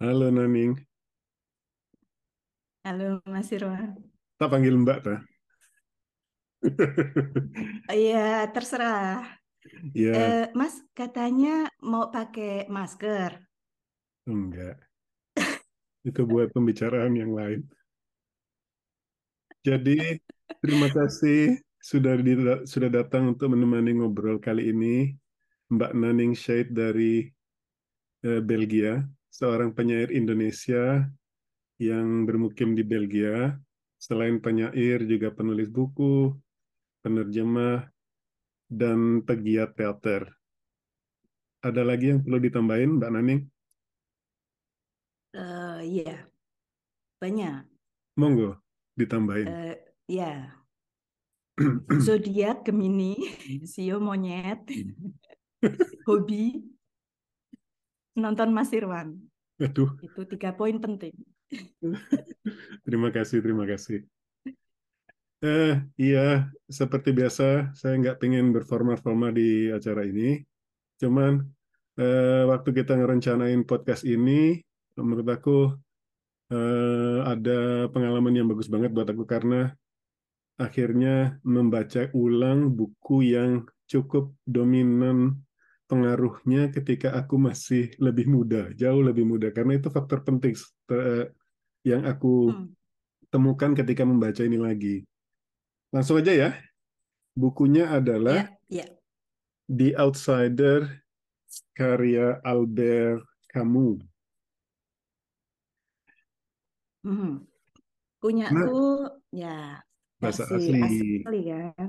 Halo Naning, Halo Mas Irwan. tak panggil Mbak ta? Iya, terserah. Ya, Eh, Mas katanya mau pakai masker. enggak. Itu buat pembicaraan yang lain. Jadi, terima kasih sudah di- sudah datang untuk menemani ngobrol kali ini, Mbak Naning Syed dari eh, Belgia, seorang penyair Indonesia yang bermukim di Belgia. Selain penyair, juga penulis buku, penerjemah, dan pegiat teater. Ada lagi yang perlu ditambahin, Mbak Naning? Eh, iya, banyak. Monggo, ditambahin. Eh, ya, zodiak Gemini, sio monyet, hobi nonton Mas Irwan. Aduh, Itu tiga poin penting. terima kasih, terima kasih. Eh, iya, seperti biasa, saya nggak pengen berforma-forma di acara ini. Cuman, eh, waktu kita ngerencanain podcast ini, menurut aku eh, ada pengalaman yang bagus banget buat aku karena akhirnya membaca ulang buku yang cukup dominan pengaruhnya ketika aku masih lebih muda, jauh lebih muda. Karena itu faktor penting eh, yang aku Hmm, temukan ketika membaca ini lagi. Langsung aja ya. Bukunya adalah ya, ya. The Outsider karya Albert Camus. Hmm. Nah, Punyaku ya bahasa asli, asli kan.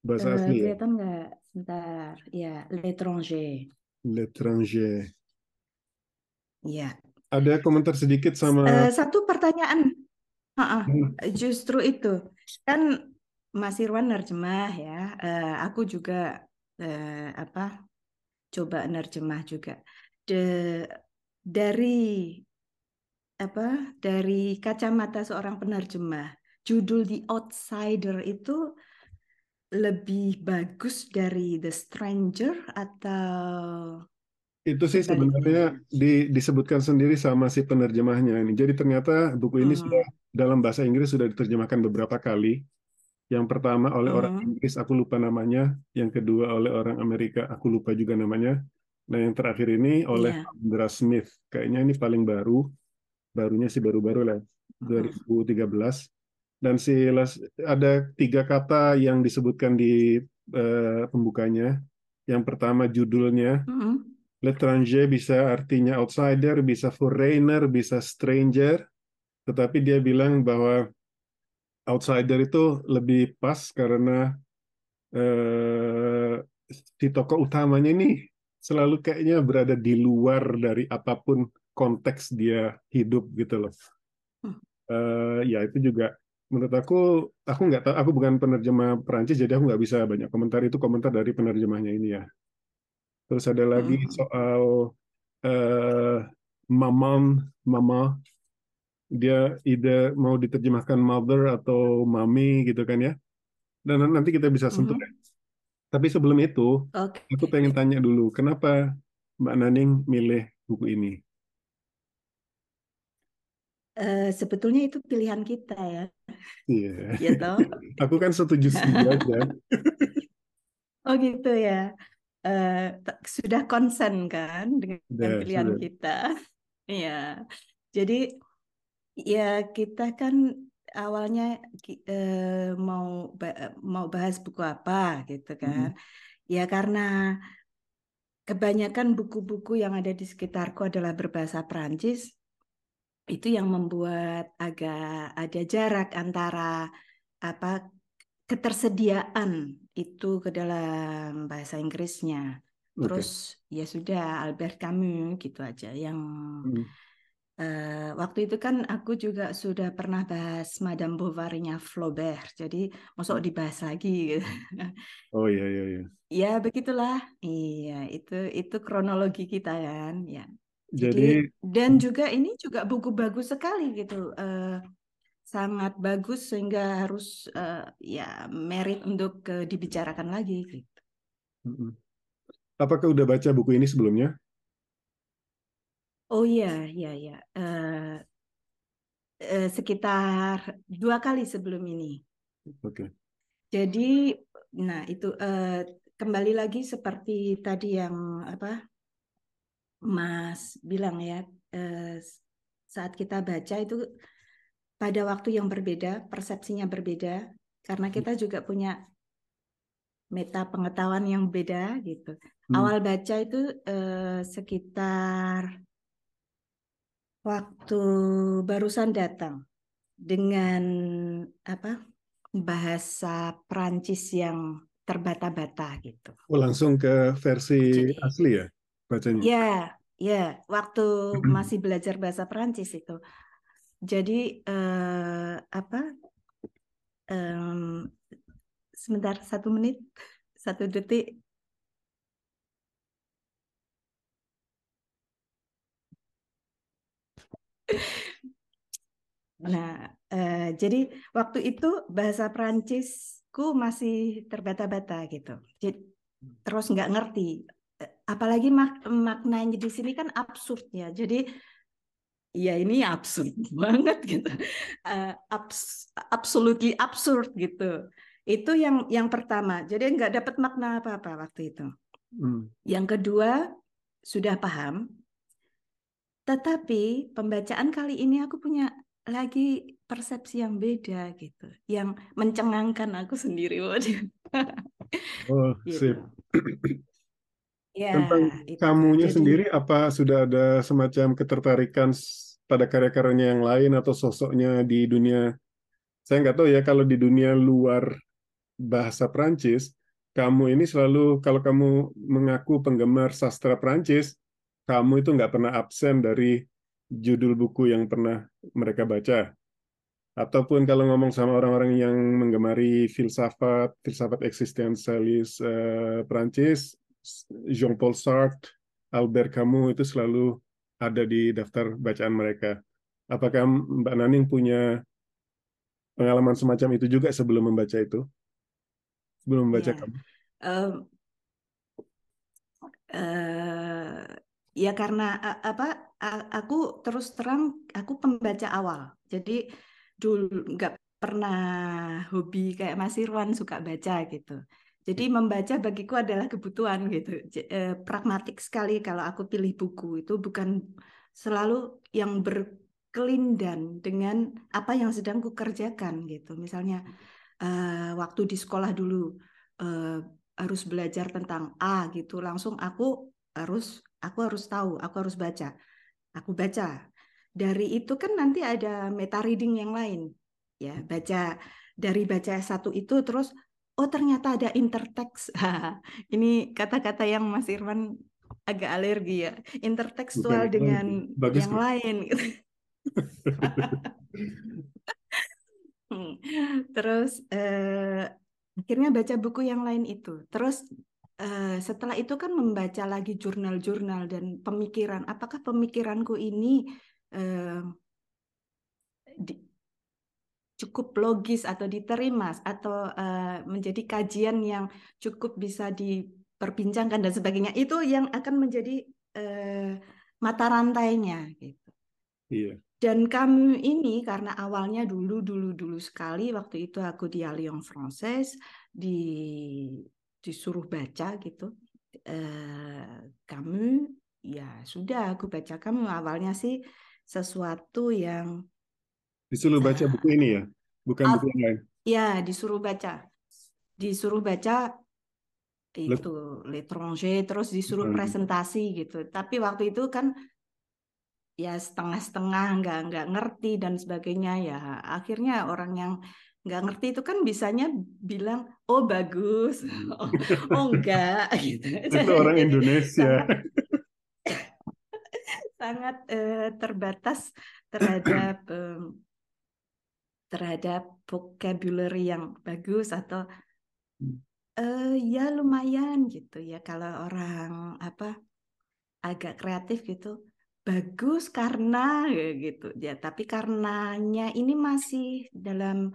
bahasa Eh, asli ya, kelihatan nggak? Sebentar. Ya, l'étranger. L'étranger. Ya. Ada komentar sedikit sama Eh, satu pertanyaan. Hmm, Justru itu kan Mas Irwan nerjemah ya. Eh, aku juga eh, apa coba nerjemah juga. De- dari apa dari kacamata seorang penerjemah, judul The Outsider itu lebih bagus dari The Stranger atau itu sih sebenarnya di- disebutkan sendiri sama si penerjemahnya ini. Jadi ternyata buku ini sudah Hmm, dalam bahasa Inggris sudah diterjemahkan beberapa kali. Yang pertama oleh orang hmm, Inggris, aku lupa namanya. Yang kedua oleh orang Amerika, aku lupa juga namanya. Nah, yang terakhir ini oleh. Andra Smith. Kayaknya ini paling baru. Barunya sih baru-baru lah, Hmm, 2013. Dan si Las- ada tiga kata yang disebutkan di eh, pembukanya. Yang pertama judulnya, hmm, L'étranger bisa artinya outsider, bisa foreigner, bisa stranger. Tetapi dia bilang bahwa outsider itu lebih pas karena eh, si tokoh utamanya ini selalu kayaknya berada di luar dari apa pun konteks dia hidup gitu loh. Eh, ya itu juga menurut aku, aku nggak tahu, aku bukan penerjemah Perancis jadi aku nggak bisa banyak komentar itu komentar dari penerjemahnya ini ya. Terus ada lagi hmm, soal eh, mamam, mama, dia ide mau diterjemahkan mother atau mami gitu kan ya. Dan nanti kita bisa sentuh. Hmm. Tapi sebelum itu, Oke. aku pengen tanya dulu, kenapa Mbak Naning milih buku ini? Eh, sebetulnya itu pilihan kita ya, Iya, ya toh. aku kan setuju-setuju aja. Oh gitu ya. T- sudah konsen kan dengan Udah, pilihan sudah. kita. Iya. Jadi ya kita kan awalnya eh, mau ba- mau bahas buku apa gitu kan. Mm, Ya karena kebanyakan buku-buku yang ada di sekitarku adalah berbahasa Prancis, itu yang membuat agak ada jarak antara apa ketersediaan itu ke dalam bahasa Inggrisnya. Terus ya sudah Albert Camus gitu aja yang Mm, eh, waktu itu kan aku juga sudah pernah bahas Madame Bovary-nya Flaubert. Jadi masuk dibahas lagi gitu. Oh iya iya iya. Ya begitulah. Iya, itu itu kronologi kita kan, ya. Jadi Jadi dan juga ini juga buku bagus sekali gitu. eh, sangat bagus sehingga harus eh, ya merit untuk eh, dibicarakan lagi gitu. mm, apakah udah baca buku ini sebelumnya? Oh iya, iya, iya. Uh, uh, sekitar dua kali sebelum ini. Oke. Okay. Jadi, nah itu uh, kembali lagi seperti tadi yang apa Mas bilang ya, uh, saat kita baca itu pada waktu yang berbeda, persepsinya berbeda, karena kita juga punya meta pengetahuan yang beda gitu. Hmm. Awal baca itu uh, sekitar waktu barusan datang dengan apa bahasa Prancis yang terbata-bata gitu. Oh, langsung ke versi Jadi, asli ya bacanya? Ya, ya, waktu masih belajar bahasa Prancis itu. Jadi eh, apa? Um, sebentar satu menit, satu detik. Nah, eh, jadi waktu itu bahasa Prancisku masih terbata-bata gitu. Jadi, terus nggak ngerti. Apalagi mak maknanya di sini kan absurd ya. Jadi ya ini absurd banget gitu. Uh, abs absolutely absurd gitu. Itu yang yang pertama. Jadi nggak dapat makna apa-apa waktu itu. Hmm. Yang kedua sudah paham. Tetapi pembacaan kali ini aku punya lagi persepsi yang beda gitu, yang mencengangkan aku sendiri. oh, gitu. sip. Ya, Tentang itu. kamunya Jadi, sendiri, apa sudah ada semacam ketertarikan pada karya-karyanya yang lain atau sosoknya di dunia? Saya nggak tahu ya kalau di dunia luar bahasa Prancis, kamu ini selalu kalau kamu mengaku penggemar sastra Prancis, kamu itu nggak pernah absen dari judul buku yang pernah mereka baca. Ataupun kalau ngomong sama orang-orang yang menggemari filsafat, filsafat eksistensialis eh, Prancis, Jean-Paul Sartre, Albert Camus itu selalu ada di daftar bacaan mereka. Apakah Mbak Naning punya pengalaman semacam itu juga sebelum membaca itu? Sebelum membaca ya. kamu? Um, uh, ya karena apa aku terus terang aku pembaca awal. Jadi dulu nggak pernah hobi kayak Mas Irwan suka baca gitu. Jadi membaca bagiku adalah kebutuhan gitu. Eh, pragmatik sekali kalau aku pilih buku itu bukan selalu yang berkelindan dengan apa yang sedang kukerjakan gitu. Misalnya uh, waktu di sekolah dulu uh, harus belajar tentang A gitu, langsung aku harus aku harus tahu, aku harus baca aku baca. Dari itu kan nanti ada meta reading yang lain. Ya, baca dari baca satu itu terus oh ternyata ada intertext. Ini kata-kata yang Mas Irwan agak alergi ya. Intertekstual Bukan, dengan bagus, yang lain gitu. terus eh, akhirnya baca buku yang lain itu. Terus Uh, setelah itu kan membaca lagi jurnal-jurnal dan pemikiran. Apakah pemikiranku ini uh, di, cukup logis atau diterima atau uh, menjadi kajian yang cukup bisa diperbincangkan dan sebagainya. Itu yang akan menjadi uh, mata rantainya gitu. Iya. Dan kamu ini karena awalnya dulu dulu dulu sekali waktu itu aku di Alliance Française di disuruh baca gitu eh, kamu ya sudah aku baca kamu awalnya sih sesuatu yang disuruh baca buku ini ya? Bukan buku yang lain? Ya disuruh baca. Disuruh baca itu l'étranger terus disuruh presentasi gitu. Tapi waktu itu kan ya setengah-setengah nggak nggak ngerti dan sebagainya. Ya akhirnya orang yang nggak ngerti itu kan bisanya bilang oh bagus. Oh, oh enggak gitu. Itu orang Indonesia. Sangat, sangat uh, terbatas terhadap um, terhadap vocabulary yang bagus atau uh, ya lumayan gitu ya kalau orang apa agak kreatif gitu bagus karena gitu ya tapi karenanya ini masih dalam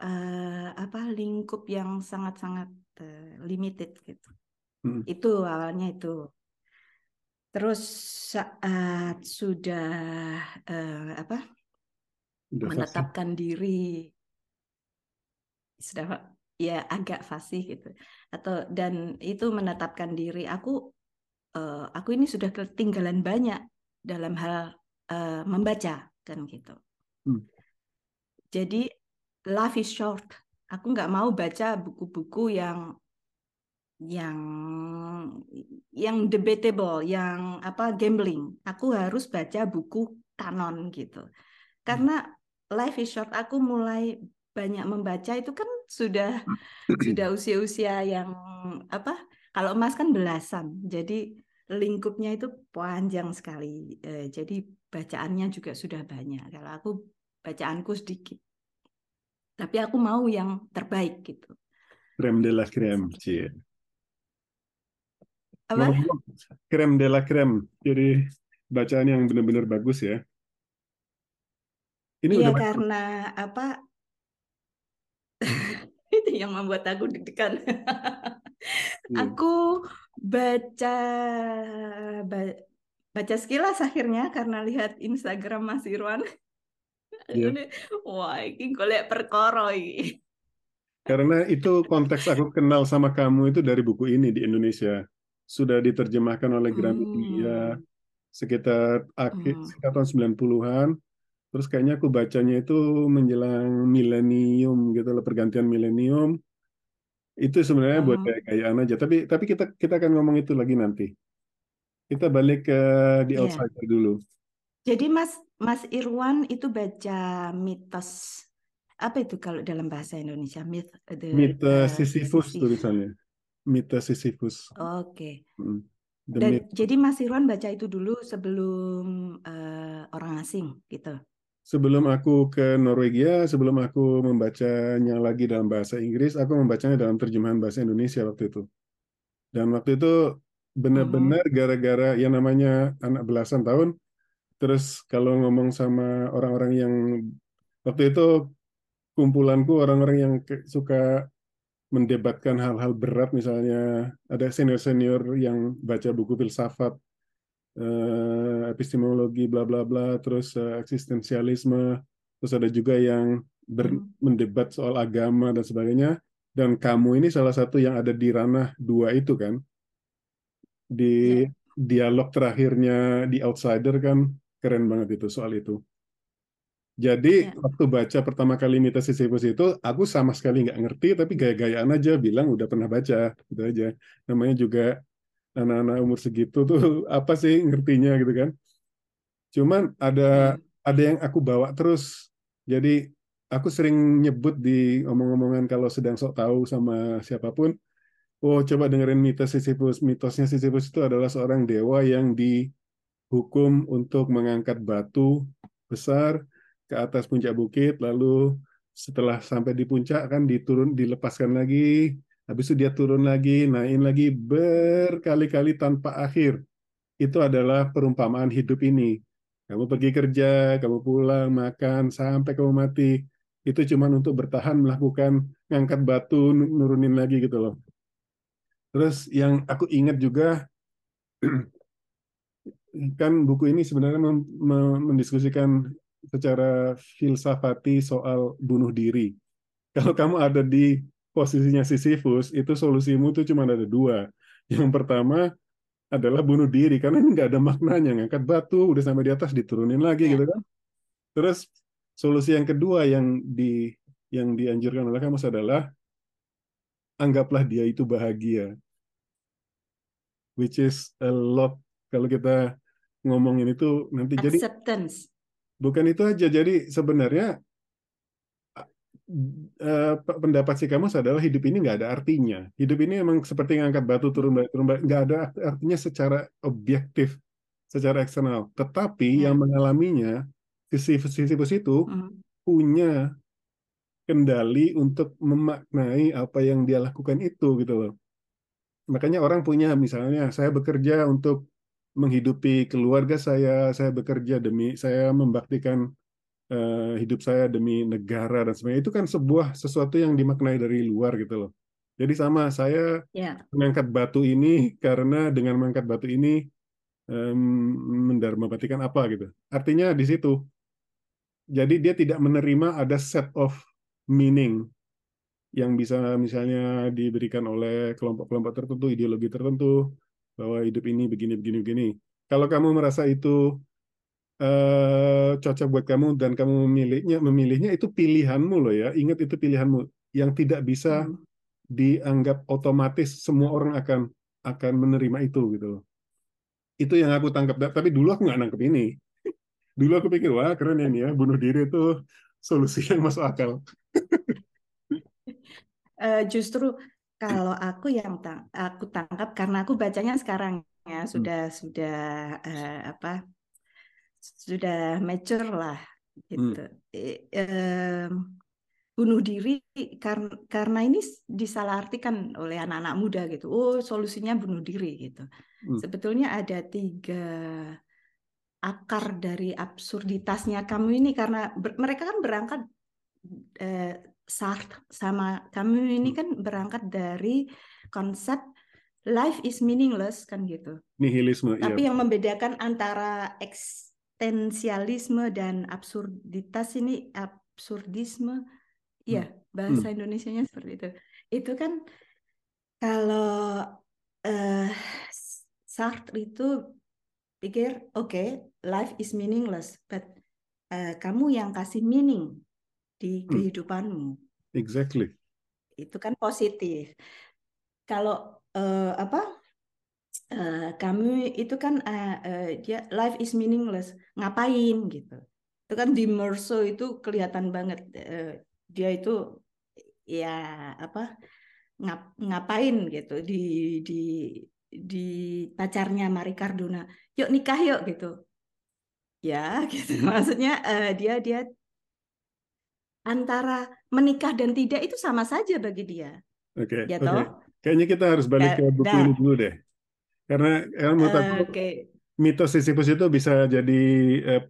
uh, apa lingkup yang sangat-sangat uh, limited gitu. Hmm. Itu awalnya itu. Terus saat sudah uh, apa Udah menetapkan fasih. diri. Sudah ya agak fasih gitu. Atau dan itu menetapkan diri. Aku uh, aku ini sudah ketinggalan banyak dalam hal uh, membaca kan gitu. Hmm. jadi life is short. Aku nggak mau baca buku-buku yang yang yang debatable yang apa gambling. Aku harus baca buku kanon gitu. Karena life is short aku mulai banyak membaca itu kan sudah sudah usia-usia yang apa? Kalau emas kan belasan, jadi lingkupnya itu panjang sekali. Eh, jadi bacaannya juga sudah banyak. Kalau aku bacaanku sedikit, tapi aku mau yang terbaik gitu. Krem de la creme, cie. Apa? Krem de la creme. Jadi bacaan yang benar-benar bagus ya. Ini Iya karena apa itu yang membuat aku deg-degan. hmm. Aku baca baca sekilas akhirnya karena lihat Instagram Mas Irwan. Yeah. Wah, ini golek perkara Karena itu konteks aku kenal sama kamu itu dari buku ini di Indonesia. Sudah diterjemahkan oleh Gramedia hmm. sekitar akhir hmm. sekitar tahun 90-an Terus kayaknya aku bacanya itu menjelang milenium gitu loh, pergantian milenium. Itu sebenarnya buat kayak gayaan aja. Tapi tapi kita kita akan ngomong itu lagi nanti. Kita balik ke di yeah. outsider dulu. Jadi Mas Mas Irwan itu baca mitos apa itu kalau dalam bahasa Indonesia myth the, mitos Sisyphus tulisannya. Mitos Sisyphus. Oke. Okay. Hmm. Dan myth. jadi Mas Irwan baca itu dulu sebelum uh, orang asing gitu sebelum aku ke Norwegia, sebelum aku membacanya lagi dalam bahasa Inggris, aku membacanya dalam terjemahan bahasa Indonesia waktu itu. Dan waktu itu benar-benar hmm. gara-gara yang namanya anak belasan tahun, terus kalau ngomong sama orang-orang yang waktu itu kumpulanku orang-orang yang suka mendebatkan hal-hal berat misalnya ada senior-senior yang baca buku filsafat uh, epistemologi bla bla bla terus uh, eksistensialisme terus ada juga yang ber, hmm. mendebat soal agama dan sebagainya dan kamu ini salah satu yang ada di ranah dua itu kan di yeah. dialog terakhirnya di outsider kan keren banget itu soal itu jadi yeah. waktu baca pertama kali Mitos Sisyphus itu aku sama sekali nggak ngerti tapi gaya-gayaan aja bilang udah pernah baca gitu aja namanya juga anak-anak umur segitu tuh apa sih ngertinya gitu kan. Cuman ada hmm. ada yang aku bawa terus. Jadi aku sering nyebut di omong-omongan kalau sedang sok tahu sama siapa pun, oh coba dengerin mitos Sisyphus. Mitosnya Sisyphus itu adalah seorang dewa yang dihukum untuk mengangkat batu besar ke atas puncak bukit, lalu setelah sampai di puncak kan diturun dilepaskan lagi Habis itu dia turun lagi, naikin lagi berkali-kali tanpa akhir. Itu adalah perumpamaan hidup ini. Kamu pergi kerja, kamu pulang, makan, sampai kamu mati. Itu cuma untuk bertahan melakukan ngangkat batu, nurunin lagi gitu loh. Terus yang aku ingat juga, kan buku ini sebenarnya mendiskusikan secara filsafati soal bunuh diri. Kalau kamu ada di posisinya Sisyphus itu solusimu tuh cuma ada dua. Yang pertama adalah bunuh diri karena ini nggak ada maknanya ngangkat batu udah sampai di atas diturunin lagi ya. gitu kan. Terus solusi yang kedua yang di yang dianjurkan oleh kamu adalah anggaplah dia itu bahagia. Which is a lot kalau kita ngomongin itu nanti Acceptance. jadi bukan itu aja jadi sebenarnya uh, pendapat si kamu adalah hidup ini nggak ada artinya. Hidup ini emang seperti ngangkat batu turun balik turun nggak ada artinya secara objektif, secara eksternal. Tetapi hmm. yang mengalaminya Sisyphus itu hmm. punya kendali untuk memaknai apa yang dia lakukan itu gitu loh. Makanya orang punya misalnya saya bekerja untuk menghidupi keluarga saya, saya bekerja demi saya membaktikan uh, hidup saya demi negara dan sebagainya itu kan sebuah sesuatu yang dimaknai dari luar gitu loh. Jadi sama saya yeah. mengangkat batu ini karena dengan mengangkat batu ini mendarmabatikan apa gitu. Artinya di situ. Jadi dia tidak menerima ada set of meaning yang bisa misalnya diberikan oleh kelompok-kelompok tertentu, ideologi tertentu, bahwa hidup ini begini, begini, begini. Kalau kamu merasa itu uh, cocok buat kamu dan kamu memilihnya, memilihnya itu pilihanmu loh ya. Ingat itu pilihanmu yang tidak bisa hmm. dianggap otomatis semua orang akan akan menerima itu gitu loh itu yang aku tangkap tapi dulu aku nggak nangkep ini dulu aku pikir wah keren ini ya bunuh diri itu solusi yang masuk akal uh, justru kalau aku yang tang aku tangkap karena aku bacanya sekarang ya sudah hmm. sudah uh, apa sudah mature lah gitu hmm bunuh diri karena karena ini disalahartikan oleh anak-anak muda gitu. Oh, solusinya bunuh diri gitu. Hmm. Sebetulnya ada tiga akar dari absurditasnya kamu ini karena ber, mereka kan berangkat eh, Sartre sama kamu ini hmm. kan berangkat dari konsep life is meaningless kan gitu. Nihilisme. Tapi iya. yang membedakan antara eksistensialisme dan absurditas ini absurdisme Iya, hmm. bahasa hmm. Indonesianya seperti itu. Itu kan kalau uh, Sartre itu pikir, oke, okay, life is meaningless, but uh, kamu yang kasih meaning di hmm. kehidupanmu. Exactly. Itu kan positif. Kalau uh, apa? Uh, kamu itu kan uh, uh, dia life is meaningless, ngapain gitu? Itu kan di Merso itu kelihatan banget. Uh, dia itu ya apa ngap, ngapain gitu di di di pacarnya Mari Cardona. Yuk nikah yuk gitu. Ya gitu. Maksudnya uh, dia dia antara menikah dan tidak itu sama saja bagi dia. Oke okay, ya okay. kayaknya kita harus balik ke buku ini dulu deh karena yang menurut aku okay. mitos Sisyphus itu bisa jadi eh,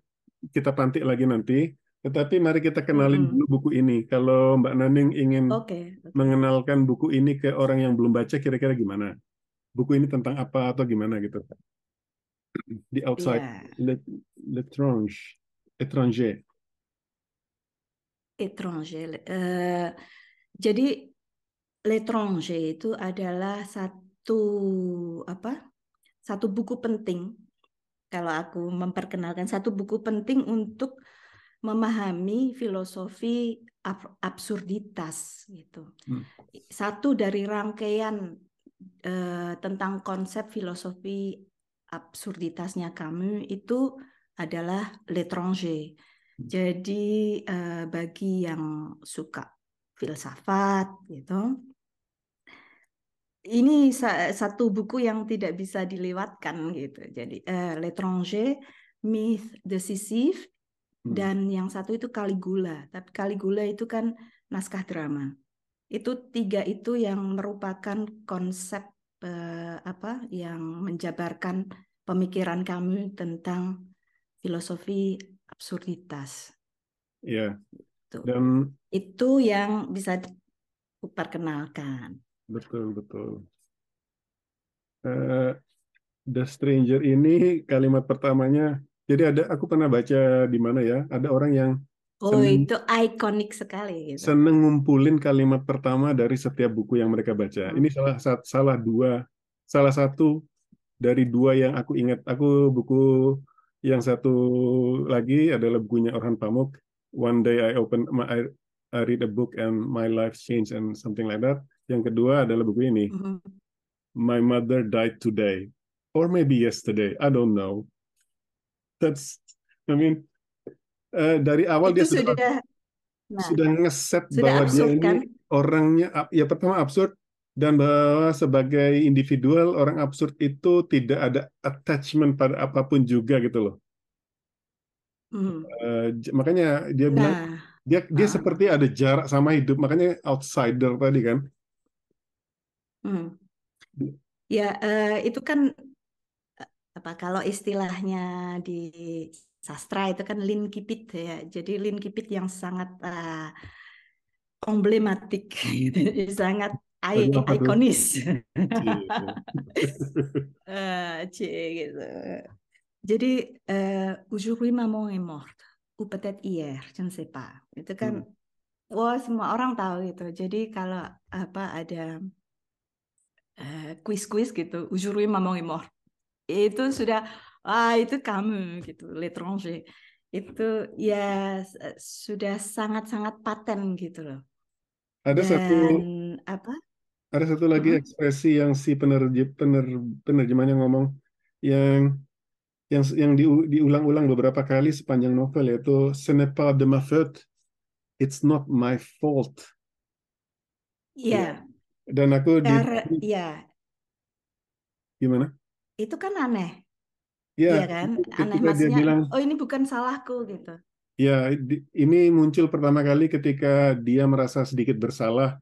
kita pantik lagi nanti tetapi mari kita kenalin dulu buku ini. Kalau Mbak Naning ingin okay. mengenalkan buku ini ke orang yang belum baca, kira-kira gimana? Buku ini tentang apa atau gimana gitu? The Outside, yeah. L'étrange, étranger. Étranger. Uh, jadi L'étranger itu adalah satu apa? Satu buku penting. Kalau aku memperkenalkan satu buku penting untuk memahami filosofi absurditas gitu. Hmm. Satu dari rangkaian uh, tentang konsep filosofi absurditasnya kami itu adalah l'étranger. Hmm. Jadi uh, bagi yang suka filsafat gitu, ini satu buku yang tidak bisa dilewatkan gitu. Jadi uh, l'étranger, myth decisive Hmm. dan yang satu itu Caligula. Tapi Caligula itu kan naskah drama. Itu tiga itu yang merupakan konsep eh, apa yang menjabarkan pemikiran kami tentang filosofi absurditas. Iya. Itu. Dan itu yang bisa diperkenalkan. Betul betul. Uh, The Stranger ini kalimat pertamanya jadi ada aku pernah baca di mana ya, ada orang yang Oh, seneng, itu ikonik sekali gitu. Seneng ngumpulin kalimat pertama dari setiap buku yang mereka baca. Hmm. Ini salah salah dua salah satu dari dua yang aku ingat. Aku buku yang satu lagi adalah bukunya Orhan Pamuk. One day I open my I, I read a book and my life changed and something like that. Yang kedua adalah buku ini. -hmm. My mother died today or maybe yesterday. I don't know that's I mean uh, dari awal Itu dia sudah sudah, nah, sudah ngeset bahwa absurd, dia ini kan? orangnya ya pertama absurd dan bahwa sebagai individual orang absurd itu tidak ada attachment pada apa pun juga gitu loh. Hmm. Uh, makanya dia nah. bilang dia dia uh. seperti ada jarak sama hidup makanya outsider tadi kan. Hmm. Ya uh, itu kan apa kalau istilahnya di sastra itu kan linkipit ya. Jadi linkipit yang sangat uh, emblematik gitu. sangat tuh? ikonis. Eh, cie gitu. Jadi eh aujourd'hui maman est morte ou peut-être hier, je ne sais pas. Itu kan Hmm. wah semua orang tahu gitu. Jadi kalau apa ada eh, quiz-quiz gitu, aujourd'hui maman est morte. Itu sudah ah itu kamu gitu, l'étranger. Itu ya s- sudah sangat-sangat paten gitu loh. Ada satu Dan apa? ada satu lagi Mm-mm. ekspresi yang si penerjem pener, penerjemahnya ngomong yang yang yang diu- diulang-ulang beberapa kali sepanjang novel yaitu ce n'est pas de ma faute, it's not my fault. Iya, Dan aku di ya gimana? itu kan aneh. Ya, Iya kan? Aneh dia maksudnya, bilang oh ini bukan salahku gitu. Ya, di- ini muncul pertama kali ketika dia merasa sedikit bersalah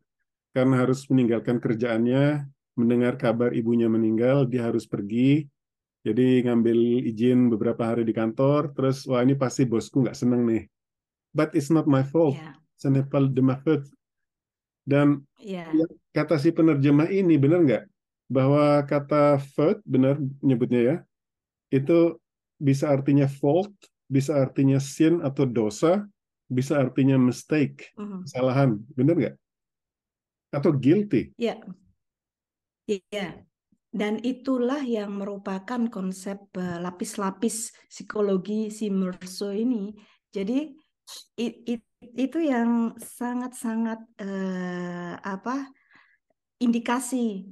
karena harus meninggalkan kerjaannya, mendengar kabar ibunya meninggal, dia harus pergi. Jadi ngambil izin beberapa hari di kantor, terus wah ini pasti bosku nggak seneng nih. But it's not my fault. Iya, Ce n'est pas de ma faute. Dan iya, ya, kata si penerjemah ini benar nggak? Bahwa kata fault, benar nyebutnya ya, itu bisa artinya fault, bisa artinya sin atau dosa, bisa artinya mistake, Mhm. kesalahan. Benar nggak? Atau guilty. Iya, iya. Dan itulah yang merupakan konsep eh, lapis-lapis psikologi si Meursault ini. Jadi i- i- itu yang sangat-sangat eh, apa indikasi.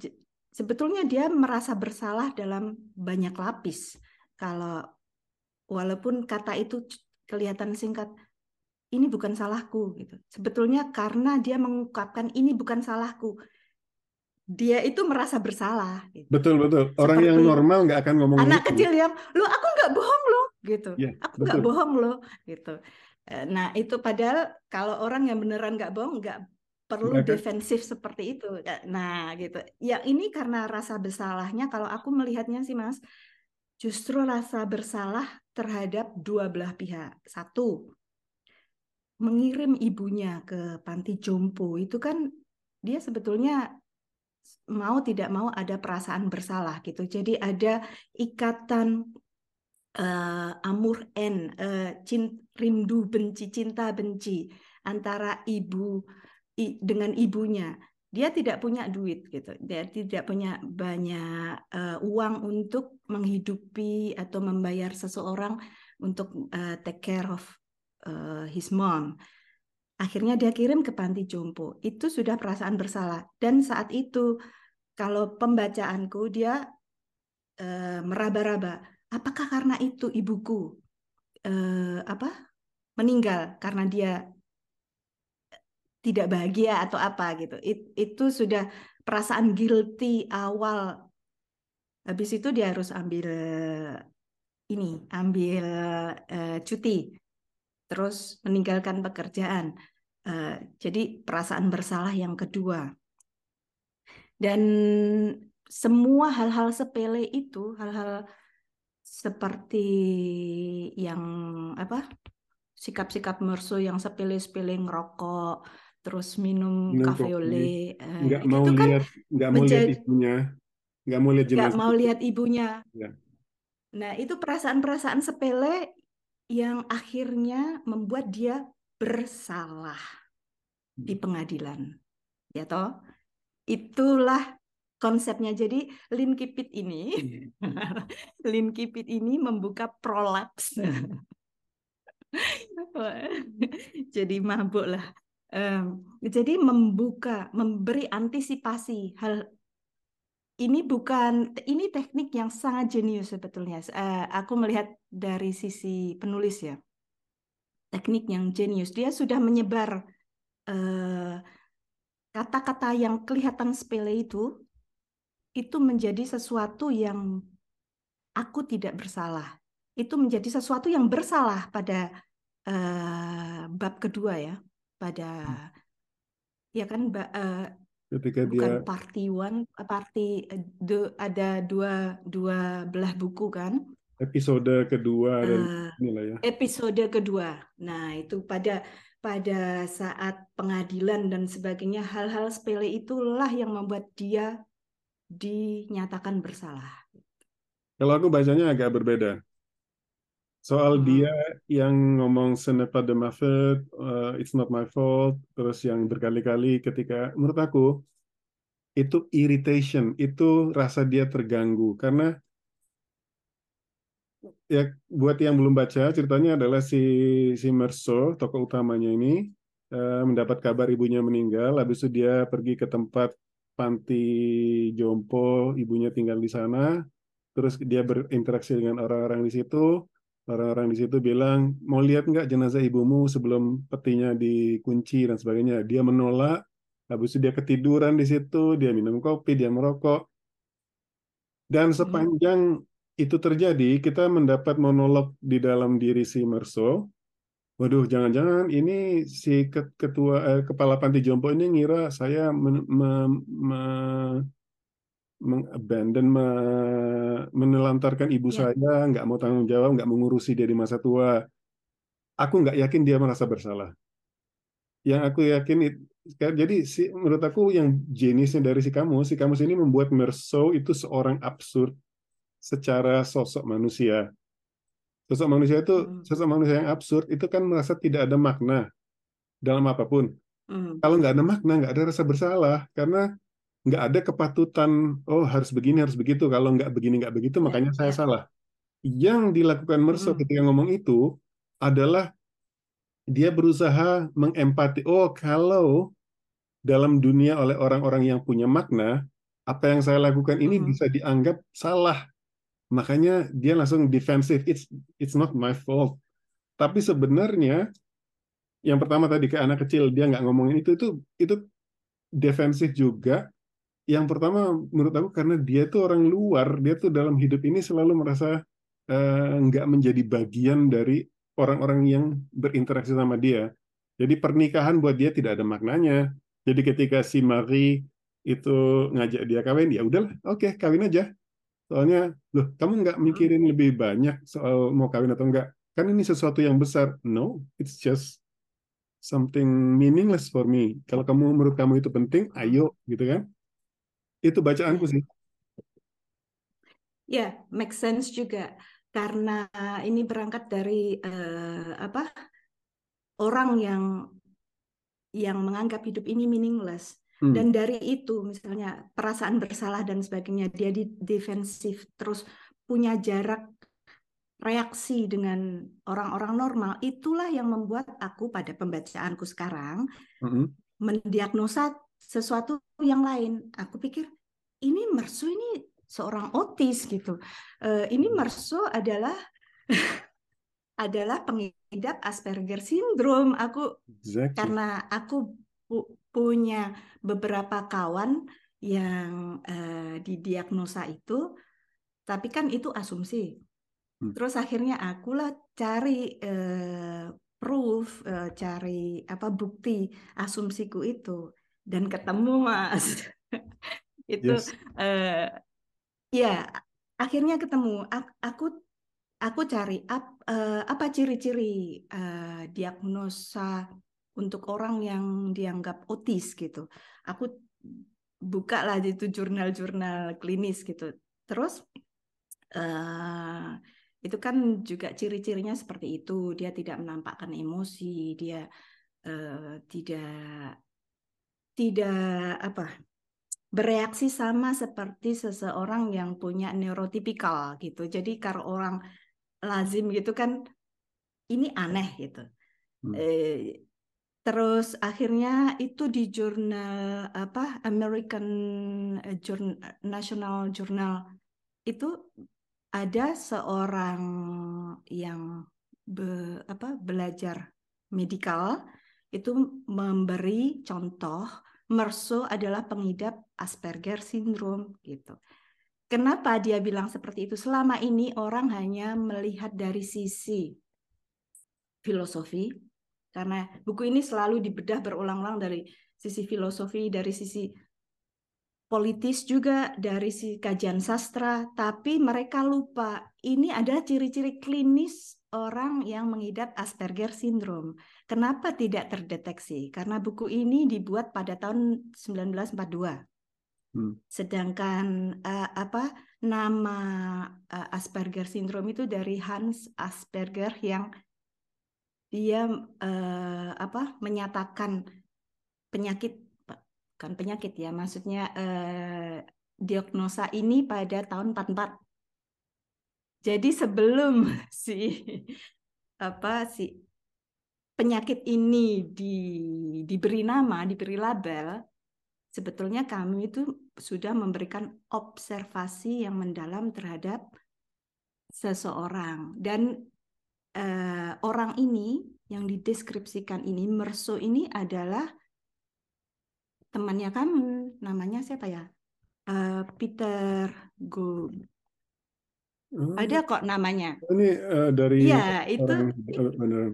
Sebetulnya dia merasa bersalah dalam banyak lapis. Kalau walaupun kata itu kelihatan singkat, ini bukan salahku gitu. Sebetulnya karena dia mengungkapkan ini bukan salahku, dia itu merasa bersalah. Gitu. Betul, betul. Orang yang Seperti normal nggak akan ngomong anak gitu. kecil yang, lo aku nggak bohong lo, gitu. Ya, Aku nggak bohong lo, gitu. Eh, Nah itu padahal kalau orang yang beneran nggak bohong nggak perlu akan- defensif seperti itu. Nah gitu. Ya ini karena rasa bersalahnya. Kalau aku melihatnya sih mas, justru rasa bersalah terhadap dua belah pihak. Satu, mengirim ibunya ke panti jompo itu kan dia sebetulnya mau tidak mau ada perasaan bersalah gitu. Jadi ada ikatan eh, amur en, cin- rindu benci, cinta benci antara ibu i- dengan ibunya. Dia tidak punya duit gitu. Dia tidak punya banyak eh, uang untuk menghidupi atau membayar seseorang untuk eh, take care of eh, his mom. Akhirnya dia kirim ke panti jompo. Itu sudah perasaan bersalah. Dan saat itu kalau pembacaanku dia eh, meraba-raba. Apakah karena itu ibuku eh, apa meninggal karena dia tidak bahagia atau apa gitu. It- itu sudah perasaan guilty awal. Habis itu dia harus ambil ini, ambil eh, cuti, terus meninggalkan pekerjaan. Eh, jadi perasaan bersalah yang kedua. Dan semua hal-hal sepele itu, hal-hal seperti yang apa sikap-sikap Meursault yang sepele-sepele ngerokok, terus minum Minum lait, eh, Nggak mau itu kan lihat, nggak mau lihat ibunya, nggak mau lihat nggak mau lihat ibunya. Ya. Nah, itu perasaan-perasaan sepele yang akhirnya membuat dia bersalah di pengadilan. Ya toh? Itulah konsepnya. Jadi Lin Kipit ini Lin Kipit ini membuka prolaps. Jadi mabuk lah. Em, jadi membuka, memberi antisipasi hal ini bukan ini teknik yang sangat jenius sebetulnya. Eh, aku melihat dari sisi penulis ya. Teknik yang jenius. Dia sudah menyebar eh, kata-kata yang kelihatan sepele itu itu menjadi sesuatu yang aku tidak bersalah. Itu menjadi sesuatu yang bersalah pada eh, bab kedua ya, pada ya kan ba- eh, Ketika dia bukan party one, party eh, du- ada dua dua belah buku kan. episode kedua dan Eh, inilah ya. episode kedua. Nah, itu pada pada saat pengadilan dan sebagainya, hal-hal sepele itulah yang membuat dia dinyatakan bersalah. Kalau aku bacanya agak berbeda. Soal Hmm. dia yang ngomong pas de ma faute, uh, it's not my fault, terus yang berkali-kali ketika menurut aku itu irritation, itu rasa dia terganggu karena ya buat yang belum baca ceritanya adalah si si Merso tokoh utamanya ini eh, mendapat kabar ibunya meninggal habis itu dia pergi ke tempat panti jompo ibunya tinggal di sana. Terus dia berinteraksi dengan orang-orang di situ. Orang-orang di situ bilang mau lihat nggak jenazah ibumu sebelum petinya dikunci dan sebagainya? Dia menolak. Habis itu dia ketiduran di situ dia minum kopi dia merokok. Dan Hmm. sepanjang itu terjadi, kita mendapat monolog di dalam diri si Merso. Waduh, jangan-jangan ini si ke- ketua eh, kepala panti jompo ini ngira saya men, me- me- mengabandon, me- menelantarkan ibu Ya. saya, nggak mau tanggung jawab, nggak mengurusi dia di masa tua. Aku nggak yakin dia merasa bersalah. Yang aku yakin, it- jadi si, menurut aku yang jenisnya dari si kamus, si kamus ini membuat Merso itu seorang absurd secara sosok manusia. Sosok manusia itu Hmm. sosok manusia yang absurd itu kan merasa tidak ada makna dalam apa pun. Hmm. Kalau nggak ada makna, nggak ada rasa bersalah karena nggak ada kepatutan. Oh harus begini, harus begitu. Kalau nggak begini, nggak begitu, Ya, makanya saya ya. salah. Yang dilakukan Merso Hmm. ketika ngomong itu adalah dia berusaha mengempati. Oh kalau dalam dunia oleh orang-orang yang punya makna, apa yang saya lakukan ini Hmm. bisa dianggap salah. Makanya dia langsung defensif. It's it's not my fault. Tapi sebenarnya yang pertama tadi ke anak kecil dia nggak ngomongin itu itu itu defensif juga. Yang pertama menurut aku karena dia tuh orang luar, dia tuh dalam hidup ini selalu merasa eh, nggak menjadi bagian dari orang-orang yang berinteraksi sama dia. Jadi pernikahan buat dia tidak ada maknanya. Jadi ketika si Marie itu ngajak dia kawin, ya udahlah, oke kawin aja. Soalnya, loh, kamu nggak mikirin lebih banyak soal mau kawin atau enggak? Kan ini sesuatu yang besar. No, it's just something meaningless for me. Kalau kamu menurut kamu itu penting, ayo, gitu kan? Itu bacaanku sih. Ya, make sense juga karena ini berangkat dari eh, apa orang yang yang menganggap hidup ini meaningless Hmm. dan dari itu misalnya perasaan bersalah dan sebagainya dia di defensif terus punya jarak reaksi dengan orang-orang normal itulah yang membuat aku pada pembacaanku sekarang Mm-mm. mendiagnosa sesuatu yang lain. Aku pikir ini Merso ini seorang otis gitu. Eh, ini Merso adalah adalah pengidap Asperger syndrome. Aku Exactly. karena aku punya beberapa kawan yang eh, didiagnosa itu, tapi kan itu asumsi. Hmm. Terus akhirnya akulah cari eh, proof, eh, cari apa bukti asumsiku itu dan ketemu Mas. Itu Yes. eh, ya akhirnya ketemu. Ak- Aku aku cari ap- eh, apa ciri-ciri eh, diagnosa untuk orang yang dianggap otis gitu. Aku buka lah itu jurnal-jurnal klinis gitu. Terus eh, itu kan juga ciri-cirinya seperti itu. Dia tidak menampakkan emosi, dia eh, tidak tidak apa bereaksi sama seperti seseorang yang punya neurotipikal gitu. Jadi kalau orang lazim gitu kan ini aneh gitu. Hmm. Eh, terus akhirnya itu di jurnal apa American eh, Journ- National Journal itu ada seorang yang be- apa belajar medikal itu memberi contoh Merso adalah pengidap Asperger syndrome gitu. Kenapa dia bilang seperti itu? Selama ini orang hanya melihat dari sisi filosofi, karena buku ini selalu dibedah berulang-ulang dari sisi filosofi, dari sisi politis juga dari si kajian sastra, tapi mereka lupa ini adalah ciri-ciri klinis orang yang mengidap Asperger syndrome. Kenapa tidak terdeteksi? Karena buku ini dibuat pada tahun 1942. Hmm. Sedangkan uh, apa nama uh, Asperger syndrome itu dari Hans Asperger yang dia uh, apa menyatakan penyakit kan penyakit ya maksudnya uh, diagnosa ini pada tahun 44. Jadi sebelum si apa si penyakit ini di, diberi nama, diberi label, sebetulnya kami itu sudah memberikan observasi yang mendalam terhadap seseorang dan eh, orang ini yang dideskripsikan ini Merso ini adalah temannya kamu. Namanya siapa ya? Uh, Peter Go oh. ada kok namanya? Ini uh, dari ya itu okay.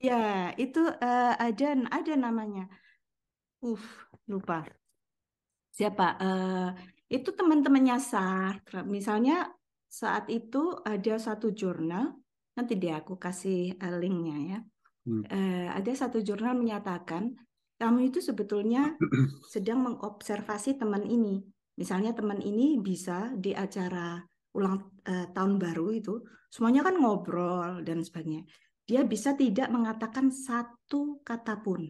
ya itu uh, ada ada namanya. Uh lupa. Siapa? Uh, itu teman-temannya Sartre. Misalnya saat itu ada satu jurnal nanti dia aku kasih uh, linknya ya. Hmm. uh, ada satu jurnal menyatakan kamu itu sebetulnya sedang mengobservasi teman ini. Misalnya teman ini bisa di acara ulang uh, tahun baru itu semuanya kan ngobrol dan sebagainya. Dia bisa tidak mengatakan satu kata pun.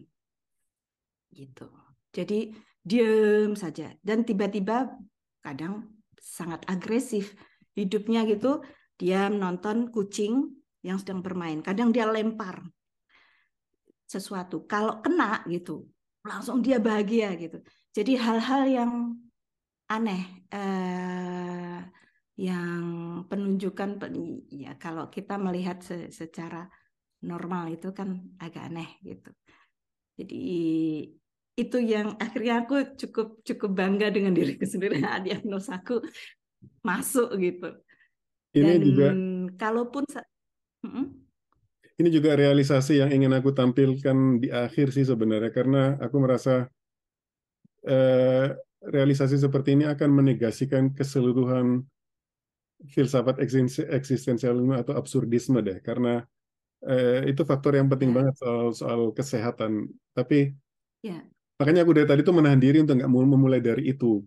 Gitu. Jadi diem saja. Dan tiba-tiba kadang sangat agresif hidupnya gitu. Dia menonton kucing yang sedang bermain. Kadang dia lempar sesuatu. Kalau kena gitu langsung dia bahagia gitu. Jadi hal-hal yang aneh eh, yang penunjukan ya kalau kita melihat secara normal itu kan agak aneh gitu. Jadi itu yang akhirnya aku cukup cukup bangga dengan diriku sendiri. Diagnosaku masuk gitu. Ini Dan juga kalaupun ini juga realisasi yang ingin aku tampilkan di akhir sih sebenarnya karena aku merasa eh, realisasi seperti ini akan menegasikan keseluruhan filsafat eksistensialisme atau absurdisme deh karena eh, itu faktor yang penting yeah. banget soal soal kesehatan tapi yeah makanya aku dari tadi tuh menahan diri untuk nggak memulai dari itu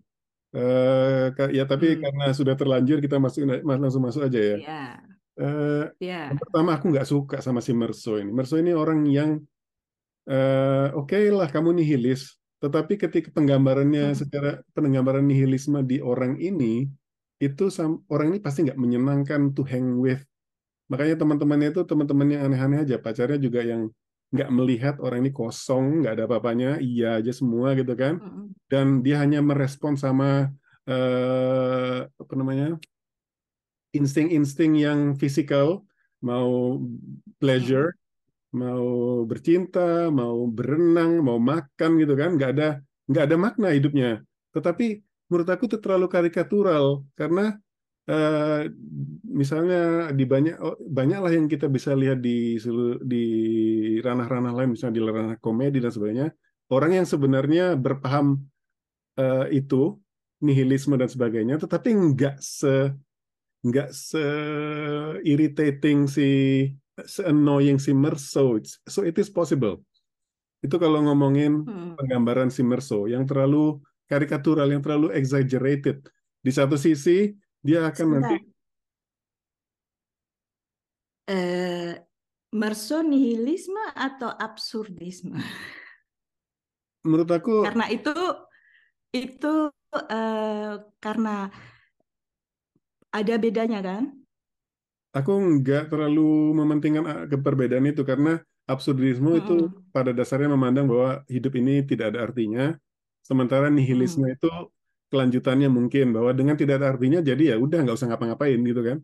uh, ya tapi hmm. karena sudah terlanjur kita masuk langsung masuk aja ya yeah. Uh, yeah. yang pertama aku nggak suka sama si Merso ini Merso ini orang yang uh, oke okay lah kamu nihilis tetapi ketika penggambarannya hmm. secara penggambaran nihilisme di orang ini itu orang ini pasti nggak menyenangkan to hang with makanya teman-temannya itu teman-teman yang aneh-aneh aja pacarnya juga yang nggak melihat orang ini kosong, nggak ada apa-apanya, iya aja semua gitu kan. Dan dia hanya merespon sama uh, apa namanya insting-insting yang fisikal, mau pleasure, mau bercinta, mau berenang, mau makan gitu kan, nggak ada nggak ada makna hidupnya. Tetapi menurut aku itu terlalu karikatural karena uh, misalnya di banyak oh, banyaklah yang kita bisa lihat di di ranah-ranah lain misalnya di ranah komedi dan sebagainya orang yang sebenarnya berpaham uh, itu nihilisme dan sebagainya tetapi nggak se nggak se irritating si se annoying si Merso so it is possible itu kalau ngomongin hmm. penggambaran si Merso yang terlalu karikatural yang terlalu exaggerated di satu sisi dia akan Sebentar. nanti eh, merso-nihilisme atau absurdisme? Menurut aku karena itu itu eh, karena ada bedanya kan? Aku nggak terlalu mementingkan eh, perbedaan itu karena absurdisme hmm. itu pada dasarnya memandang bahwa hidup ini tidak ada artinya, sementara nihilisme hmm. itu kelanjutannya mungkin bahwa dengan tidak ada artinya jadi ya udah nggak usah ngapa-ngapain gitu kan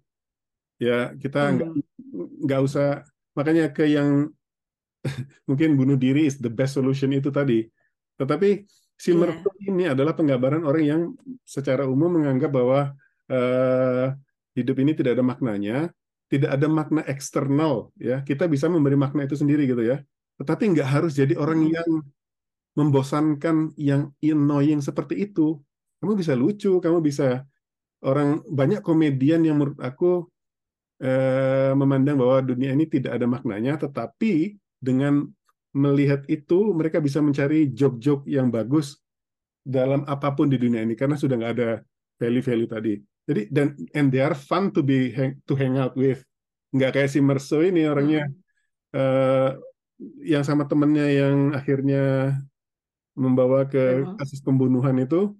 ya kita nggak hmm. nggak usah makanya ke yang mungkin bunuh diri is the best solution itu tadi tetapi si yeah. ini adalah penggambaran orang yang secara umum menganggap bahwa uh, hidup ini tidak ada maknanya tidak ada makna eksternal ya kita bisa memberi makna itu sendiri gitu ya tetapi nggak harus jadi orang hmm. yang membosankan yang annoying seperti itu kamu bisa lucu, kamu bisa orang banyak komedian yang menurut aku eh, memandang bahwa dunia ini tidak ada maknanya, tetapi dengan melihat itu mereka bisa mencari joke-joke yang bagus dalam apa pun di dunia ini karena sudah nggak ada value-value tadi. Jadi dan and they are fun to be hang, to hang out with. Nggak kayak si Merso ini orangnya hmm. uh, yang sama temennya yang akhirnya membawa ke hmm. kasus pembunuhan itu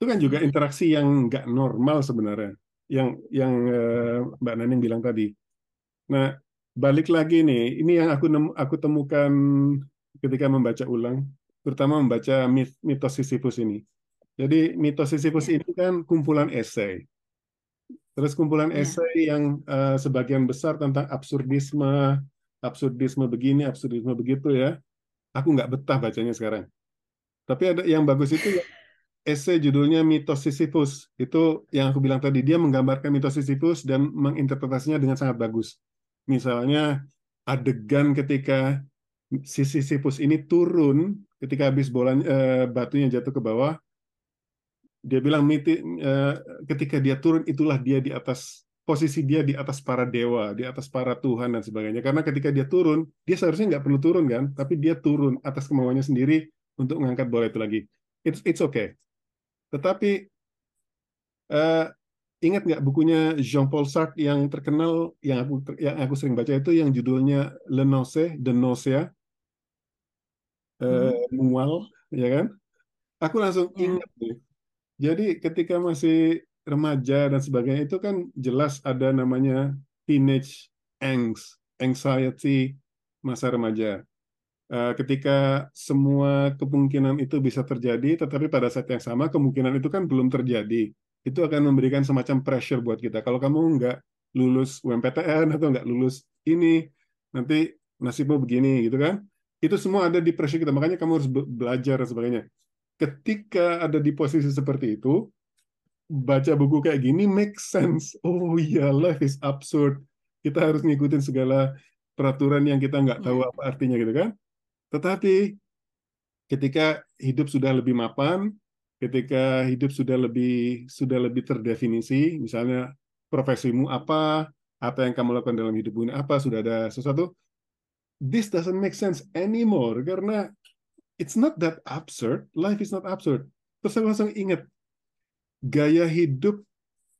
itu kan juga interaksi yang nggak normal sebenarnya yang yang uh, Mbak Naning bilang tadi. Nah balik lagi nih ini yang aku aku temukan ketika membaca ulang terutama membaca mitos Sisyphus ini. Jadi mitos Sisyphus ini kan kumpulan esai. Terus kumpulan yeah. esai yang uh, sebagian besar tentang absurdisme, absurdisme begini, absurdisme begitu ya. Aku nggak betah bacanya sekarang. Tapi ada yang bagus itu esai judulnya Mitos Sisyphus. Itu yang aku bilang tadi, dia menggambarkan mitos Sisyphus dan menginterpretasinya dengan sangat bagus. Misalnya adegan ketika si Sisyphus ini turun ketika habis bola eh, batunya jatuh ke bawah, dia bilang miti, eh, ketika dia turun itulah dia di atas posisi dia di atas para dewa, di atas para Tuhan dan sebagainya. Karena ketika dia turun, dia seharusnya nggak perlu turun kan, tapi dia turun atas kemauannya sendiri untuk mengangkat bola itu lagi. It's it's okay. Tetapi uh, ingat nggak bukunya Jean-Paul Sartre yang terkenal yang aku yang aku sering baca itu yang judulnya Le Nose, The Nausea, uh, hmm. mual, ya kan? Aku langsung ya. ingat nih. Jadi ketika masih remaja dan sebagainya itu kan jelas ada namanya teenage angst, anxiety masa remaja. Eh, ketika semua kemungkinan itu bisa terjadi, tetapi pada saat yang sama kemungkinan itu kan belum terjadi. Itu akan memberikan semacam pressure buat kita. Kalau kamu nggak lulus UMPTN atau nggak lulus ini, nanti nasibmu begini, gitu kan? Itu semua ada di pressure kita. Makanya kamu harus belajar dan sebagainya. Ketika ada di posisi seperti itu, baca buku kayak gini make sense. Oh iya, life is absurd. Kita harus ngikutin segala peraturan yang kita nggak tahu iya. apa artinya gitu kan. Tetapi ketika hidup sudah lebih mapan, ketika hidup sudah lebih sudah lebih terdefinisi, misalnya profesimu apa, apa yang kamu lakukan dalam hidup ini apa, sudah ada sesuatu, this doesn't make sense anymore karena it's not that absurd, life is not absurd. Terus saya langsung ingat gaya hidup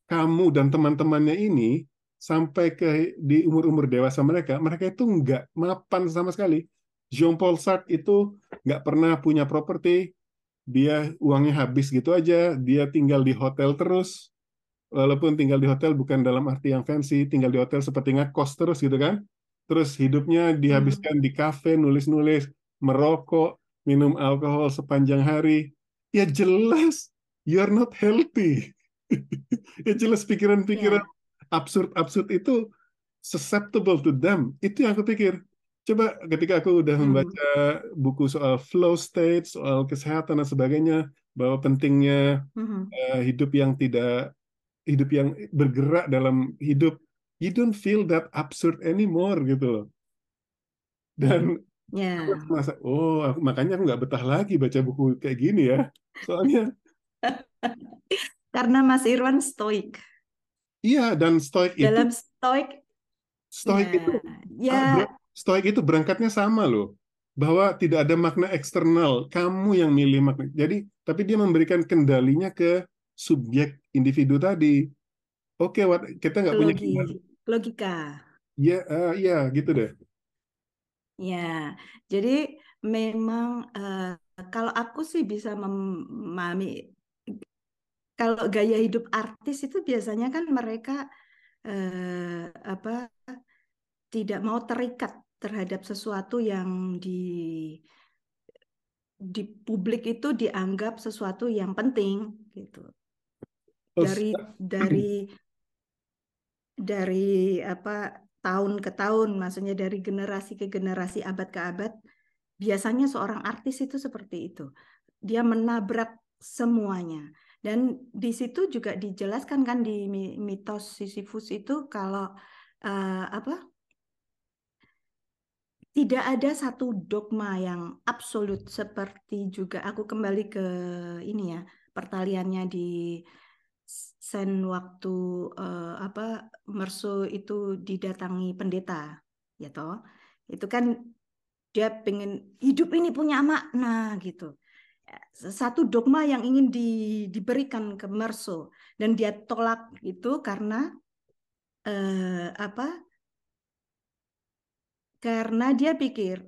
kamu dan teman-temannya ini sampai ke di umur-umur dewasa mereka, mereka itu nggak mapan sama sekali. Jean-Paul Sartre itu nggak pernah punya properti, dia uangnya habis gitu aja, dia tinggal di hotel terus, walaupun tinggal di hotel bukan dalam arti yang fancy, tinggal di hotel seperti ngekos terus gitu kan, terus hidupnya dihabiskan hmm. di kafe, nulis-nulis, merokok, minum alkohol sepanjang hari, ya jelas you're not healthy. ya jelas pikiran-pikiran yeah. absurd-absurd itu susceptible to them. Itu yang aku pikir coba ketika aku udah hmm. membaca buku soal flow state, soal kesehatan dan sebagainya, bahwa pentingnya hmm. uh, hidup yang tidak hidup yang bergerak dalam hidup, you don't feel that absurd anymore gitu loh. Dan yeah. masa, oh makanya aku nggak betah lagi baca buku kayak gini ya, soalnya karena Mas Irwan stoik. Iya dan stoik itu dalam stoik stoik ya, itu ya Stoik itu berangkatnya sama loh, bahwa tidak ada makna eksternal, kamu yang milih makna. Jadi, tapi dia memberikan kendalinya ke subjek individu tadi. Oke, okay, kita nggak punya logika. Ya, uh, ya, gitu deh. Ya, jadi memang uh, kalau aku sih bisa memahami kalau gaya hidup artis itu biasanya kan mereka uh, apa tidak mau terikat terhadap sesuatu yang di di publik itu dianggap sesuatu yang penting gitu. Dari dari dari apa tahun ke tahun maksudnya dari generasi ke generasi abad ke abad biasanya seorang artis itu seperti itu. Dia menabrak semuanya. Dan di situ juga dijelaskan kan di mitos Sisyphus itu kalau uh, apa? Tidak ada satu dogma yang absolut seperti juga aku kembali ke ini ya pertaliannya di sen waktu uh, apa Merso itu didatangi pendeta ya toh. Itu kan dia pengen hidup ini punya makna gitu. Satu dogma yang ingin di, diberikan ke Merso dan dia tolak itu karena uh, apa karena dia pikir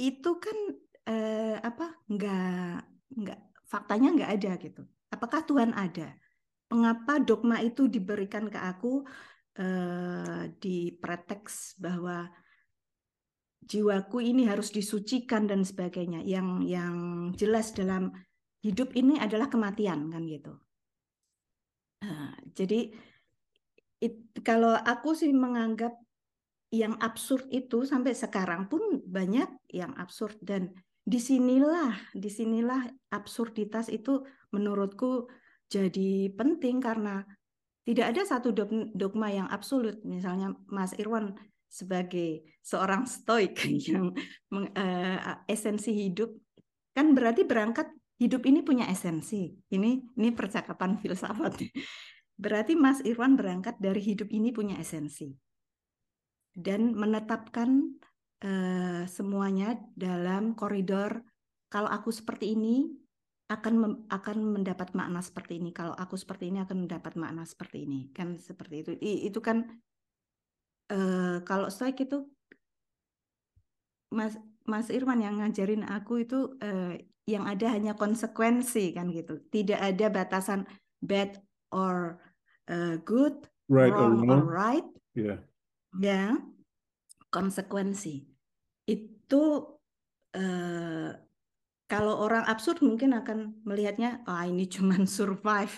itu kan uh, apa nggak nggak faktanya nggak ada gitu Apakah Tuhan ada? Mengapa dogma itu diberikan ke aku eh, di preteks bahwa jiwaku ini harus disucikan dan sebagainya. Yang yang jelas dalam hidup ini adalah kematian kan gitu. Nah, jadi it, kalau aku sih menganggap yang absurd itu sampai sekarang pun banyak yang absurd dan di sinilah di sinilah absurditas itu menurutku jadi penting karena tidak ada satu dogma yang absolut. Misalnya Mas Irwan sebagai seorang stoik yang uh, esensi hidup kan berarti berangkat hidup ini punya esensi. Ini ini percakapan filsafat. Berarti Mas Irwan berangkat dari hidup ini punya esensi. Dan menetapkan uh, semuanya dalam koridor kalau aku seperti ini akan akan mendapat makna seperti ini. Kalau aku seperti ini akan mendapat makna seperti ini. Kan seperti itu. I, itu kan uh, kalau stoik itu Mas Mas Irwan yang ngajarin aku itu uh, yang ada hanya konsekuensi kan gitu. Tidak ada batasan bad or uh, good right wrong or, or right. Yeah. ya konsekuensi itu uh, kalau orang absurd mungkin akan melihatnya ah ini cuman survive.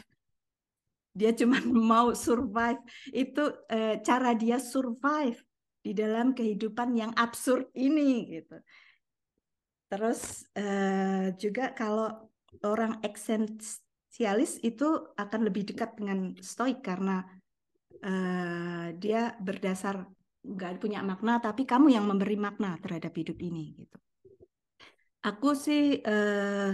Dia cuma mau survive. Itu uh, cara dia survive di dalam kehidupan yang absurd ini gitu. Terus uh, juga kalau orang esensialis itu akan lebih dekat dengan stoik karena uh, dia berdasar nggak punya makna tapi kamu yang memberi makna terhadap hidup ini gitu. Aku sih eh,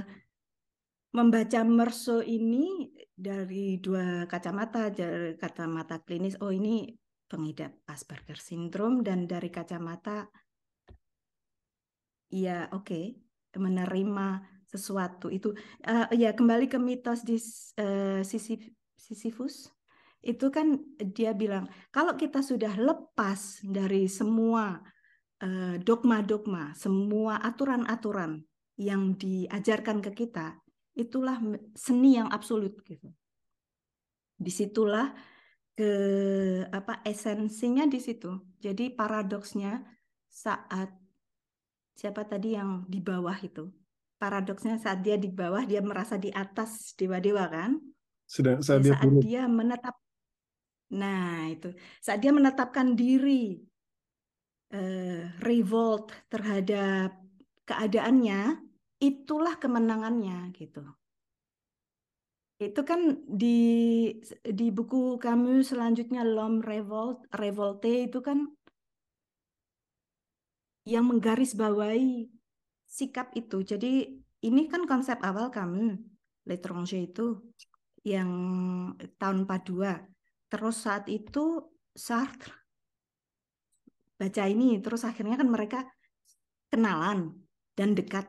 membaca Merso ini dari dua kacamata dari kacamata klinis oh ini pengidap Asperger syndrome dan dari kacamata ya oke okay, menerima sesuatu itu. Uh, ya kembali ke mitos di uh, Sisyphus itu kan dia bilang kalau kita sudah lepas dari semua eh, dogma-dogma, semua aturan-aturan yang diajarkan ke kita, itulah seni yang absolut gitu. Di situlah ke apa esensinya di situ. Jadi paradoksnya saat siapa tadi yang di bawah itu, paradoksnya saat dia di bawah dia merasa di atas dewa-dewa kan. Sedang saat, saat dia, dia menetap Nah, itu saat dia menetapkan diri eh, revolt terhadap keadaannya, itulah kemenangannya gitu. Itu kan di di buku kami selanjutnya Lom Revolt, Revolte itu kan yang menggarisbawahi sikap itu. Jadi ini kan konsep awal kami L'étranger itu yang tahun 42 Terus saat itu Sartre baca ini, terus akhirnya kan mereka kenalan dan dekat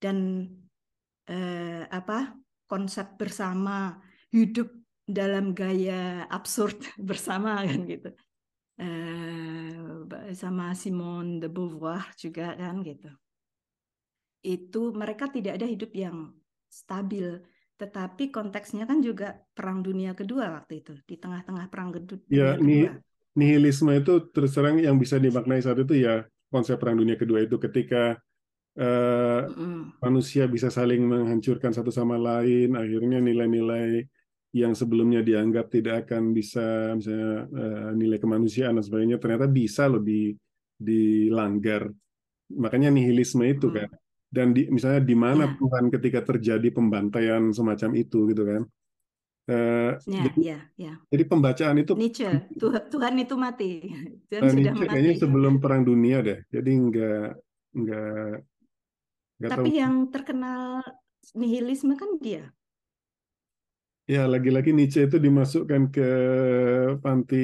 dan eh, apa konsep bersama hidup dalam gaya absurd bersama kan gitu. Eh, sama Simone de Beauvoir juga kan gitu. Itu mereka tidak ada hidup yang stabil tetapi konteksnya kan juga Perang Dunia Kedua waktu itu, di tengah-tengah Perang Dunia ya, Kedua. Nihilisme itu terus terang yang bisa dimaknai saat itu ya konsep Perang Dunia Kedua itu ketika mm. manusia bisa saling menghancurkan satu sama lain, akhirnya nilai-nilai yang sebelumnya dianggap tidak akan bisa misalnya uh, nilai kemanusiaan dan sebagainya ternyata bisa loh di dilanggar. Makanya nihilisme itu mm. kan dan di, misalnya di mana ya. Tuhan ketika terjadi pembantaian semacam itu gitu kan uh, ya, jadi, ya, ya. jadi pembacaan itu Nietzsche Tuhan, Tuhan itu mati Tuhan uh, sudah mati kayaknya sebelum perang dunia deh jadi enggak enggak, enggak tapi tahu. yang terkenal nihilisme kan dia Ya, lagi-lagi Nietzsche itu dimasukkan ke panti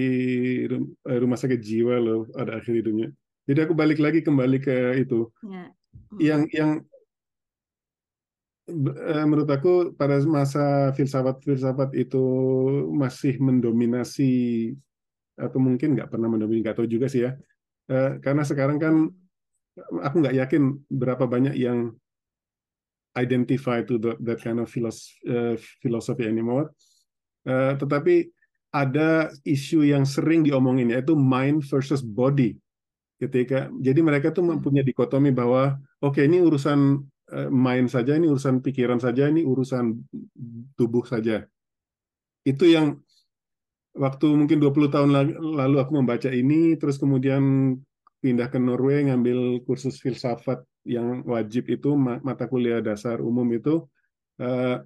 eh, rumah sakit jiwa loh ada akhir hidupnya. Jadi aku balik lagi kembali ke itu. Ya. Yang yang eh, menurut aku pada masa filsafat-filsafat itu masih mendominasi atau mungkin nggak pernah mendominasi, nggak tahu juga sih ya. Eh, karena sekarang kan aku nggak yakin berapa banyak yang identify to the, that kind of philosophy, uh, philosophy anymore. Tetapi ada isu yang sering diomongin yaitu mind versus body. Ketika jadi mereka tuh mempunyai dikotomi bahwa oke okay, ini urusan uh, mind saja, ini urusan pikiran saja, ini urusan tubuh saja. Itu yang waktu mungkin 20 tahun lalu aku membaca ini terus kemudian pindah ke Norway ngambil kursus filsafat yang wajib itu mata kuliah dasar umum itu uh,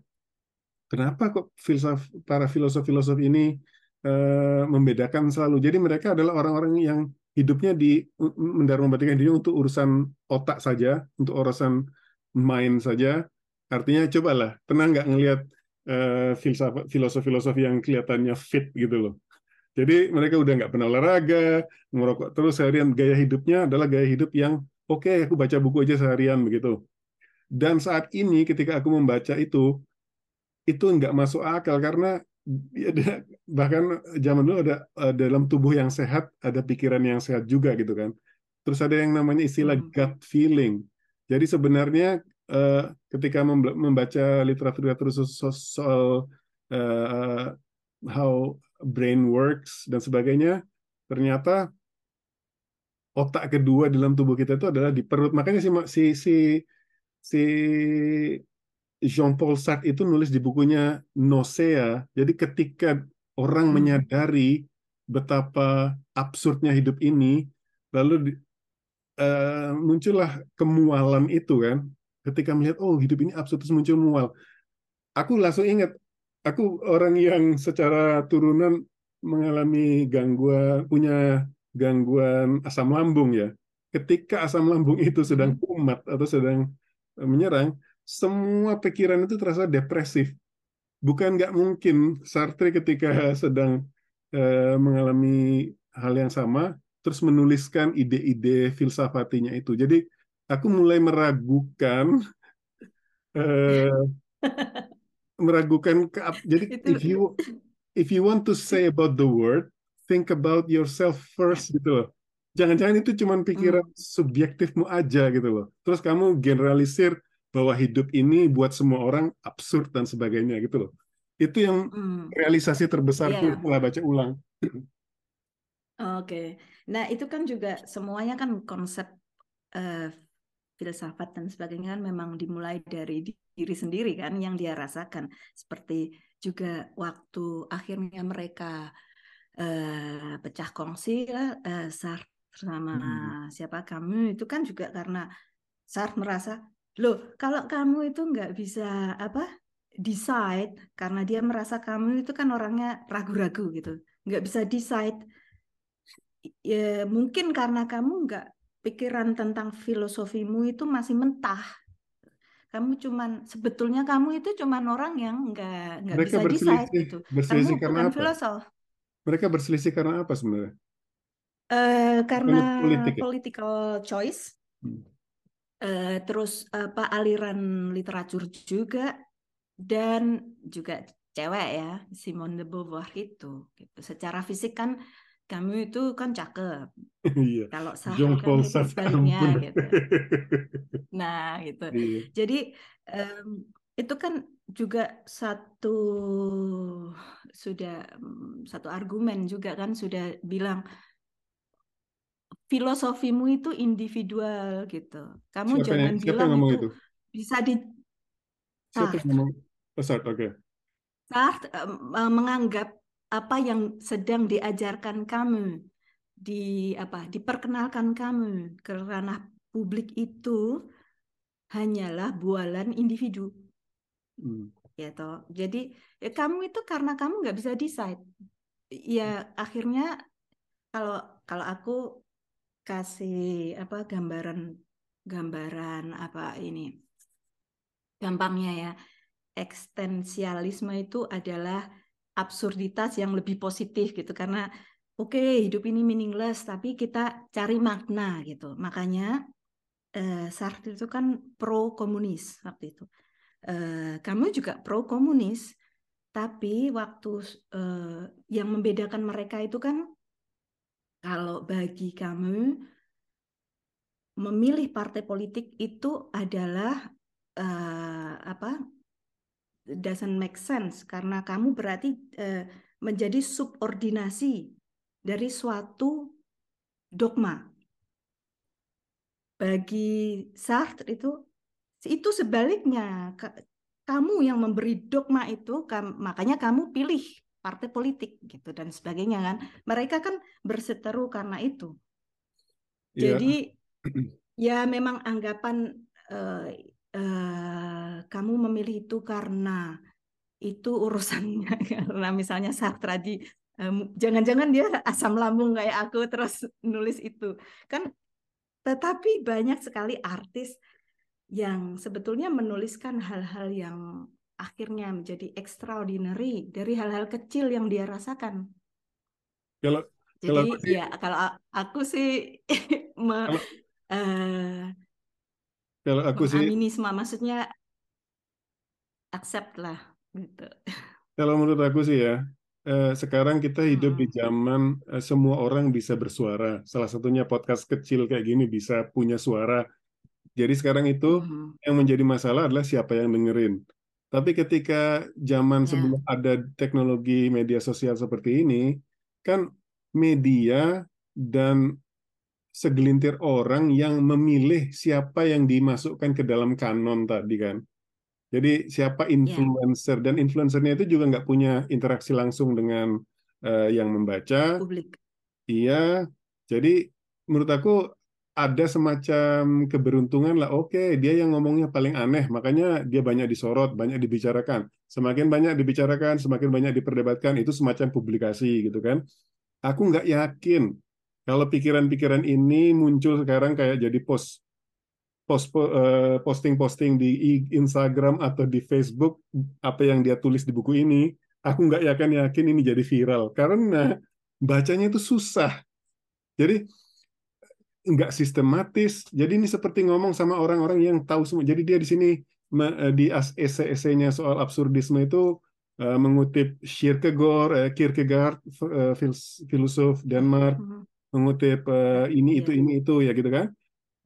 kenapa kok filsaf para filosof-filosof ini uh, membedakan selalu jadi mereka adalah orang-orang yang hidupnya di mendarung membatikan diri untuk urusan otak saja untuk urusan mind saja artinya cobalah pernah nggak ngelihat uh, filosof-filosof yang kelihatannya fit gitu loh jadi mereka udah nggak pernah olahraga, merokok terus seharian. Gaya hidupnya adalah gaya hidup yang oke okay, aku baca buku aja seharian begitu. Dan saat ini ketika aku membaca itu, itu nggak masuk akal karena ya, bahkan zaman dulu ada dalam tubuh yang sehat ada pikiran yang sehat juga gitu kan. Terus ada yang namanya istilah hmm. gut feeling. Jadi sebenarnya eh, ketika membaca literatur-literatur soal uh, how brain works dan sebagainya, ternyata otak kedua dalam tubuh kita itu adalah di perut. Makanya si si si, si Jean Paul Sartre itu nulis di bukunya Nosea. Jadi ketika orang hmm. menyadari betapa absurdnya hidup ini, lalu uh, muncullah kemualan itu kan. Ketika melihat oh hidup ini absurd terus muncul mual. Aku langsung ingat, aku orang yang secara turunan mengalami gangguan punya gangguan asam lambung ya. Ketika asam lambung itu sedang hmm. kumat atau sedang e, menyerang, semua pikiran itu terasa depresif. Bukan nggak mungkin Sartre ketika sedang eh, mengalami hal yang sama, terus menuliskan ide-ide filsafatinya itu. Jadi aku mulai meragukan eh, meragukan ke, jadi if you if you want to say about the word think about yourself first gitu loh. Jangan-jangan itu cuma pikiran hmm. subjektifmu aja gitu loh. Terus kamu generalisir bahwa hidup ini buat semua orang absurd dan sebagainya gitu loh. Itu yang hmm. realisasi terbesarku yeah. setelah baca ulang. Oke. Okay. Nah, itu kan juga semuanya kan konsep uh, filsafat dan sebagainya kan memang dimulai dari diri sendiri kan yang dia rasakan. Seperti juga waktu akhirnya mereka uh, pecah kongsi lah uh, Sartre sama hmm. siapa kamu itu kan juga karena Sartre merasa loh kalau kamu itu nggak bisa apa decide karena dia merasa kamu itu kan orangnya ragu-ragu gitu nggak bisa decide ya mungkin karena kamu nggak pikiran tentang filosofimu itu masih mentah kamu cuman sebetulnya kamu itu cuman orang yang nggak nggak bisa decide gitu kamu bukan filosof mereka berselisih karena apa sebenarnya? Uh, karena politik, ya? political choice, hmm. Uh, terus apa aliran literatur juga, dan juga cewek ya Simone de Beauvoir itu. Gitu. Secara fisik kan kamu itu kan cakep. iya. Kalau sah kan itu sebaliknya gitu. Nah gitu. Iya. Jadi um, itu kan juga satu sudah satu argumen juga kan sudah bilang filosofimu itu individual gitu. Kamu siapa jangan yang, bilang itu, itu bisa di Siapa yang ngomong? Sartre, oke. Okay. Sartre uh, menganggap apa yang sedang diajarkan kamu di apa diperkenalkan kamu ke ranah publik itu hanyalah bualan individu Hmm. Ya toh. Jadi ya kamu itu karena kamu nggak bisa decide. Ya hmm. akhirnya kalau kalau aku kasih apa gambaran gambaran apa ini gampangnya ya. Eksistensialisme itu adalah absurditas yang lebih positif gitu karena oke okay, hidup ini meaningless tapi kita cari makna gitu. Makanya eh, Sartre itu kan pro komunis waktu itu. Eh, kamu juga pro komunis tapi waktu eh, yang membedakan mereka itu kan kalau bagi kamu memilih partai politik itu adalah uh, apa doesn't make sense karena kamu berarti uh, menjadi subordinasi dari suatu dogma. Bagi Sartre itu itu sebaliknya kamu yang memberi dogma itu makanya kamu pilih partai politik gitu dan sebagainya kan. Mereka kan berseteru karena itu. Yeah. Jadi ya memang anggapan uh, Eh, kamu memilih itu karena itu urusannya karena misalnya Sartre jangan-jangan dia asam lambung kayak aku terus nulis itu kan tetapi banyak sekali artis yang sebetulnya menuliskan hal-hal yang akhirnya menjadi extraordinary dari hal-hal kecil yang dia rasakan. Kalau jadi kalau aku sih, ya kalau aku sih me, kalau, uh, kalau aku sih ini semua maksudnya accept lah gitu. Kalau menurut aku sih ya, eh, sekarang kita hidup hmm. di zaman eh, semua orang bisa bersuara. Salah satunya podcast kecil kayak gini bisa punya suara. Jadi sekarang itu hmm. yang menjadi masalah adalah siapa yang dengerin. Tapi ketika zaman ya. sebelum ada teknologi media sosial seperti ini, kan media dan segelintir orang yang memilih siapa yang dimasukkan ke dalam kanon tadi kan. Jadi siapa ya. influencer yeah. dan influencernya itu juga nggak punya interaksi langsung dengan uh, yang membaca. Publik. Iya. Jadi menurut aku ada semacam keberuntungan lah. Oke, dia yang ngomongnya paling aneh, makanya dia banyak disorot, banyak dibicarakan. Semakin banyak dibicarakan, semakin banyak diperdebatkan, itu semacam publikasi gitu kan. Aku nggak yakin kalau pikiran-pikiran ini muncul sekarang kayak jadi post post eh, posting-posting di Instagram atau di Facebook apa yang dia tulis di buku ini, aku nggak yakin yakin ini jadi viral karena bacanya itu susah. Jadi nggak sistematis. Jadi ini seperti ngomong sama orang-orang yang tahu semua. Jadi dia di sini eh, di esai-esainya soal absurdisme itu eh, mengutip Kierkegaard, Kierkegaard, filosof Denmark, mm-hmm mengutip uh, ini itu ini itu ya gitu kan.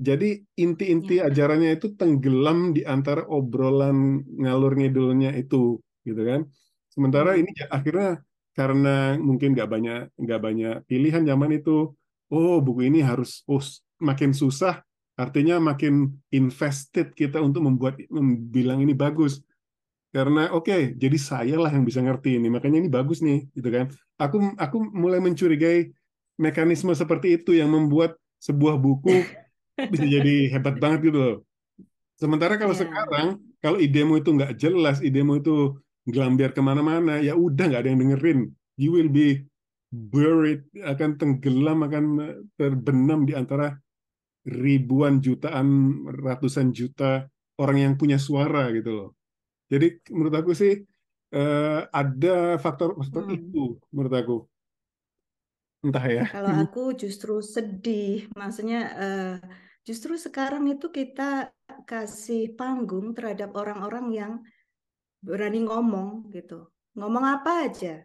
Jadi inti-inti ya. ajarannya itu tenggelam di antara obrolan ngalur ngidulnya itu gitu kan. Sementara hmm. ini ya, akhirnya karena mungkin nggak banyak nggak banyak pilihan zaman itu, oh buku ini harus oh makin susah, artinya makin invested kita untuk membuat bilang ini bagus karena oke okay, jadi saya lah yang bisa ngerti ini makanya ini bagus nih gitu kan aku aku mulai mencurigai mekanisme seperti itu yang membuat sebuah buku bisa jadi hebat banget gitu loh. Sementara kalau yeah. sekarang, kalau idemu itu nggak jelas, idemu itu gelambiar ke mana-mana, ya udah nggak ada yang dengerin. You will be buried, akan tenggelam, akan terbenam di antara ribuan jutaan, ratusan juta orang yang punya suara gitu loh. Jadi menurut aku sih uh, ada faktor-faktor hmm. itu menurut aku. Entah ya. Kalau aku justru sedih, maksudnya uh, justru sekarang itu kita kasih panggung terhadap orang-orang yang berani ngomong gitu. Ngomong apa aja.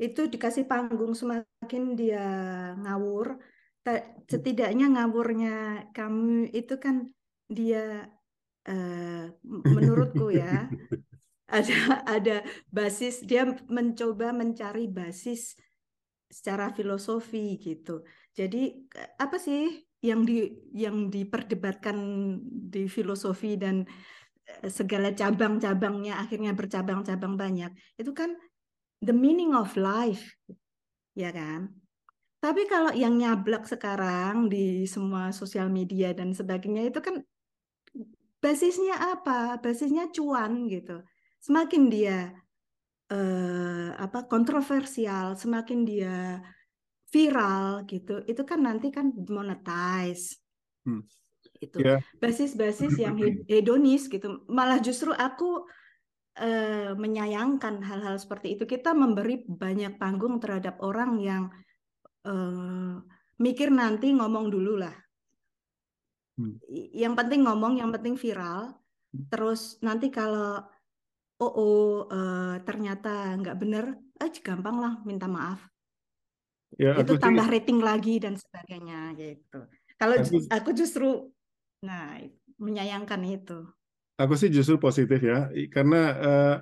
Itu dikasih panggung semakin dia ngawur, setidaknya ngawurnya kamu itu kan dia uh, menurutku ya ada ada basis dia mencoba mencari basis secara filosofi gitu. Jadi apa sih yang di yang diperdebatkan di filosofi dan eh, segala cabang-cabangnya akhirnya bercabang-cabang banyak. Itu kan the meaning of life. Ya kan? Tapi kalau yang nyablak sekarang di semua sosial media dan sebagainya itu kan basisnya apa? Basisnya cuan gitu. Semakin dia eh, apa kontroversial, semakin dia viral gitu, itu kan nanti kan monetize. Hmm. Itu basis basis-basis yang hedonis gitu. Malah justru aku uh, menyayangkan hal-hal seperti itu. Kita memberi banyak panggung terhadap orang yang uh, mikir nanti ngomong dulu lah. Hmm. Yang penting ngomong, yang penting viral. Hmm. Terus nanti kalau oh, oh uh, ternyata nggak bener, eh gampang lah minta maaf. Ya, itu tambah sih, rating lagi dan sebagainya gitu. Kalau aku, aku justru, nah menyayangkan itu. Aku sih justru positif ya, karena uh,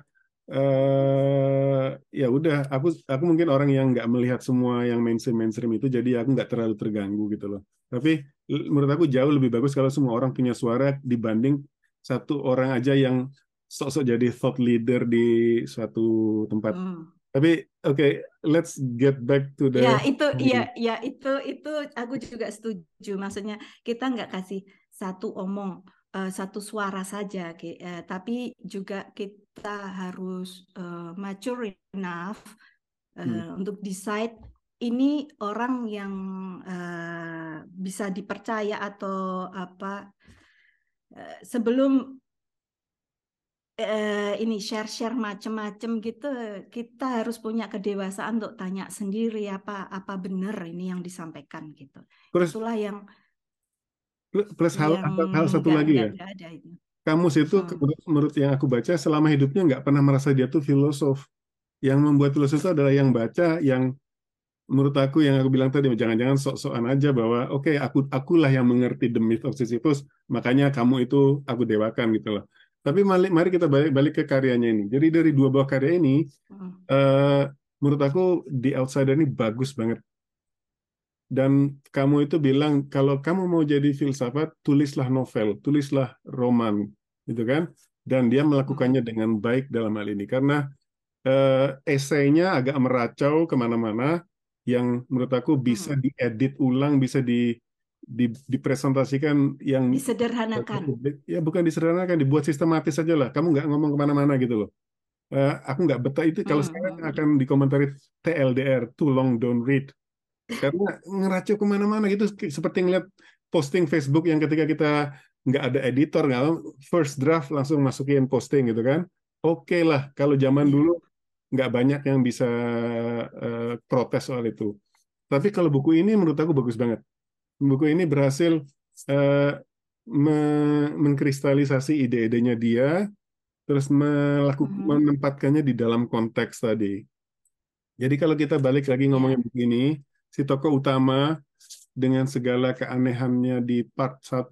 uh, ya udah, aku aku mungkin orang yang nggak melihat semua yang mainstream mainstream itu, jadi aku nggak terlalu terganggu gitu loh. Tapi menurut aku jauh lebih bagus kalau semua orang punya suara dibanding satu orang aja yang sok-sok jadi thought leader di suatu tempat. Hmm. Tapi oke, okay, let's get back to the. Ya itu, ya, ya itu, itu aku juga setuju. Maksudnya kita nggak kasih satu omong, uh, satu suara saja, uh, tapi juga kita harus uh, mature enough uh, hmm. untuk decide ini orang yang uh, bisa dipercaya atau apa. Uh, sebelum uh, ini share-share macam-macam gitu kita harus punya kedewasaan untuk tanya sendiri apa apa benar ini yang disampaikan gitu itulah yang plus hal yang hal satu lagi ya ada itu. kamus itu hmm. menurut yang aku baca selama hidupnya nggak pernah merasa dia tuh filosof yang membuat filosof itu adalah yang baca yang menurut aku yang aku bilang tadi jangan-jangan sok-sokan aja bahwa oke okay, aku akulah yang mengerti the myth of Sisyphus makanya kamu itu aku dewakan gitu loh tapi mari, mari kita balik balik ke karyanya ini. Jadi dari dua buah karya ini, hmm. uh, menurut aku di Outsider ini bagus banget. Dan kamu itu bilang kalau kamu mau jadi filsafat, tulislah novel, tulislah roman, gitu kan? Dan dia melakukannya hmm. dengan baik dalam hal ini karena uh, esainya agak meracau ke mana-mana, yang menurut aku bisa hmm. diedit ulang, bisa di di, dipresentasikan yang disederhanakan. Ya bukan disederhanakan, dibuat sistematis saja lah. Kamu nggak ngomong ke mana-mana gitu loh. Uh, aku nggak betah itu kalau hmm. sekarang akan dikomentari TLDR, too long don't read. Karena ngeracu ke mana-mana gitu, seperti ngeliat posting Facebook yang ketika kita nggak ada editor, nggak first draft langsung masukin posting gitu kan. Oke okay lah, kalau zaman iya. dulu nggak banyak yang bisa uh, protes soal itu. Tapi kalau buku ini menurut aku bagus banget buku ini berhasil uh, me mengkristalisasi ide-idenya dia, terus melakukan mm -hmm. menempatkannya di dalam konteks tadi. Jadi kalau kita balik lagi iya. ngomongin begini, si tokoh utama dengan segala keanehannya di part 1,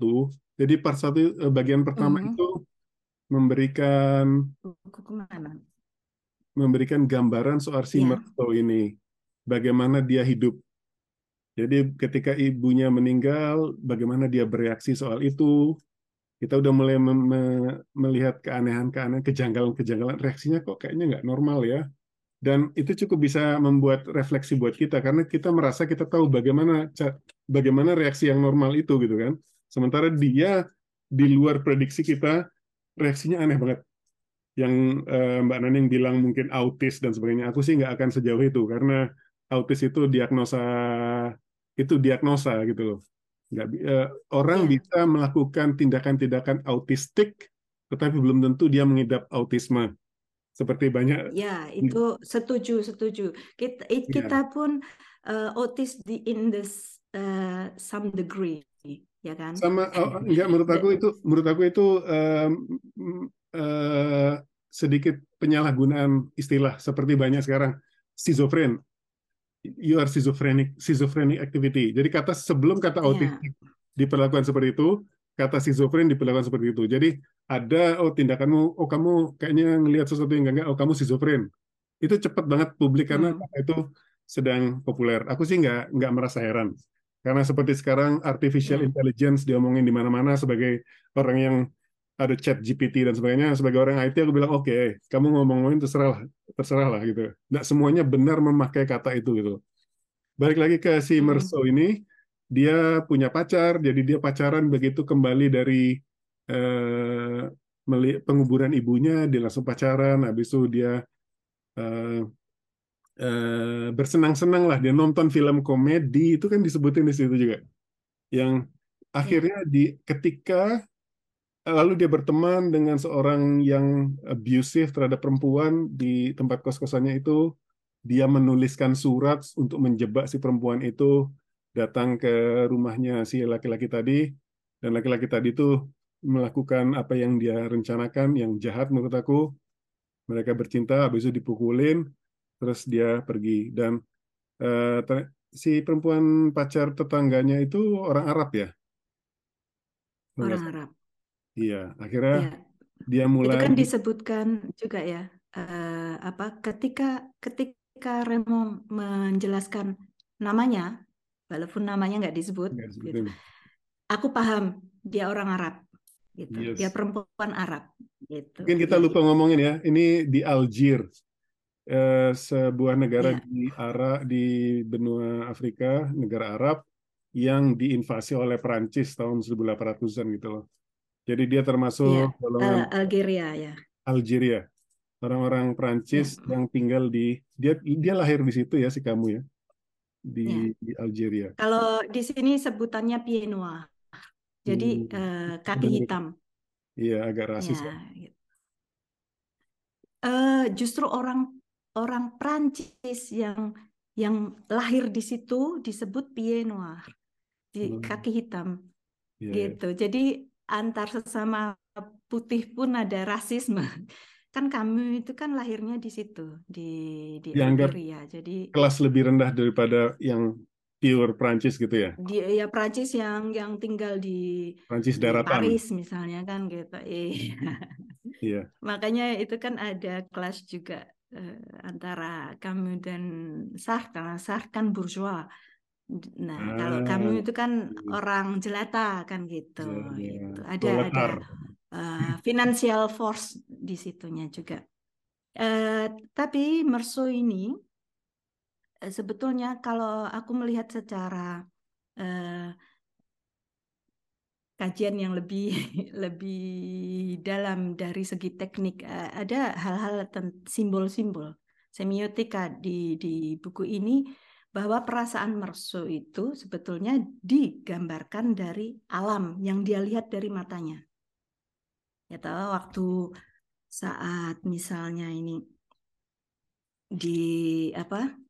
jadi part 1 eh, bagian pertama mm -hmm. itu memberikan memberikan gambaran soal si yeah. Merto ini, bagaimana dia hidup jadi ketika ibunya meninggal, bagaimana dia bereaksi soal itu? Kita udah mulai me me melihat keanehan-keanehan, kejanggalan-kejanggalan. Reaksinya kok kayaknya nggak normal ya. Dan itu cukup bisa membuat refleksi buat kita karena kita merasa kita tahu bagaimana bagaimana reaksi yang normal itu gitu kan. Sementara dia di luar prediksi kita reaksinya aneh banget. Yang uh, Mbak Naning bilang mungkin autis dan sebagainya. Aku sih nggak akan sejauh itu karena autis itu diagnosa itu diagnosa gitu loh. Nggak, uh, orang yeah. bisa melakukan tindakan-tindakan autistik, tetapi belum tentu dia mengidap autisme. Seperti banyak. Ya, itu setuju, setuju. Kita, yeah. kita pun uh, autis di in this uh, some degree, ya kan? Sama, oh, enggak menurut aku itu, menurut aku itu um, uh, sedikit penyalahgunaan istilah seperti banyak sekarang schizofren you are schizophrenic schizophrenic activity. Jadi kata sebelum kata iya. autistik yeah. diperlakukan seperti itu, kata schizofren diperlakukan seperti itu. Jadi ada oh tindakanmu, oh kamu kayaknya ngelihat sesuatu yang enggak, oh kamu schizofren. Itu cepat banget publik karena hmm. itu sedang populer. Aku sih nggak nggak merasa heran. Karena seperti sekarang artificial hmm. intelligence diomongin di mana-mana sebagai orang yang ada chat GPT dan sebagainya sebagai orang IT aku bilang oke okay, kamu ngomong-ngomongin terserah lah terserah lah gitu nggak semuanya benar memakai kata itu gitu balik lagi ke si hmm. Merso ini dia punya pacar jadi dia pacaran begitu kembali dari eh, penguburan ibunya dia langsung pacaran habis itu dia eh, eh, bersenang-senang lah dia nonton film komedi itu kan disebutin di situ juga yang akhirnya di ketika lalu dia berteman dengan seorang yang abusive terhadap perempuan di tempat kos-kosannya itu. Dia menuliskan surat untuk menjebak si perempuan itu datang ke rumahnya si laki-laki tadi dan laki-laki tadi itu melakukan apa yang dia rencanakan yang jahat menurut aku. Mereka bercinta, habis itu dipukulin, terus dia pergi dan uh, si perempuan pacar tetangganya itu orang Arab ya? Orang Arab. Iya, akhirnya ya. dia mulai. Itu kan disebutkan juga ya, uh, apa ketika ketika Remo menjelaskan namanya, walaupun namanya nggak disebut, gitu, aku paham dia orang Arab, gitu. Yes. Dia perempuan Arab, gitu. Mungkin kita lupa ngomongin ya, ini di Algier, eh, sebuah negara ya. di Arab di benua Afrika, negara Arab yang diinvasi oleh Perancis tahun 1800-an gitu loh. Jadi dia termasuk ya, golongan Algeria ya. Algeria. Orang-orang Prancis ya. yang tinggal di dia dia lahir di situ ya si kamu ya. Di, ya. di Algeria. Kalau di sini sebutannya pied noir. Jadi hmm. uh, kaki hitam. Iya, agak rasis. Ya. ya. Uh, justru orang orang Prancis yang yang lahir di situ disebut pied noir, di hmm. kaki hitam. Yeah, iya. gitu. Jadi antar sesama putih pun ada rasisme. Kan kamu itu kan lahirnya di situ di di Dianggap Algeria. Jadi kelas lebih rendah daripada yang pure Prancis gitu ya? Di, ya Prancis yang yang tinggal di, Prancis di daratan. Paris misalnya kan gitu. Iya. Iya. Makanya itu kan ada kelas juga eh, antara kamu dan Sar karena Sar kan bourgeois. Nah, ah, kalau kamu itu kan iya. orang jelata kan gitu. Ya, ya. gitu. Ada ada uh, financial force di situnya juga. Uh, tapi Merso ini uh, sebetulnya kalau aku melihat secara uh, kajian yang lebih lebih dalam dari segi teknik, uh, ada hal-hal simbol-simbol semiotika di di buku ini bahwa perasaan mersu itu sebetulnya digambarkan dari alam yang dia lihat dari matanya. Ya tahu waktu saat misalnya ini di apa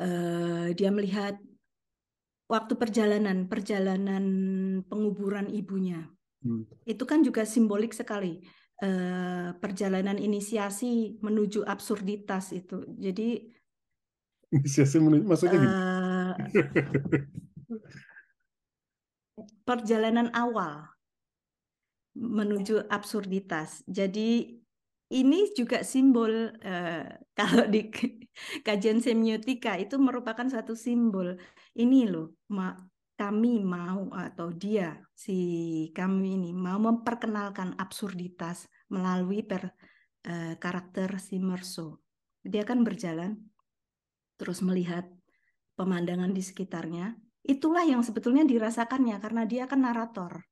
uh, dia melihat waktu perjalanan perjalanan penguburan ibunya hmm. itu kan juga simbolik sekali uh, perjalanan inisiasi menuju absurditas itu jadi Inisiasi maksudnya uh, perjalanan awal menuju absurditas. Jadi ini juga simbol uh, kalau di kajian semiotika itu merupakan satu simbol. Ini loh, ma kami mau atau dia si kami ini mau memperkenalkan absurditas melalui per uh, karakter si Merso. Dia kan berjalan terus melihat pemandangan di sekitarnya, itulah yang sebetulnya dirasakannya karena dia kan narator.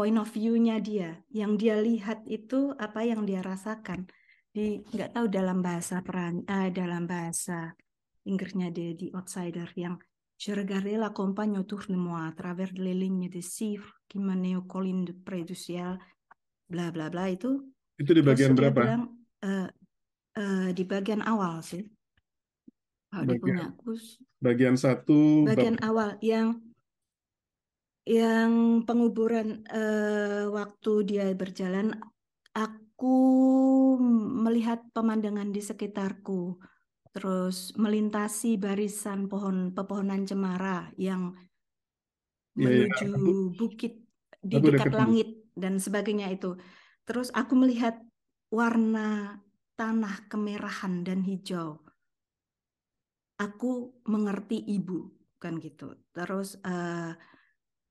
Point of view-nya dia, yang dia lihat itu apa yang dia rasakan. Di nggak tahu dalam bahasa peran eh, dalam bahasa Inggrisnya dia di outsider yang Je regardais la campagne autour de moi à travers les lignes de chiffres qui menaient aux collines de près du ciel, bla bla bla itu. Itu di bagian berapa? Bilang, uh, uh, di bagian awal sih. Kalau bagian, bagian satu bagian bab... awal yang yang penguburan uh, waktu dia berjalan aku melihat pemandangan di sekitarku terus melintasi barisan pohon pepohonan cemara yang ya, menuju ya. Aku, bukit di aku dekat langit dan sebagainya itu terus aku melihat warna tanah kemerahan dan hijau aku mengerti ibu kan gitu. Terus uh,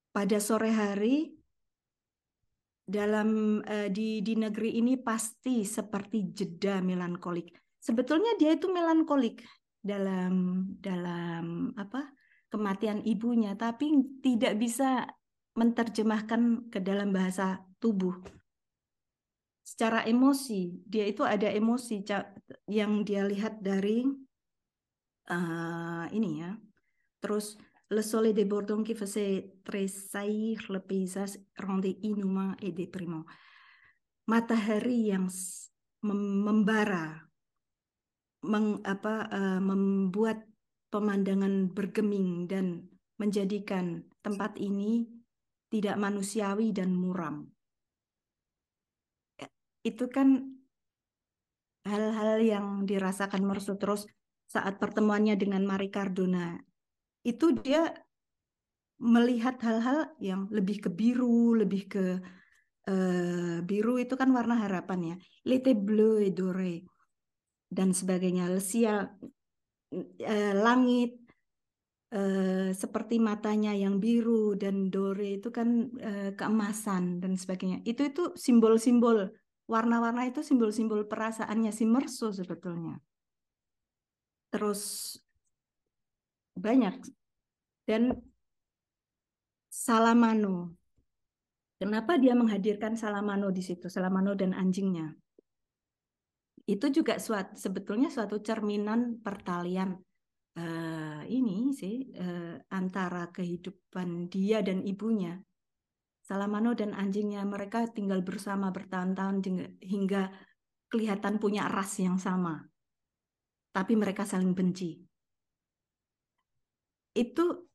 pada sore hari dalam uh, di di negeri ini pasti seperti jeda melankolik. Sebetulnya dia itu melankolik dalam dalam apa kematian ibunya, tapi tidak bisa menerjemahkan ke dalam bahasa tubuh. Secara emosi, dia itu ada emosi yang dia lihat dari uh, ini ya. Terus le soleil débordant qui faisait tressaillir le paysage rendait inhumain et déprimant. Matahari yang membara, meng, apa, uh, membuat pemandangan bergeming dan menjadikan tempat ini tidak manusiawi dan muram. Itu kan hal-hal yang dirasakan Mersu terus saat pertemuannya dengan Mari Cardona. Itu dia melihat hal-hal yang lebih ke biru, lebih ke uh, biru itu kan warna harapan ya. L'été bleu et doré dan sebagainya. Lesia uh, langit uh, seperti matanya yang biru dan dore itu kan uh, keemasan dan sebagainya. Itu itu simbol-simbol warna-warna itu simbol-simbol perasaannya si Merso sebetulnya. Terus banyak dan Salamano. Kenapa dia menghadirkan Salamano di situ? Salamano dan anjingnya. Itu juga suat, sebetulnya suatu cerminan pertalian uh, ini sih uh, antara kehidupan dia dan ibunya Salamano dan anjingnya mereka tinggal bersama bertahun-tahun hingga kelihatan punya ras yang sama. Tapi mereka saling benci. Itu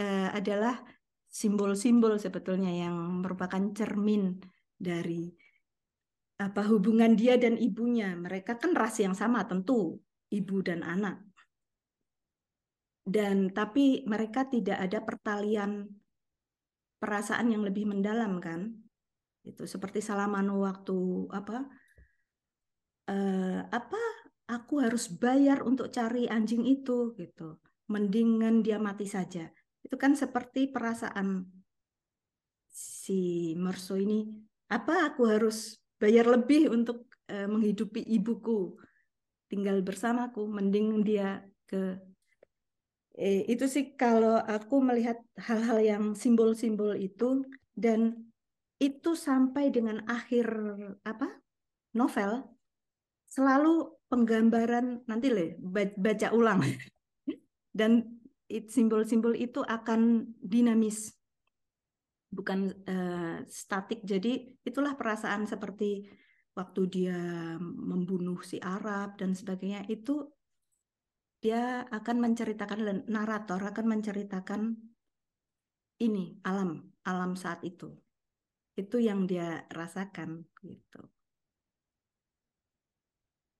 uh, adalah simbol-simbol sebetulnya yang merupakan cermin dari apa hubungan dia dan ibunya. Mereka kan ras yang sama tentu, ibu dan anak. Dan tapi mereka tidak ada pertalian perasaan yang lebih mendalam kan itu seperti Salamano waktu apa uh, apa aku harus bayar untuk cari anjing itu gitu mendingan dia mati saja itu kan seperti perasaan si Merso ini apa aku harus bayar lebih untuk uh, menghidupi ibuku? Tinggal bersamaku mending dia ke Eh, itu sih kalau aku melihat hal-hal yang simbol-simbol itu dan itu sampai dengan akhir apa novel selalu penggambaran nanti le baca ulang. Dan simbol-simbol itu akan dinamis. Bukan uh, statik. Jadi itulah perasaan seperti waktu dia membunuh si Arab dan sebagainya itu dia akan menceritakan narator akan menceritakan ini alam alam saat itu. Itu yang dia rasakan gitu.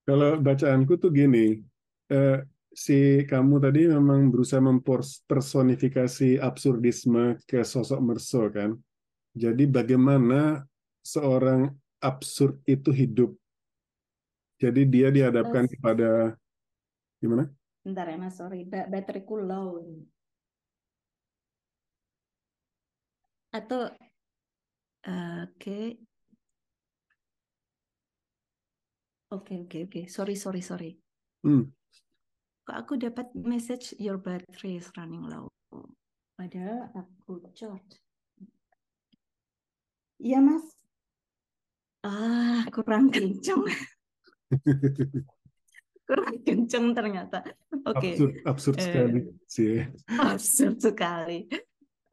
Kalau bacaanku tuh gini eh, si kamu tadi memang berusaha mempersonifikasi absurdisme ke sosok Merso kan jadi bagaimana seorang absurd itu hidup jadi dia dihadapkan Terus, kepada gimana Bentar ya mas, sorry. Ba bateraiku low. Atau, oke. Okay. Oke, okay, oke, okay, oke. Okay. Sorry, sorry, sorry. Hmm. Kok aku dapat message your battery is running low. Padahal aku charge. Iya, Mas. Ah, kurang kencang. kurang kenceng ternyata. Oke. Okay. Absurd, absurd eh, sekali sih. Absurd sekali.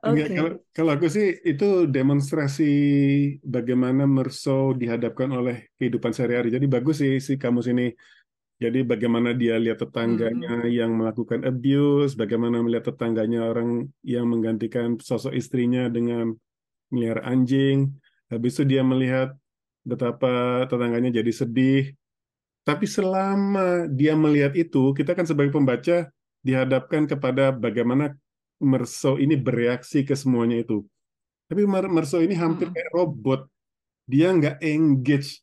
Oke. Okay. Kalau, kalau aku sih itu demonstrasi bagaimana Merso dihadapkan oleh kehidupan sehari-hari. Jadi bagus sih si kamu sini. Jadi bagaimana dia lihat tetangganya hmm. yang melakukan abuse, bagaimana melihat tetangganya orang yang menggantikan sosok istrinya dengan melihara anjing. Habis itu dia melihat betapa tetangganya jadi sedih, tapi selama dia melihat itu, kita kan sebagai pembaca dihadapkan kepada bagaimana Merso ini bereaksi ke semuanya itu. Tapi Merso ini hampir kayak robot. Dia nggak engage.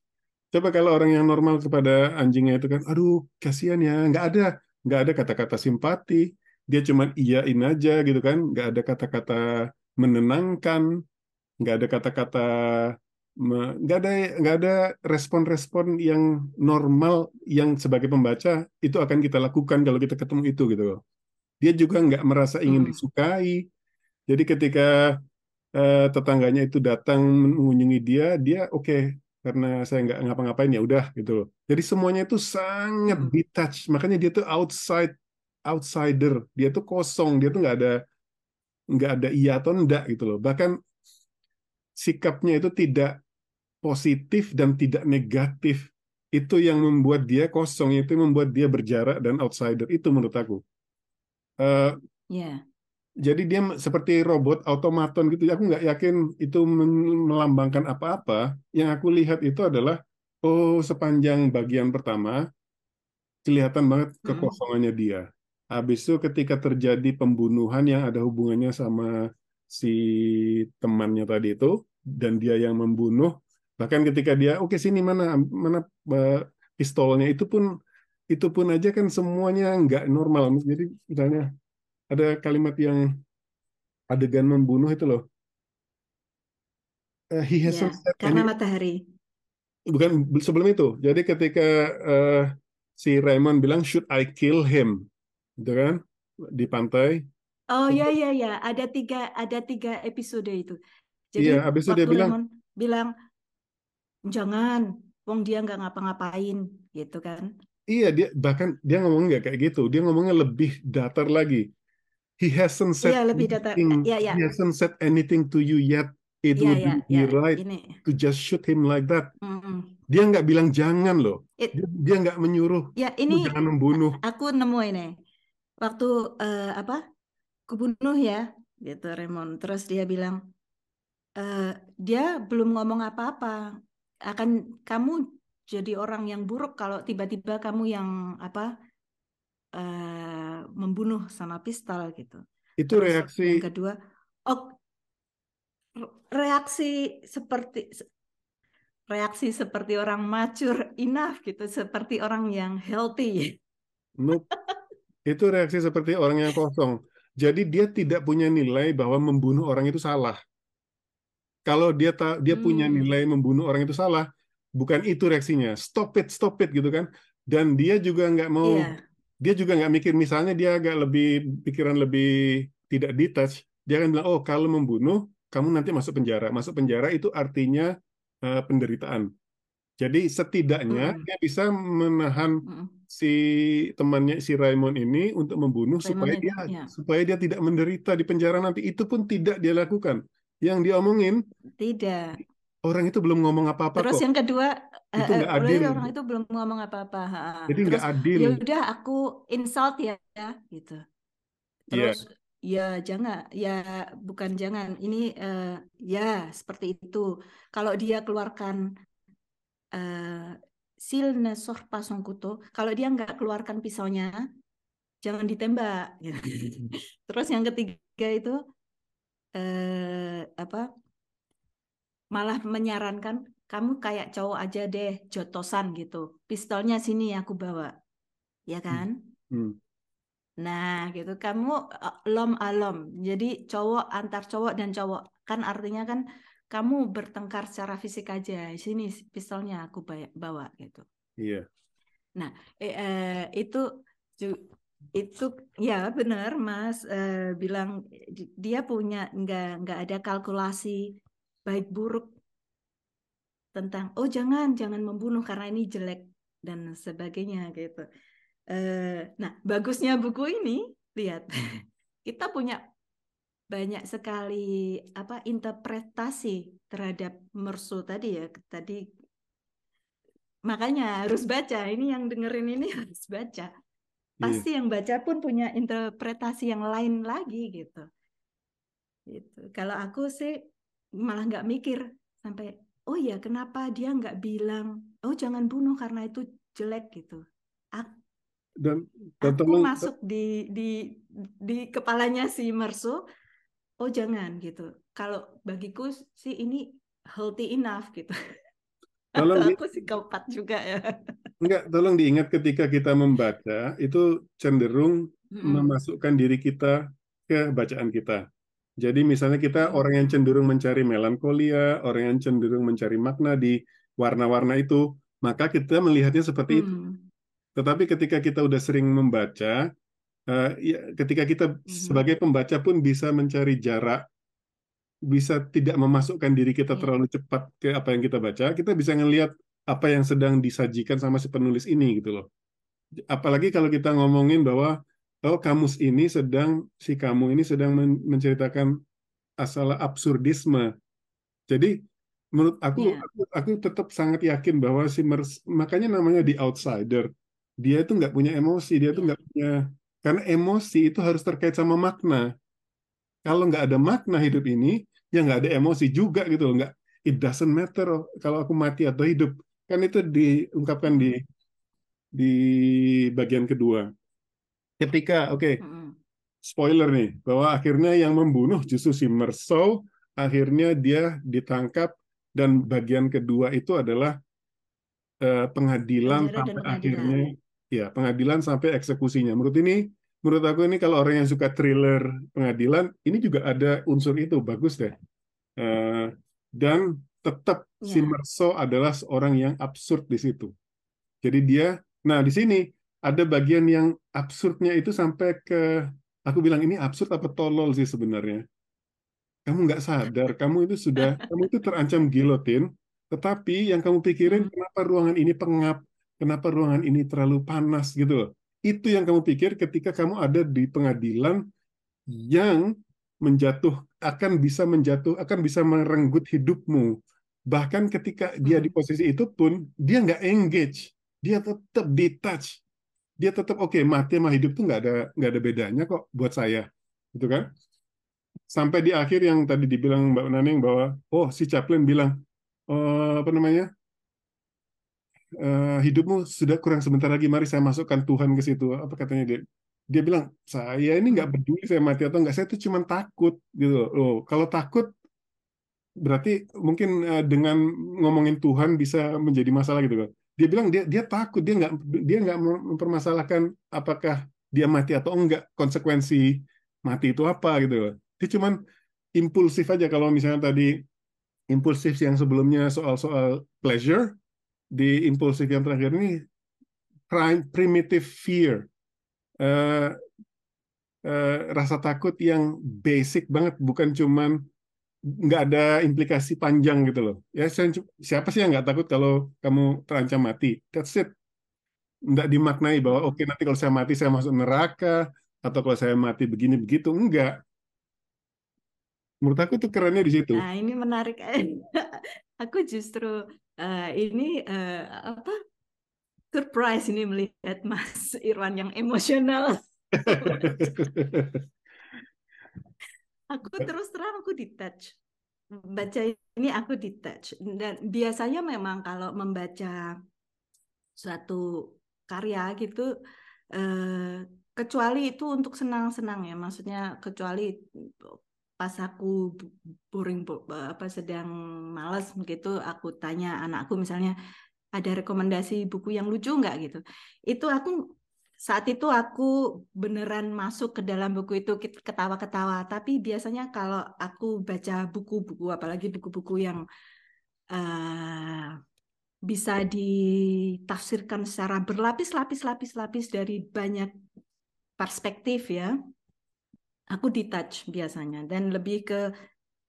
Coba kalau orang yang normal kepada anjingnya itu kan, aduh kasihan ya, nggak ada, nggak ada kata-kata simpati. Dia cuma iyain aja gitu kan, nggak ada kata-kata menenangkan, nggak ada kata-kata nggak ada nggak ada respon-respon yang normal yang sebagai pembaca itu akan kita lakukan kalau kita ketemu itu gitu loh. Dia juga nggak merasa ingin hmm. disukai. Jadi ketika uh, tetangganya itu datang mengunjungi dia, dia oke okay, karena saya nggak ngapa-ngapain ya udah gitu loh. Jadi semuanya itu sangat hmm. detached. Makanya dia tuh outside outsider. Dia tuh kosong. Dia tuh nggak ada nggak ada iya atau enggak gitu loh. Bahkan sikapnya itu tidak positif dan tidak negatif. Itu yang membuat dia kosong, itu yang membuat dia berjarak dan outsider. Itu menurut aku. Uh, yeah. Jadi dia seperti robot otomaton gitu. Aku nggak yakin itu melambangkan apa-apa. Yang aku lihat itu adalah, oh sepanjang bagian pertama, kelihatan banget kekosongannya dia. Habis itu ketika terjadi pembunuhan yang ada hubungannya sama si temannya tadi itu, dan dia yang membunuh, bahkan ketika dia oke okay, sini mana mana uh, pistolnya itu pun itu pun aja kan semuanya nggak normal jadi misalnya ada kalimat yang adegan membunuh itu loh. Uh, he has yeah, karena any... matahari. Bukan sebelum itu. Jadi ketika uh, si Raymond bilang should I kill him? Gitu kan? Di pantai. Oh ya ya ya. Ada tiga ada tiga episode itu. Jadi iya, habis itu dia bilang Raymond bilang jangan wong dia nggak ngapa-ngapain gitu kan. Iya dia bahkan dia ngomong nggak kayak gitu. Dia ngomongnya lebih datar lagi he hasn't said iya, lebih datar. Anything, ya, ya. he hasn't said anything to you yet it ya, would ya, be ya. right Ini. to just shoot him like that mm -mm. dia nggak bilang jangan loh It, dia, nggak menyuruh ya ini jangan membunuh aku nemu ini waktu uh, apa kubunuh ya gitu Raymond terus dia bilang uh, dia belum ngomong apa-apa akan kamu jadi orang yang buruk kalau tiba-tiba kamu yang apa uh, membunuh sama pistol gitu. Itu Terus reaksi yang kedua, oh reaksi seperti reaksi seperti orang mature enough gitu, seperti orang yang healthy. Nope. itu reaksi seperti orang yang kosong. Jadi dia tidak punya nilai bahwa membunuh orang itu salah. Kalau dia ta dia hmm. punya nilai membunuh orang itu salah, bukan itu reaksinya. Stop it, stop it gitu kan. Dan dia juga nggak mau, yeah. Dia juga nggak mikir. Misalnya dia agak lebih pikiran lebih tidak detach. Dia akan bilang, oh kalau membunuh, kamu nanti masuk penjara. Masuk penjara itu artinya uh, penderitaan. Jadi setidaknya mm. dia bisa menahan mm. si temannya si Raymond ini untuk membunuh Raymond supaya dia ya. supaya dia tidak menderita di penjara nanti. Itu pun tidak dia lakukan yang diomongin tidak orang itu belum ngomong apa-apa terus kok. yang kedua itu uh, adil orang itu belum ngomong apa-apa jadi nggak adil ya udah aku insult ya gitu iya. terus yeah. ya jangan ya bukan jangan ini uh, ya seperti itu kalau dia keluarkan uh, silne pasong kuto kalau dia nggak keluarkan pisaunya jangan ditembak terus yang ketiga itu eh, apa malah menyarankan kamu kayak cowok aja deh jotosan gitu. Pistolnya sini aku bawa. Ya hmm. kan? Hmm. nah gitu. Kamu eh, lom alom jadi cowok antar cowok dan cowok. Kan artinya kan kamu bertengkar secara fisik aja. Sini pistolnya aku bawa gitu. Iya. Nah eh, eh, itu itu ya benar Mas uh, bilang dia punya nggak nggak ada kalkulasi baik buruk tentang oh jangan jangan membunuh karena ini jelek dan sebagainya gitu. Uh, nah bagusnya buku ini lihat kita punya banyak sekali apa interpretasi terhadap Mersu tadi ya tadi makanya harus baca ini yang dengerin ini harus baca Iya. pasti yeah. yang baca pun punya interpretasi yang lain lagi gitu. Gitu. Kalau aku sih malah nggak mikir sampai oh ya kenapa dia nggak bilang oh jangan bunuh karena itu jelek gitu. Aku, dan, dan aku teman, masuk di di di kepalanya si Merso oh jangan gitu. Kalau bagiku sih ini healthy enough gitu. Kalau aku psikopat juga ya. Enggak, tolong diingat ketika kita membaca itu cenderung mm-hmm. memasukkan diri kita ke bacaan kita. Jadi misalnya kita orang yang cenderung mencari melankolia, orang yang cenderung mencari makna di warna-warna itu, maka kita melihatnya seperti mm-hmm. itu. Tetapi ketika kita udah sering membaca, uh, ya, ketika kita mm-hmm. sebagai pembaca pun bisa mencari jarak bisa tidak memasukkan diri kita iya. terlalu cepat ke apa yang kita baca, kita bisa ngelihat apa yang sedang disajikan sama si penulis ini gitu loh. Apalagi kalau kita ngomongin bahwa oh kamus ini sedang si kamu ini sedang menceritakan asal absurdisme. Jadi menurut aku, yeah. aku aku tetap sangat yakin bahwa si Mers, makanya namanya di outsider. Dia itu nggak punya emosi, dia itu yeah. nggak punya karena emosi itu harus terkait sama makna. Kalau nggak ada makna hidup ini, ya nggak ada emosi juga gitu loh. Nggak, it doesn't matter kalau aku mati atau hidup. Kan itu diungkapkan di di bagian kedua. Ketika, oke, okay, spoiler nih, bahwa akhirnya yang membunuh justru si Mersault, akhirnya dia ditangkap dan bagian kedua itu adalah uh, pengadilan Penjara sampai akhirnya ya pengadilan sampai eksekusinya. Menurut ini, menurut aku ini kalau orang yang suka thriller pengadilan, ini juga ada unsur itu bagus deh. Uh, dan tetap ya. si Merso adalah seorang yang absurd di situ. Jadi dia, nah di sini ada bagian yang absurdnya itu sampai ke Aku bilang ini absurd apa tolol sih sebenarnya. Kamu nggak sadar, kamu itu sudah, kamu itu terancam gilotin, tetapi yang kamu pikirin hmm. kenapa ruangan ini pengap, kenapa ruangan ini terlalu panas gitu Itu yang kamu pikir ketika kamu ada di pengadilan yang menjatuh akan bisa menjatuh akan bisa merenggut hidupmu. Bahkan ketika dia di hmm. posisi itu pun dia nggak engage, dia tetap detach dia tetap oke okay, mati sama hidup tuh nggak ada nggak ada bedanya kok buat saya gitu kan? Sampai di akhir yang tadi dibilang Mbak Naneng bahwa oh si Chaplin bilang oh, apa namanya? Uh, hidupmu sudah kurang sebentar lagi mari saya masukkan Tuhan ke situ. Apa katanya dia? Dia bilang saya ini nggak peduli saya mati atau nggak saya itu cuma takut gitu oh kalau takut berarti mungkin uh, dengan ngomongin Tuhan bisa menjadi masalah gitu kan dia bilang dia dia takut dia nggak dia nggak mempermasalahkan apakah dia mati atau enggak konsekuensi mati itu apa gitu dia cuman impulsif aja kalau misalnya tadi impulsif yang sebelumnya soal-soal pleasure di impulsif yang terakhir ini primitive fear uh, uh, rasa takut yang basic banget bukan cuman nggak ada implikasi panjang gitu loh. Ya siapa sih yang nggak takut kalau kamu terancam mati? That's it. Nggak dimaknai bahwa oke okay, nanti kalau saya mati saya masuk neraka atau kalau saya mati begini begitu enggak. Menurut aku tuh kerennya di situ. Nah ini menarik. aku justru uh, ini uh, apa surprise ini melihat Mas Irwan yang emosional. aku terus terang aku detach. Baca ini aku detach. Dan biasanya memang kalau membaca suatu karya gitu eh, kecuali itu untuk senang-senang ya. Maksudnya kecuali pas aku boring apa sedang malas begitu aku tanya anakku misalnya ada rekomendasi buku yang lucu nggak? gitu. Itu aku saat itu aku beneran masuk ke dalam buku itu ketawa-ketawa. Tapi biasanya kalau aku baca buku-buku, apalagi buku-buku yang uh, bisa ditafsirkan secara berlapis-lapis-lapis-lapis dari banyak perspektif ya, aku detach biasanya dan lebih ke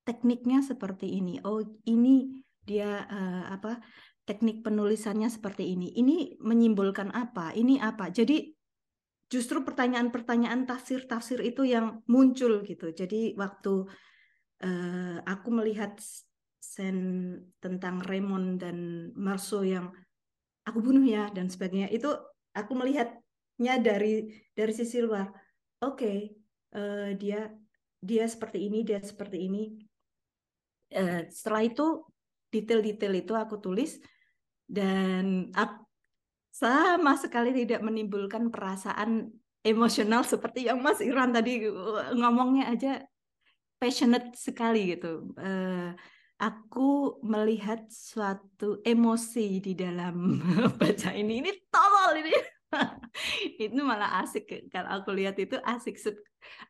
tekniknya seperti ini. Oh ini dia uh, apa? teknik penulisannya seperti ini. Ini menyimbolkan apa? Ini apa? Jadi justru pertanyaan-pertanyaan tafsir-tafsir itu yang muncul gitu. Jadi waktu uh, aku melihat sen tentang Raymond dan Marceau yang aku bunuh ya dan sebagainya itu aku melihatnya dari dari sisi luar. Oke, okay, uh, eh, dia dia seperti ini, dia seperti ini. Uh, setelah itu detail-detail itu aku tulis dan aku, sama sekali tidak menimbulkan perasaan emosional seperti yang Mas Iran tadi uh, ngomongnya aja passionate sekali gitu. Uh, aku melihat suatu emosi di dalam baca ini. Ini tolol ini. itu malah asik kalau aku lihat itu asik.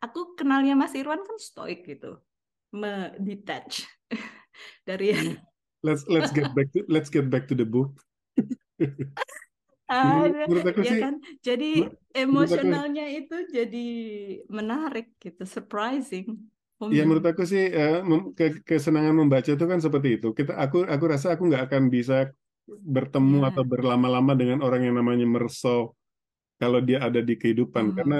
Aku kenalnya Mas Irwan kan stoik gitu, detach dari. Let's let's get back to let's get back to the book. Menurut aku ya sih, kan jadi emosionalnya aku, itu jadi menarik gitu surprising Ya menurut aku sih eh, kesenangan membaca itu kan seperti itu. Kita aku aku rasa aku nggak akan bisa bertemu ya. atau berlama-lama dengan orang yang namanya Merso kalau dia ada di kehidupan hmm. karena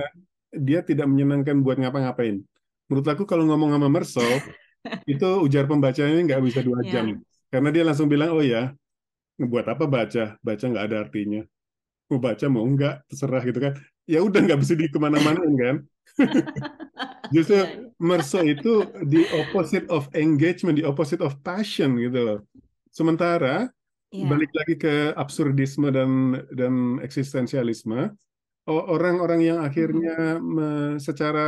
dia tidak menyenangkan buat ngapa-ngapain. Menurut aku kalau ngomong sama Mersol, itu ujar pembacanya nggak bisa dua Ya. jam. Karena dia langsung bilang, oh ya, buat apa baca? Baca nggak ada artinya. Mau baca mau nggak, terserah gitu kan. Ya udah nggak bisa di ke mana-mana kan. Justru Iya, iya. Merso itu the opposite of engagement, the opposite of passion gitu loh. Sementara Iya. balik lagi ke absurdisme dan dan eksistensialisme, orang-orang yang akhirnya me- secara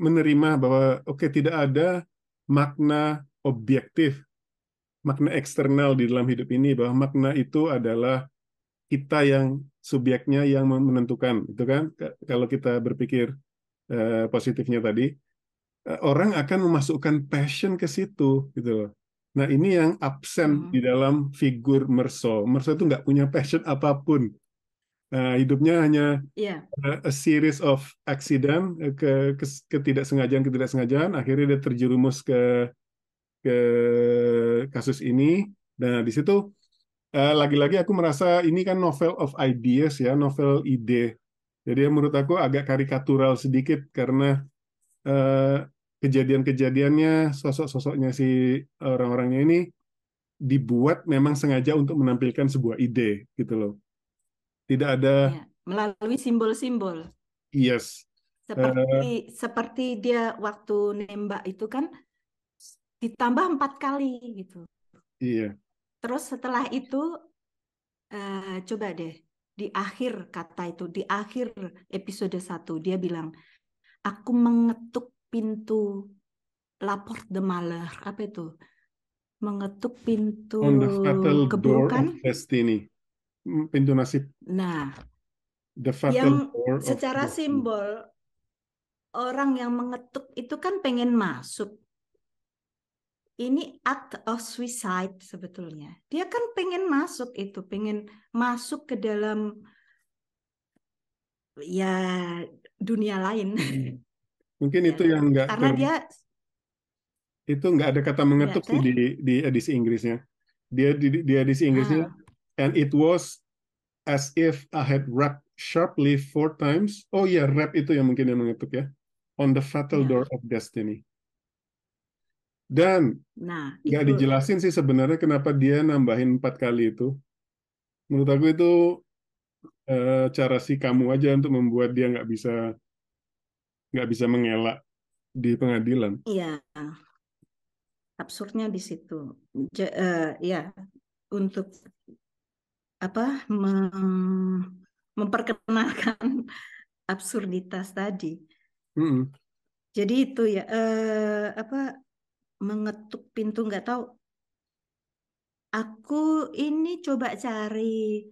menerima bahwa oke tidak ada makna objektif, makna eksternal di dalam hidup ini, bahwa makna itu adalah kita yang subjeknya yang menentukan, itu kan? Kalau kita berpikir eh, positifnya tadi, eh, orang akan memasukkan passion ke situ, gitu loh. Nah ini yang absen Mhm. di dalam figur Merso. Merso itu nggak punya passion apa pun. Nah, hidupnya hanya Iya. uh, a series of accident, uh, ke, kes- ketidaksengajaan ketidaksengajaan, akhirnya dia terjerumus ke ke kasus ini. Nah di situ uh, lagi-lagi aku merasa ini kan novel of ideas ya, novel ide. Jadi menurut aku agak karikatural sedikit karena uh, kejadian-kejadiannya, sosok-sosoknya si orang-orangnya ini dibuat memang sengaja untuk menampilkan sebuah ide gitu loh. Tidak ada Iya. Melalui simbol-simbol. yes, Seperti seperti dia waktu nembak itu kan ditambah empat kali gitu. iya, Terus setelah itu eh, coba deh di akhir kata itu di akhir episode 1 dia bilang aku mengetuk pintu lapor de malheur. Apa itu? Mengetuk pintu on the fatal door keburukan? of destiny, pintu nasib, nah the fatal yang door of secara destiny. simbol orang yang mengetuk itu kan pengen masuk ini act of suicide sebetulnya dia kan pengen masuk itu pengen masuk ke dalam ya dunia lain Mungkin Ya itu kan? yang nggak karena ter- dia itu nggak ada kata mengetuk Nggak sih di di edisi Inggrisnya. Dia di, di edisi Inggrisnya ah, and it was as if I had rapped sharply four times. Oh iya, rap itu yang mungkin yang mengetuk ya. On the fatal ya. door of destiny. Dan nah nggak itu dijelasin sih sebenarnya kenapa dia nambahin empat kali itu. Menurut aku itu eh, cara si kamu aja untuk membuat dia nggak bisa nggak bisa mengelak di pengadilan. Iya, absurdnya di situ. Ja- eh, ya, untuk apa mem- memperkenalkan absurditas tadi. Mm-mm. Jadi itu ya eh, apa mengetuk pintu nggak tahu. Aku ini coba cari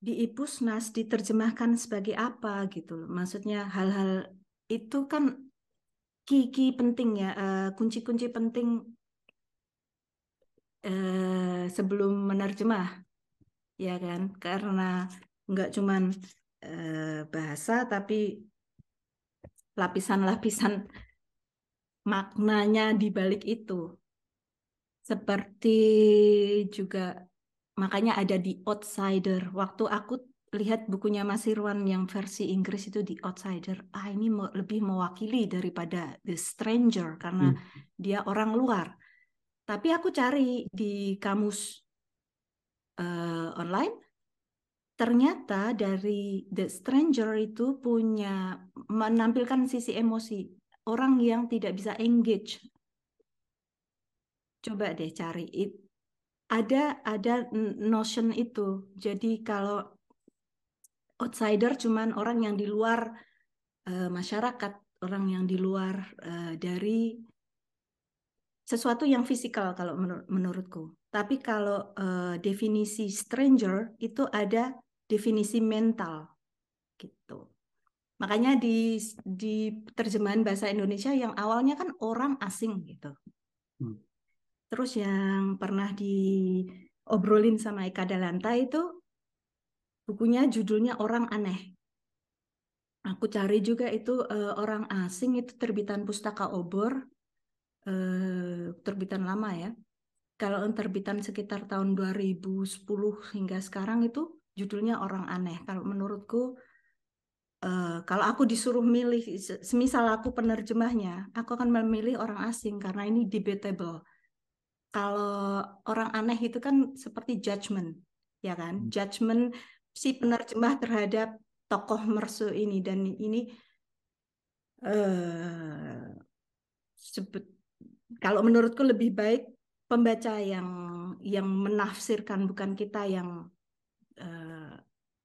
di Ipusnas diterjemahkan sebagai apa gitu loh. Maksudnya hal-hal itu kan key-key penting ya, eh, kunci-kunci penting eh, sebelum menerjemah, ya kan? Karena nggak cuman eh, bahasa tapi lapisan-lapisan maknanya di balik itu. Seperti juga makanya ada di Outsider. Waktu aku lihat bukunya Mas Irwan yang versi Inggris itu di Outsider, ah ini lebih mewakili daripada The Stranger karena Hmm. dia orang luar. Tapi aku cari di kamus eh, online, ternyata dari The Stranger itu punya menampilkan sisi emosi orang yang tidak bisa engage. Coba deh cari. Ada ada notion itu. Jadi kalau outsider cuman orang yang di luar eh, masyarakat, orang yang di luar eh, dari sesuatu yang fisikal kalau menur- menurutku. Tapi kalau eh, definisi stranger itu ada definisi mental gitu. Makanya di di terjemahan bahasa Indonesia yang awalnya kan orang asing gitu. Hmm. Terus yang pernah diobrolin sama Eka Dalanta itu bukunya judulnya Orang Aneh. Aku cari juga itu eh, orang asing itu terbitan Pustaka Obor, eh, terbitan lama ya. Kalau terbitan sekitar tahun 2010 hingga sekarang itu judulnya Orang Aneh. Kalau menurutku uh, kalau aku disuruh milih, semisal aku penerjemahnya, aku akan memilih orang asing karena ini debatable. Kalau orang aneh itu kan seperti judgment, ya kan? Hmm. Judgment si penerjemah terhadap tokoh mersu ini dan ini uh, sebut kalau menurutku lebih baik pembaca yang yang menafsirkan bukan kita yang uh,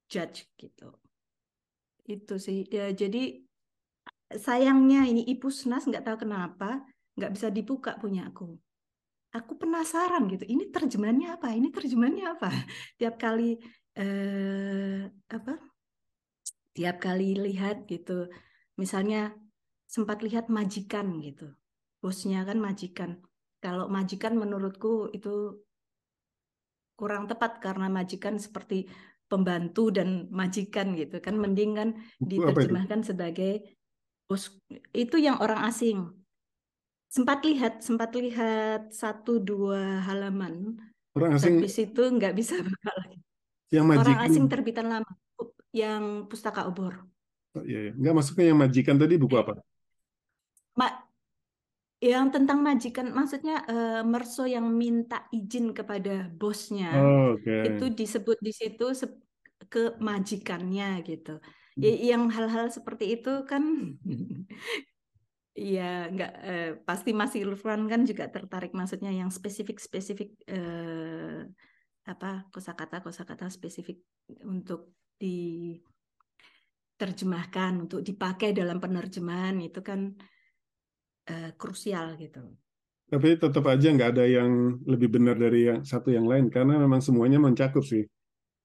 judge gitu itu sih. Ya jadi sayangnya ini Ipusnas nggak tahu kenapa nggak bisa dibuka punya aku. Aku penasaran gitu ini terjemahannya apa? Ini terjemahannya apa? Tiap kali eh, apa? Tiap kali lihat gitu. Misalnya sempat lihat majikan gitu. Bosnya kan majikan. Kalau majikan menurutku itu kurang tepat karena majikan seperti pembantu dan majikan gitu kan. Mending kan diterjemahkan sebagai itu yang orang asing. Sempat lihat sempat lihat satu dua halaman orang asing habis itu nggak bisa buka lagi. Yang majikan? orang asing terbitan lama yang pustaka obor. Oh, iya, iya. nggak masuknya yang majikan tadi buku apa? Ma yang tentang majikan, maksudnya uh, Merso yang minta izin kepada bosnya, oh, okay. itu disebut di situ ke majikannya gitu. Ya, hmm. yang hal-hal seperti itu kan, ya nggak uh, pasti masih Irfan kan juga tertarik, maksudnya yang spesifik-spesifik uh, apa kosakata kosakata spesifik untuk diterjemahkan, untuk dipakai dalam penerjemahan itu kan uh, krusial gitu. Tapi tetap aja nggak ada yang lebih benar dari yang satu yang lain karena memang semuanya mencakup sih.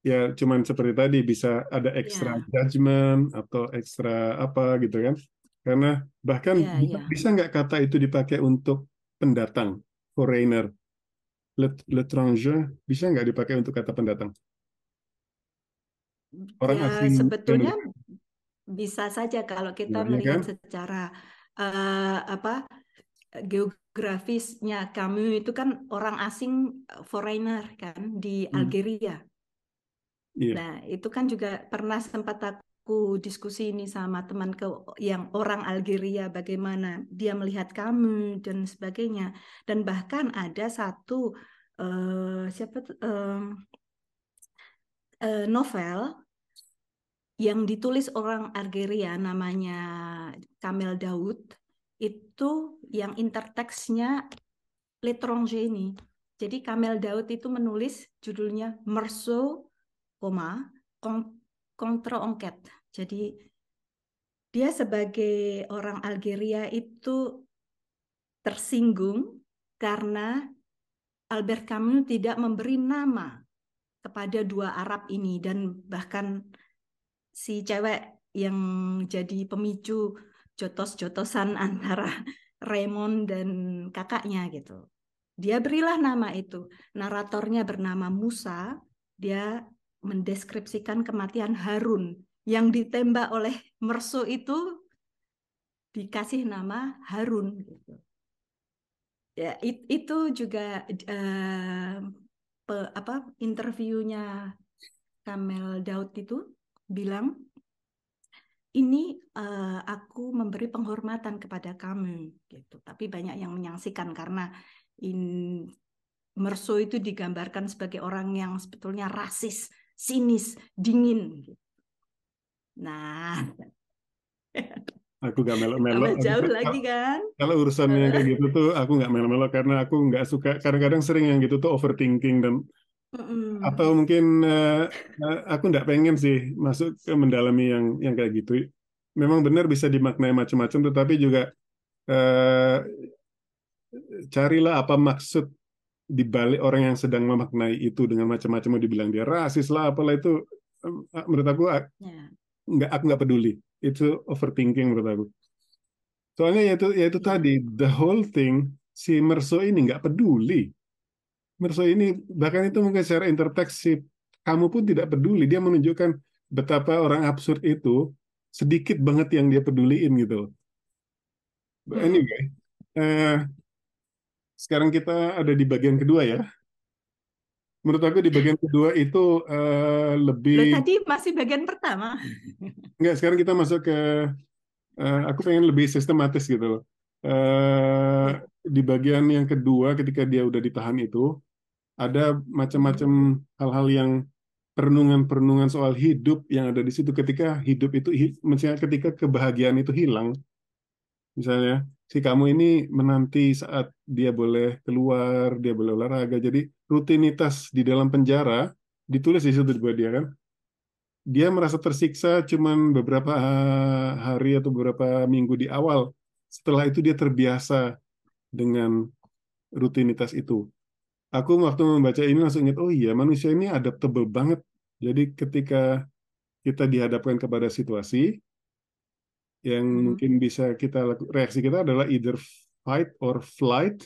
Ya cuman seperti tadi bisa ada extra yeah. judgment atau extra apa gitu kan. Karena bahkan yeah, bisa, yeah. bisa nggak kata itu dipakai untuk pendatang, foreigner, l'étranger, bisa nggak dipakai untuk kata pendatang? Orang ya, asing sebetulnya bisa saja kalau kita ya, melihat kan? secara uh, apa geografisnya kamu itu kan orang asing foreigner kan di hmm. Algeria. Yeah. Nah, itu kan juga pernah sempat aku diskusi ini sama teman ke yang orang Algeria bagaimana dia melihat kamu dan sebagainya. Dan bahkan ada satu uh, siapa uh, uh, novel yang ditulis orang Algeria namanya Kamel Daud itu yang interteksnya L'étranger ini. Jadi Kamel Daud itu menulis judulnya Merceau, koma, contre enquête. Jadi dia sebagai orang Algeria itu tersinggung karena Albert Camus tidak memberi nama kepada dua Arab ini dan bahkan si cewek yang jadi pemicu jotos-jotosan antara Raymond dan kakaknya gitu. Dia berilah nama itu. Naratornya bernama Musa. Dia mendeskripsikan kematian Harun yang ditembak oleh Merso itu dikasih nama Harun gitu. Ya, it, itu juga uh, pe, apa interviewnya Kamel Daud itu bilang ini uh, aku memberi penghormatan kepada kamu gitu tapi banyak yang menyaksikan karena in Merso itu digambarkan sebagai orang yang sebetulnya rasis, sinis, dingin. Gitu. Nah, aku gak melo-melo. Jauh lagi kan? Kalau urusannya kayak gitu tuh aku nggak melo-melo karena aku nggak suka. Kadang-kadang sering yang gitu tuh overthinking dan Mm. Atau mungkin uh, aku nggak pengen sih masuk ke mendalami yang yang kayak gitu. Memang benar bisa dimaknai macam-macam, tetapi juga uh, carilah apa maksud di balik orang yang sedang memaknai itu dengan macam-macam mau dibilang dia rasis lah apalah itu menurut aku yeah. nggak aku nggak peduli itu overthinking menurut aku soalnya ya itu ya itu yeah. tadi the whole thing si Merso ini nggak peduli Merso ini bahkan itu mungkin secara interteksi kamu pun tidak peduli dia menunjukkan betapa orang absurd itu sedikit banget yang dia peduliin gitu. But hmm. anyway, eh, sekarang kita ada di bagian kedua ya. menurut aku di bagian kedua itu uh, lebih. Lo tadi masih bagian pertama. Enggak, sekarang kita masuk ke. Uh, aku pengen lebih sistematis gitu loh. Ya. Di bagian yang kedua, ketika dia udah ditahan itu, ada macam-macam hal-hal yang perenungan-perenungan soal hidup yang ada di situ ketika hidup itu misalnya ketika kebahagiaan itu hilang. Misalnya si kamu ini menanti saat dia boleh keluar dia boleh olahraga. Jadi rutinitas di dalam penjara ditulis di situ buat dia kan? Dia merasa tersiksa cuman beberapa hari atau beberapa minggu di awal. Setelah itu dia terbiasa dengan rutinitas itu aku waktu membaca ini langsung ingat, oh iya manusia ini adaptable banget. Jadi ketika kita dihadapkan kepada situasi yang hmm. mungkin bisa kita reaksi kita adalah either fight or flight,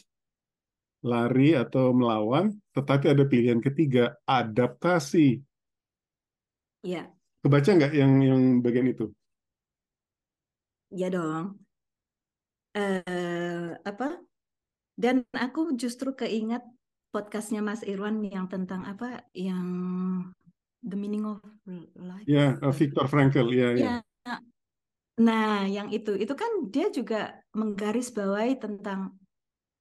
lari atau melawan, tetapi ada pilihan ketiga, adaptasi. Iya. Kebaca nggak yang yang bagian itu? Ya dong. Uh, apa? Dan aku justru keingat podcastnya Mas Irwan yang tentang apa yang The Meaning of Life. Ya, yeah, Viktor Frankl, ya. Yeah, yeah. Nah, yang itu itu kan dia juga menggarisbawahi tentang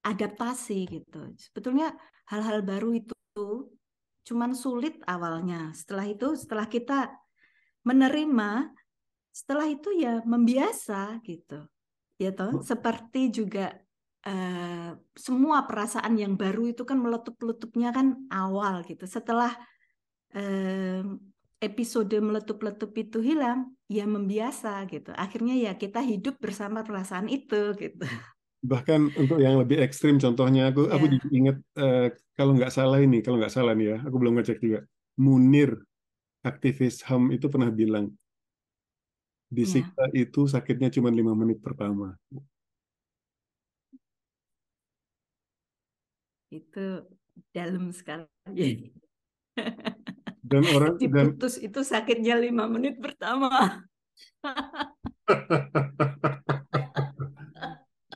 adaptasi gitu. Sebetulnya hal-hal baru itu cuman sulit awalnya. Setelah itu, setelah kita menerima, setelah itu ya membiasa gitu. Ya toh, seperti juga uh, semua perasaan yang baru itu kan meletup-letupnya kan awal gitu. Setelah uh, episode meletup-letup itu hilang, ya membiasa gitu. Akhirnya ya kita hidup bersama perasaan itu gitu. Bahkan untuk yang lebih ekstrim, contohnya aku yeah. aku ingat uh, kalau nggak salah ini, kalau nggak salah nih ya, aku belum ngecek juga. Munir, aktivis HAM itu pernah bilang disiksa yeah. itu sakitnya cuma lima menit pertama. Itu dalam sekali. Dan orang diputus dan... itu sakitnya lima menit pertama.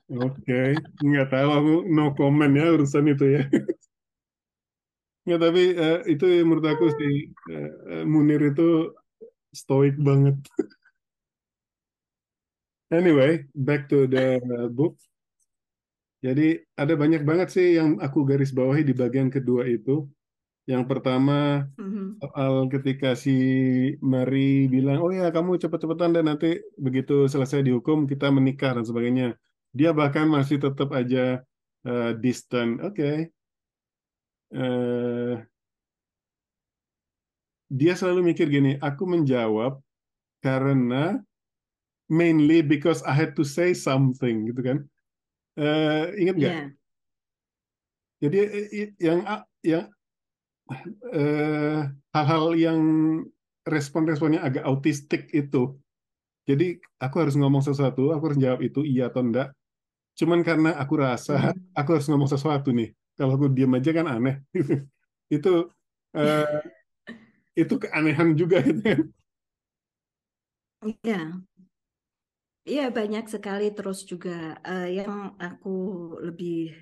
Oke, okay. nggak tahu aku no comment ya urusan itu ya. Nggak tapi uh, itu menurut aku si uh, Munir itu stoik banget. anyway, back to the book. Jadi ada banyak banget sih yang aku garis bawahi di bagian kedua itu. Yang pertama mm-hmm. soal ketika si Mary bilang, oh ya kamu cepet-cepetan dan nanti begitu selesai dihukum kita menikah dan sebagainya. Dia bahkan masih tetap aja uh, distant. Oke. Okay. Uh, eh, dia selalu mikir gini, aku menjawab karena mainly because I had to say something gitu kan Uh, ingat nggak? Yeah. Jadi yang yang hal hal-hal yang respon-responnya agak autistik itu. Jadi aku harus ngomong sesuatu, aku harus jawab itu iya atau enggak. Cuman karena aku rasa hmm. aku harus ngomong sesuatu nih. Kalau aku diam aja kan aneh. itu uh, itu keanehan juga itu kan. Iya. Iya banyak sekali terus juga uh, yang aku lebih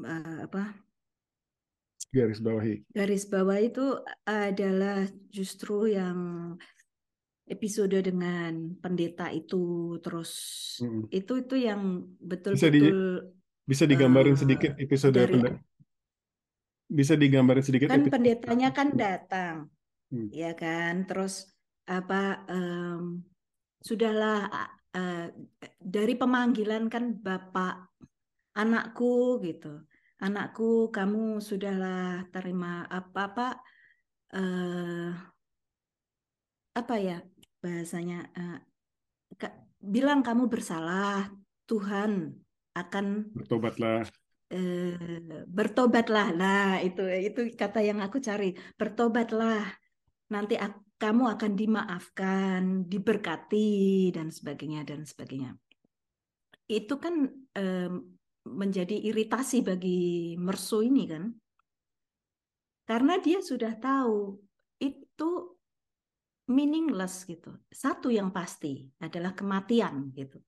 uh, apa garis bawahi. Garis bawah itu adalah justru yang episode dengan pendeta itu terus hmm. itu itu yang betul-betul bisa, di, bisa digambarin uh, sedikit episode dari, pendeta. Bisa digambarin sedikit kan pendetanya kan datang. Hmm. Ya kan terus apa um, sudahlah uh, dari pemanggilan kan bapak anakku gitu. Anakku kamu sudahlah terima apa apa uh, apa ya bahasanya uh, bilang kamu bersalah Tuhan akan bertobatlah. uh, bertobatlah. Nah itu itu kata yang aku cari. Bertobatlah. Nanti kamu akan dimaafkan, diberkati dan sebagainya dan sebagainya. Itu kan um, menjadi iritasi bagi Mersu ini kan. Karena dia sudah tahu itu meaningless gitu. Satu yang pasti adalah kematian gitu.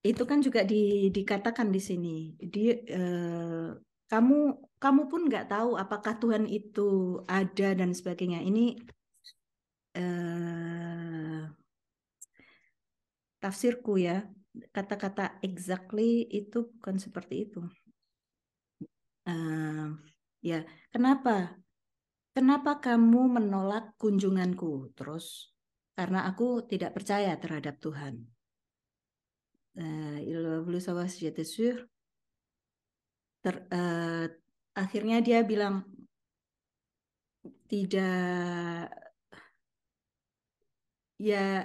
Itu kan juga di, dikatakan di sini. Dia eh, kamu kamu pun nggak tahu apakah Tuhan itu ada dan sebagainya. Ini eh, tafsirku ya. Kata-kata exactly itu bukan seperti itu. Uh, ya, kenapa? Kenapa kamu menolak kunjunganku? Terus, karena aku tidak percaya terhadap Tuhan. Uh. Ter, uh, akhirnya dia bilang tidak ya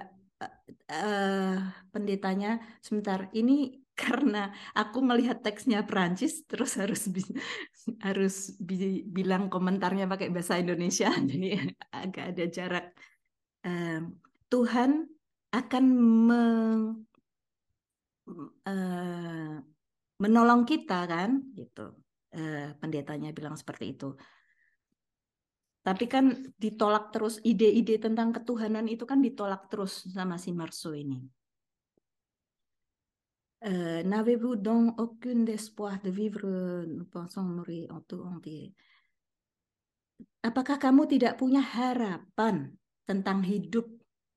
uh, pendetanya sebentar ini karena aku melihat teksnya Prancis terus harus harus bilang komentarnya pakai bahasa Indonesia. Jadi agak ada jarak. Uh, Tuhan akan me, uh, menolong kita kan? Gitu. Uh, pendetanya bilang seperti itu tapi kan ditolak terus ide-ide tentang ketuhanan itu kan ditolak terus sama si Marso ini. Uh, N'avez-vous donc de vivre, nous pensons mourir en. Apakah kamu tidak punya harapan tentang hidup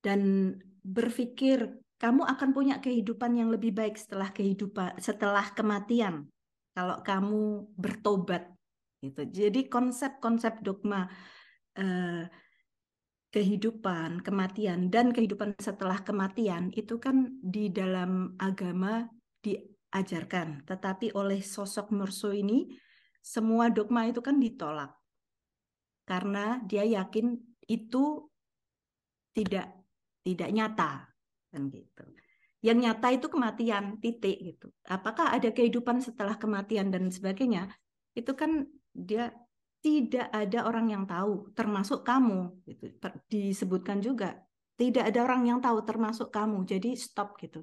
dan berpikir kamu akan punya kehidupan yang lebih baik setelah kehidupan setelah kematian kalau kamu bertobat gitu. Jadi konsep-konsep dogma Eh, kehidupan, kematian, dan kehidupan setelah kematian itu kan di dalam agama diajarkan. Tetapi oleh sosok Murso ini, semua dogma itu kan ditolak. Karena dia yakin itu tidak tidak nyata kan gitu. Yang nyata itu kematian titik gitu. Apakah ada kehidupan setelah kematian dan sebagainya? Itu kan dia tidak ada orang yang tahu, termasuk kamu. Gitu. Disebutkan juga, tidak ada orang yang tahu, termasuk kamu. Jadi stop gitu.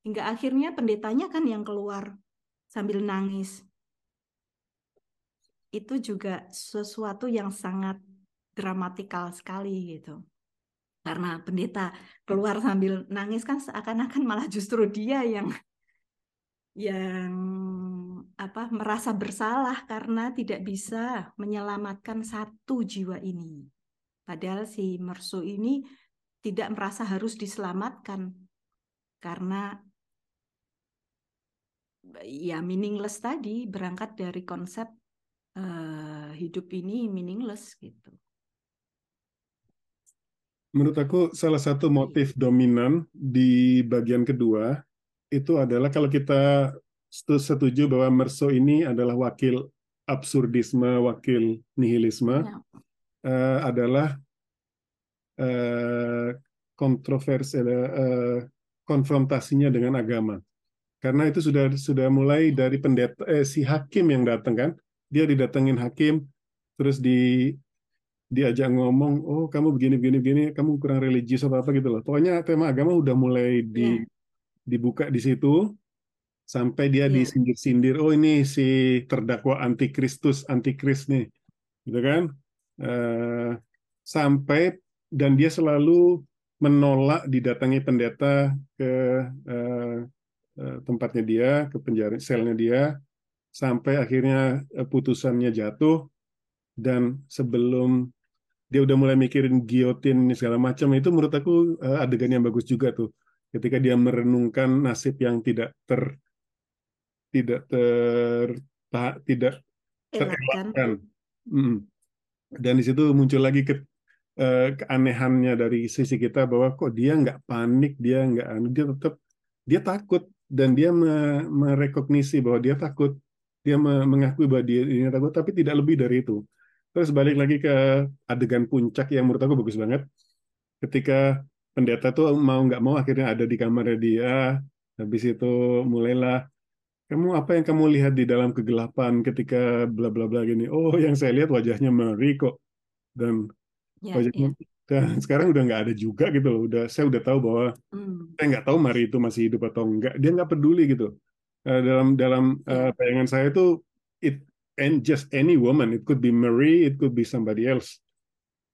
Hingga akhirnya pendetanya kan yang keluar sambil nangis. Itu juga sesuatu yang sangat dramatikal sekali gitu. Karena pendeta keluar sambil nangis kan seakan-akan malah justru dia yang yang apa merasa bersalah karena tidak bisa menyelamatkan satu jiwa ini. Padahal si Mersu ini tidak merasa harus diselamatkan karena ya meaningless tadi berangkat dari konsep uh, hidup ini meaningless gitu. Menurut aku salah satu motif dominan di bagian kedua itu adalah kalau kita setuju bahwa Merso ini adalah wakil absurdisme, wakil nihilisme, ya. uh, adalah uh, kontroversi, uh, konfrontasinya dengan agama. Karena itu sudah sudah mulai dari pendeta eh, si hakim yang datang kan, dia didatengin hakim, terus di diajak ngomong, oh kamu begini begini begini, kamu kurang religius apa apa gitu loh. Pokoknya tema agama udah mulai di ya dibuka di situ sampai dia yeah. disindir-sindir oh ini si terdakwa antikristus antikris nih. Gitu kan? Uh, sampai dan dia selalu menolak didatangi pendeta ke uh, uh, tempatnya dia ke penjara selnya dia sampai akhirnya putusannya jatuh. Dan sebelum dia udah mulai mikirin giotin segala macam itu menurut aku adegan yang bagus juga tuh. Ketika dia merenungkan nasib yang tidak ter tidak ter tidak terelakkan. Hmm. Dan di situ muncul lagi ke, uh, keanehannya dari sisi kita bahwa kok dia nggak panik, dia nggak dia tetap dia takut dan dia me, merekognisi bahwa dia takut, dia me, mengakui bahwa dia ini takut, tapi tidak lebih dari itu. Terus balik lagi ke adegan puncak yang menurut aku bagus banget, ketika pendeta tuh mau nggak mau akhirnya ada di kamarnya dia habis itu mulailah kamu apa yang kamu lihat di dalam kegelapan ketika bla bla bla gini? Oh yang saya lihat wajahnya Mary kok. Dan ya, wajahnya ya. dan sekarang udah nggak ada juga gitu loh. Udah saya udah tahu bahwa hmm. saya nggak tahu Mary itu masih hidup atau enggak dia nggak peduli gitu. Uh, dalam dalam uh, bayangan saya itu it and just any woman. It could be Mary it could be somebody else.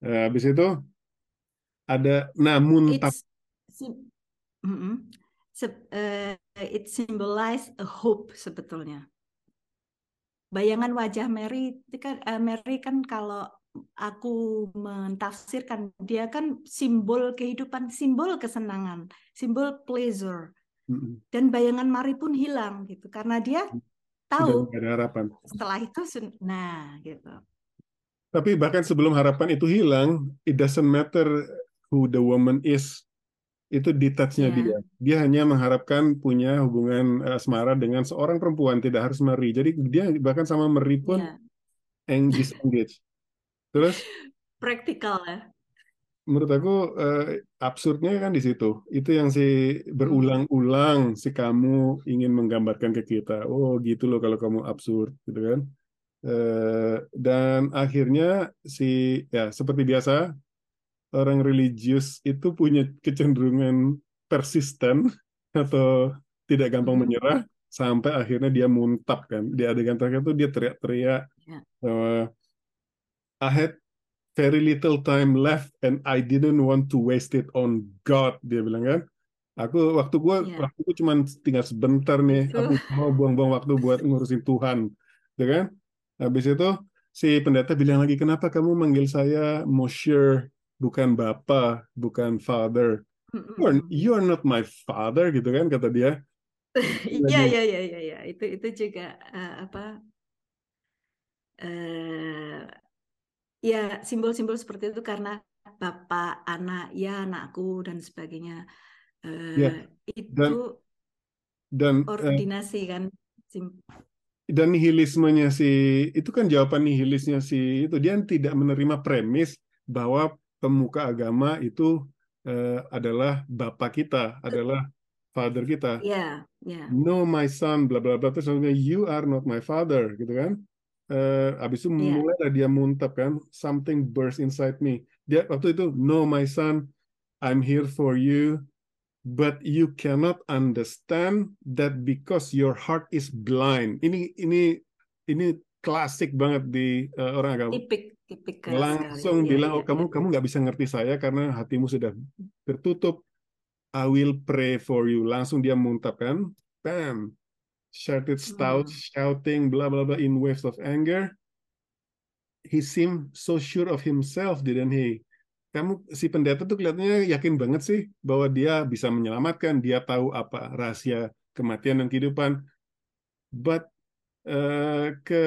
Uh, habis itu ada namun It's, mm. Se uh, it symbolize a hope sebetulnya. bayangan wajah Mary itu kan uh, Mary kan kalau aku mentafsirkan dia kan simbol kehidupan, simbol kesenangan, simbol pleasure. Dan bayangan Mari pun hilang gitu karena dia tahu Sudah ada harapan. Setelah itu nah gitu. Tapi bahkan sebelum harapan itu hilang, it doesn't matter who the woman is. Itu detachnya yeah. dia. Dia hanya mengharapkan punya hubungan asmara dengan seorang perempuan, tidak harus Mary. Jadi dia bahkan sama Mary pun yeah. disengage. Terus praktikal ya. Menurut aku eh, absurdnya kan di situ. Itu yang si berulang-ulang si kamu ingin menggambarkan ke kita. Oh gitu loh kalau kamu absurd gitu kan. Eh, dan akhirnya si ya seperti biasa orang religius itu punya kecenderungan persisten atau tidak gampang mm -hmm. menyerah sampai akhirnya dia muntap kan di adegan terakhir itu dia teriak-teriak yeah. uh, I had very little time left and I didn't want to waste it on God dia bilang kan aku waktu gua yeah. waktu gua cuma tinggal sebentar nih Itu. aku mau buang-buang waktu buat ngurusin Tuhan ya kan habis itu si pendeta bilang lagi kenapa kamu manggil saya Mosher bukan Bapak bukan Father. You are, you are not my father gitu kan kata dia. Iya iya iya iya itu itu juga uh, apa uh, ya simbol-simbol seperti itu karena bapak anak ya anakku dan sebagainya. Uh, ya. itu dan, dan eh, ordinasi uh, kan dan nihilismenya si itu kan jawaban nihilisnya si itu. Dia tidak menerima premis bahwa pemuka agama itu uh, adalah bapak kita adalah father kita. Yeah, yeah. no my son bla bla bla. Terus you are not my father gitu kan. Uh, abis itu yeah. mulai dia muntap kan. Something burst inside me. Dia waktu itu no my son I'm here for you but you cannot understand that because your heart is blind. Ini ini ini klasik banget di uh, orang agama. Tipik tipik langsung sekali. bilang ya, oh kamu kamu nggak bisa ngerti saya karena hatimu sudah tertutup I will pray for you langsung dia muntap kan bam shouted stout, hmm. shouting, blah blah blah in waves of anger. He seemed so sure of himself, didn't he? Kamu si pendeta tuh kelihatannya yakin banget sih bahwa dia bisa menyelamatkan, dia tahu apa rahasia kematian dan kehidupan. But ke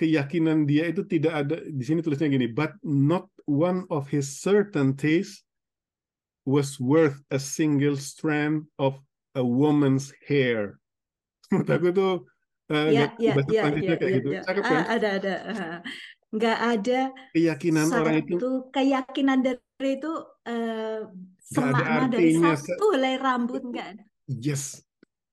keyakinan dia itu tidak ada di sini tulisnya gini, but not one of his certainties was worth a single strand of a woman's hair menurut aku tuh uh, ya, ya, ya, ya, ya, gitu. Ya. Cakep, kan? Ada ada nggak ada keyakinan satu orang itu keyakinan dari itu uh, semakna dari satu helai rambut nggak. Yes.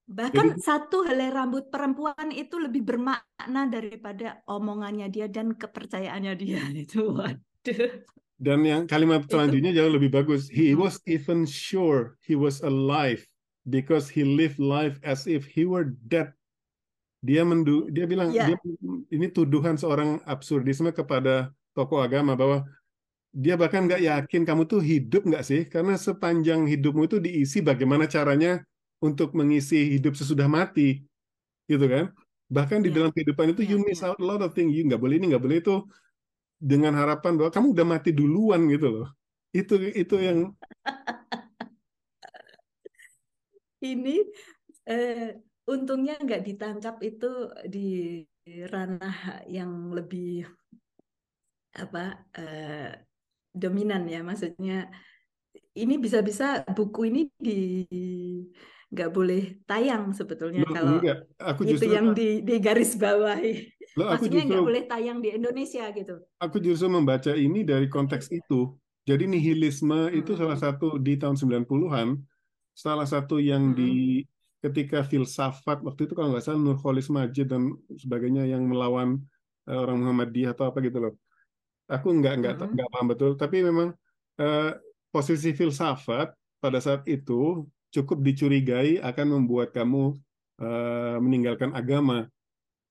Bahkan Jadi, satu helai rambut perempuan itu lebih bermakna daripada omongannya dia dan kepercayaannya dia itu. Waduh. Dan yang kalimat selanjutnya jauh lebih bagus. He was even sure he was alive because he lived life as if he were dead. Dia mendu dia bilang yeah. dia ini tuduhan seorang absurdisme kepada tokoh agama bahwa dia bahkan nggak yakin kamu tuh hidup nggak sih karena sepanjang hidupmu itu diisi bagaimana caranya untuk mengisi hidup sesudah mati gitu kan bahkan di yeah. dalam kehidupan itu yeah, you miss yeah. out a lot of things you nggak boleh ini nggak boleh itu dengan harapan bahwa kamu udah mati duluan gitu loh itu itu yang ini eh, untungnya nggak ditangkap itu di ranah yang lebih apa eh, dominan ya maksudnya ini bisa-bisa buku ini di nggak boleh tayang sebetulnya Loh, kalau enggak. Aku itu yang di, di garis bawahi Loh, aku maksudnya nggak boleh tayang di Indonesia gitu aku justru membaca ini dari konteks itu jadi nihilisme hmm. itu salah satu di tahun 90-an salah satu yang hmm. di ketika filsafat waktu itu kalau nggak salah Nurholis Majid dan sebagainya yang melawan uh, orang Muhammadiyah atau apa gitu loh. Aku nggak nggak hmm. nggak paham betul, tapi memang uh, posisi filsafat pada saat itu cukup dicurigai akan membuat kamu uh, meninggalkan agama.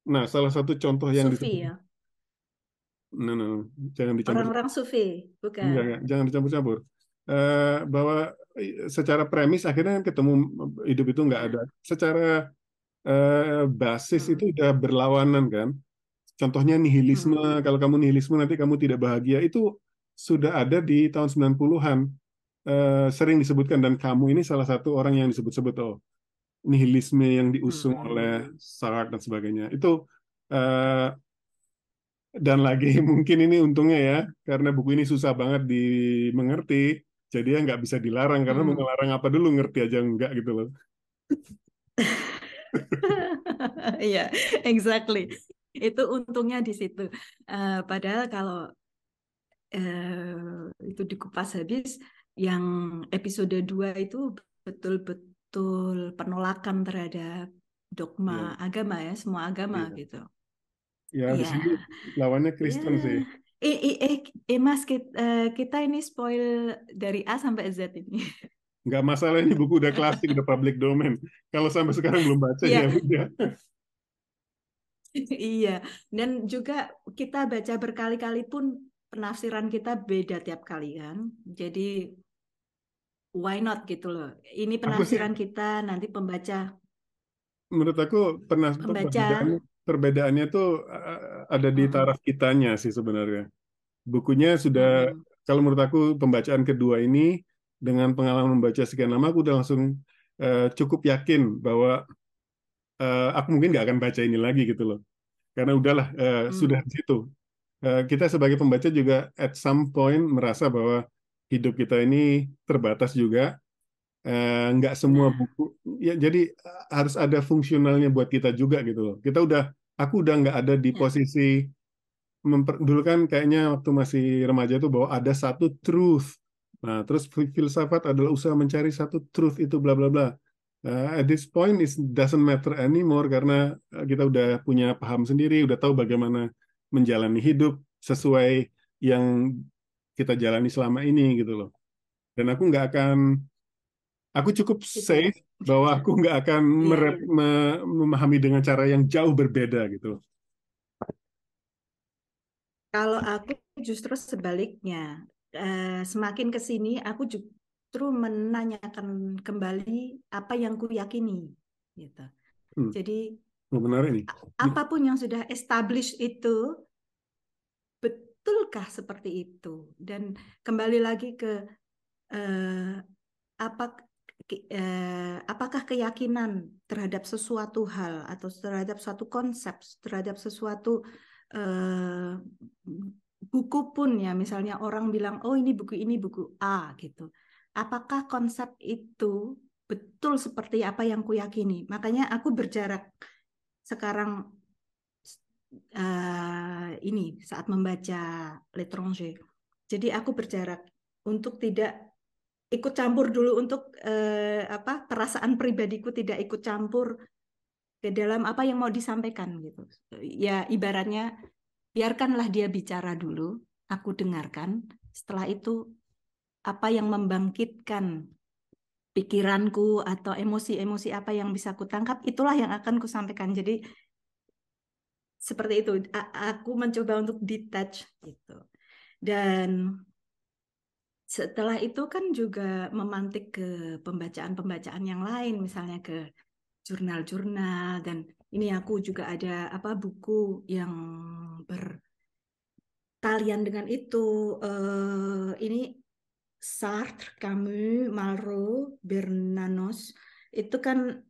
Nah, salah satu contoh yang Sufi ya. No, no, no. jangan dicampur. Orang-orang sufi, bukan? Enggak, enggak. jangan dicampur-campur. Uh, bahwa secara premis akhirnya kan ketemu hidup itu nggak ada. Secara uh, basis hmm. itu udah berlawanan kan. contohnya nihilisme, hmm. kalau kamu nihilisme nanti kamu tidak bahagia, itu sudah ada di tahun 90-an. Uh, sering disebutkan dan kamu ini salah satu orang yang disebut-sebut oh nihilisme yang diusung hmm. oleh Sartre dan sebagainya. Itu uh, dan lagi mungkin ini untungnya ya karena buku ini susah banget dimengerti jadi ya nggak bisa dilarang karena hmm. mau ngelarang apa dulu ngerti aja enggak gitu loh Iya, yeah, exactly. Itu untungnya di situ. Uh, padahal kalau uh, itu dikupas habis, yang episode 2 itu betul-betul penolakan terhadap dogma yeah. agama ya, semua agama yeah. gitu. Ya, di iya. sini lawannya Kristen yeah. sih. Eh, eh, eh, eh Mas, kita, uh, kita ini spoil dari A sampai Z ini. Nggak masalah ini buku udah klasik, udah public domain. Kalau sampai sekarang belum baca yeah. ya udah. iya, dan juga kita baca berkali-kali pun penafsiran kita beda tiap kali kan. Jadi why not gitu loh. Ini penafsiran sih, kita nanti pembaca. Menurut aku pernah pembaca perbedaannya tuh ada di taraf kitanya sih sebenarnya. Bukunya sudah, hmm. kalau menurut aku pembacaan kedua ini dengan pengalaman membaca sekian lama, aku udah langsung uh, cukup yakin bahwa uh, aku mungkin nggak akan baca ini lagi gitu loh. Karena udahlah uh, hmm. sudah di situ. Uh, kita sebagai pembaca juga at some point merasa bahwa hidup kita ini terbatas juga. Uh, nggak semua nah. buku ya jadi harus ada fungsionalnya buat kita juga gitu loh. Kita udah aku udah nggak ada di ya. posisi memper, dulu kan kayaknya waktu masih remaja itu bahwa ada satu truth. Nah, terus filsafat adalah usaha mencari satu truth itu bla bla bla. Uh, at this point it doesn't matter anymore karena eh, kita udah punya paham sendiri, udah tahu bagaimana menjalani hidup sesuai yang kita jalani selama ini gitu loh. Dan aku nggak akan, aku cukup safe bahwa aku nggak akan yeah. me memahami dengan cara yang jauh berbeda gitu. Kalau aku justru sebaliknya, uh, semakin ke sini aku justru menanyakan kembali apa yang ku yakini, gitu. Hmm. Jadi oh, benar ini. Apa pun yang sudah establish itu betulkah seperti itu? Dan kembali lagi ke uh, apa eh, apakah keyakinan terhadap sesuatu hal atau terhadap suatu konsep, terhadap sesuatu eh, buku pun ya, misalnya orang bilang, oh ini buku ini buku A gitu. Apakah konsep itu betul seperti apa yang kuyakini? Makanya aku berjarak sekarang uh, ini saat membaca L'étranger. Jadi aku berjarak untuk tidak ikut campur dulu untuk eh, apa perasaan pribadiku tidak ikut campur ke dalam apa yang mau disampaikan gitu. Ya ibaratnya biarkanlah dia bicara dulu aku dengarkan. Setelah itu apa yang membangkitkan pikiranku atau emosi-emosi apa yang bisa aku tangkap itulah yang akan kusampaikan. Jadi seperti itu aku mencoba untuk detach gitu dan setelah itu kan juga memantik ke pembacaan-pembacaan yang lain, misalnya ke jurnal-jurnal dan ini aku juga ada apa buku yang bertalian dengan itu. Uh, ini Sartre, Camus, Malraux, Bernanos itu kan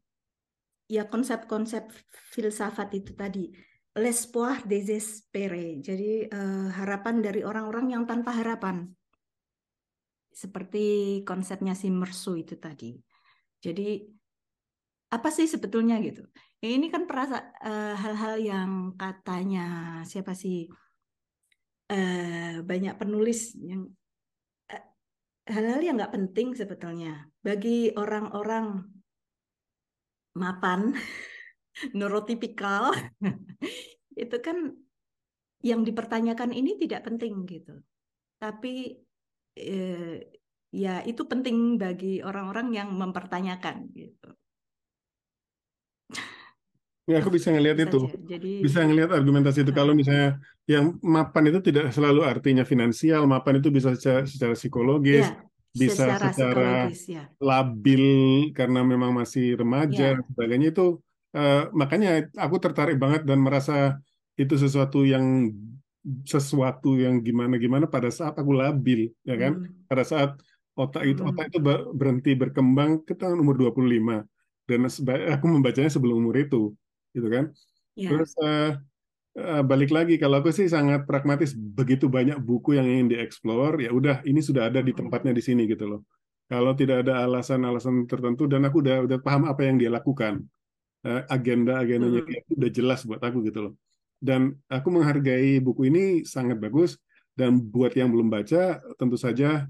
ya konsep-konsep filsafat itu tadi. L'espoir désespéré. Jadi uh, harapan dari orang-orang yang tanpa harapan seperti konsepnya si Mersu itu tadi. Jadi apa sih sebetulnya gitu? Ya, ini kan perasa eh, hal-hal uh, yang katanya siapa sih uh, banyak penulis yang eh, hal-hal yang nggak penting sebetulnya bagi orang-orang mapan neurotipikal itu kan yang dipertanyakan ini tidak penting gitu tapi eh, ya itu penting bagi orang-orang yang mempertanyakan gitu. Ya, aku bisa ngelihat itu. Jadi, bisa ngelihat argumentasi itu. Kalau misalnya yang mapan itu tidak selalu artinya finansial, mapan itu bisa secara, secara psikologis, ya, bisa secara, secara ya. labil karena memang masih remaja, ya. sebagainya itu. Uh, makanya aku tertarik banget dan merasa itu sesuatu yang sesuatu yang gimana-gimana pada saat aku labil, ya kan? Hmm. Pada saat otak itu Hmm. otak itu berhenti berkembang ke tahun umur 25 dan aku membacanya sebelum umur itu, gitu kan? Ya. Terus eh, eh, balik lagi kalau aku sih sangat pragmatis, begitu banyak buku yang ingin dieksplor, ya udah ini sudah ada di tempatnya di sini gitu loh. Kalau tidak ada alasan-alasan tertentu dan aku udah udah paham apa yang dia lakukan, eh, agenda-agendanya Hmm. itu udah jelas buat aku gitu loh. Dan aku menghargai buku ini sangat bagus dan buat yang belum baca tentu saja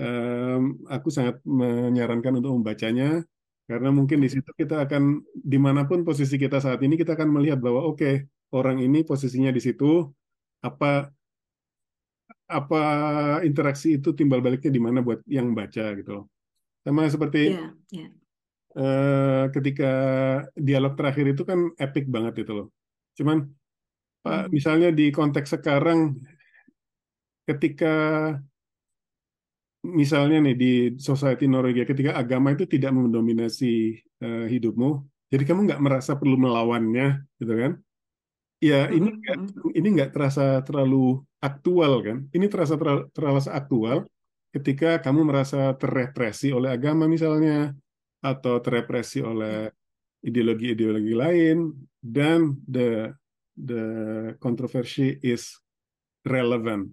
em, aku sangat menyarankan untuk membacanya karena mungkin di situ kita akan di mana pun posisi kita saat ini kita akan melihat bahwa oke orang ini posisinya di situ apa apa interaksi itu timbal baliknya di mana buat yang baca gitu loh. Sama seperti Ya, ya. Eh, ketika dialog terakhir itu kan epic banget itu loh. Cuman Pak, Hmm. misalnya di konteks sekarang ketika misalnya nih di society Norwegia ketika agama itu tidak mendominasi eh, hidupmu, jadi kamu nggak merasa perlu melawannya, gitu kan? Ya ini Hmm, nggak hmm. ini nggak terasa terlalu aktual kan? Ini terasa ter- terasa aktual ketika kamu merasa terrepresi oleh agama misalnya atau terrepresi oleh ideologi-ideologi lain dan the the controversy is relevant.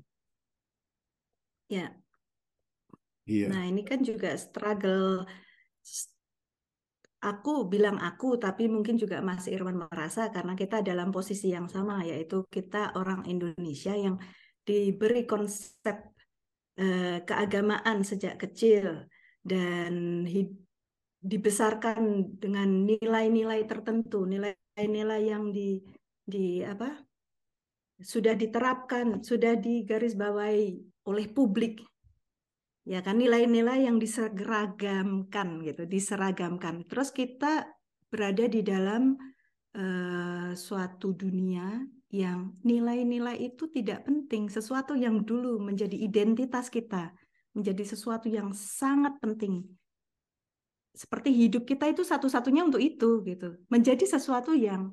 Ya. Iya. Nah, ini kan juga struggle. Aku bilang aku, tapi mungkin juga Mas Irwan merasa karena kita dalam posisi yang sama, yaitu kita orang Indonesia yang diberi konsep eh, keagamaan sejak kecil dan hid- dibesarkan dengan nilai-nilai tertentu, nilai-nilai yang di di apa sudah diterapkan, sudah digarisbawahi oleh publik. Ya kan nilai-nilai yang diseragamkan gitu diseragamkan. Terus kita berada di dalam eh, suatu dunia yang nilai-nilai itu tidak penting sesuatu yang dulu menjadi identitas kita menjadi sesuatu yang sangat penting seperti hidup kita itu satu-satunya untuk itu gitu menjadi sesuatu yang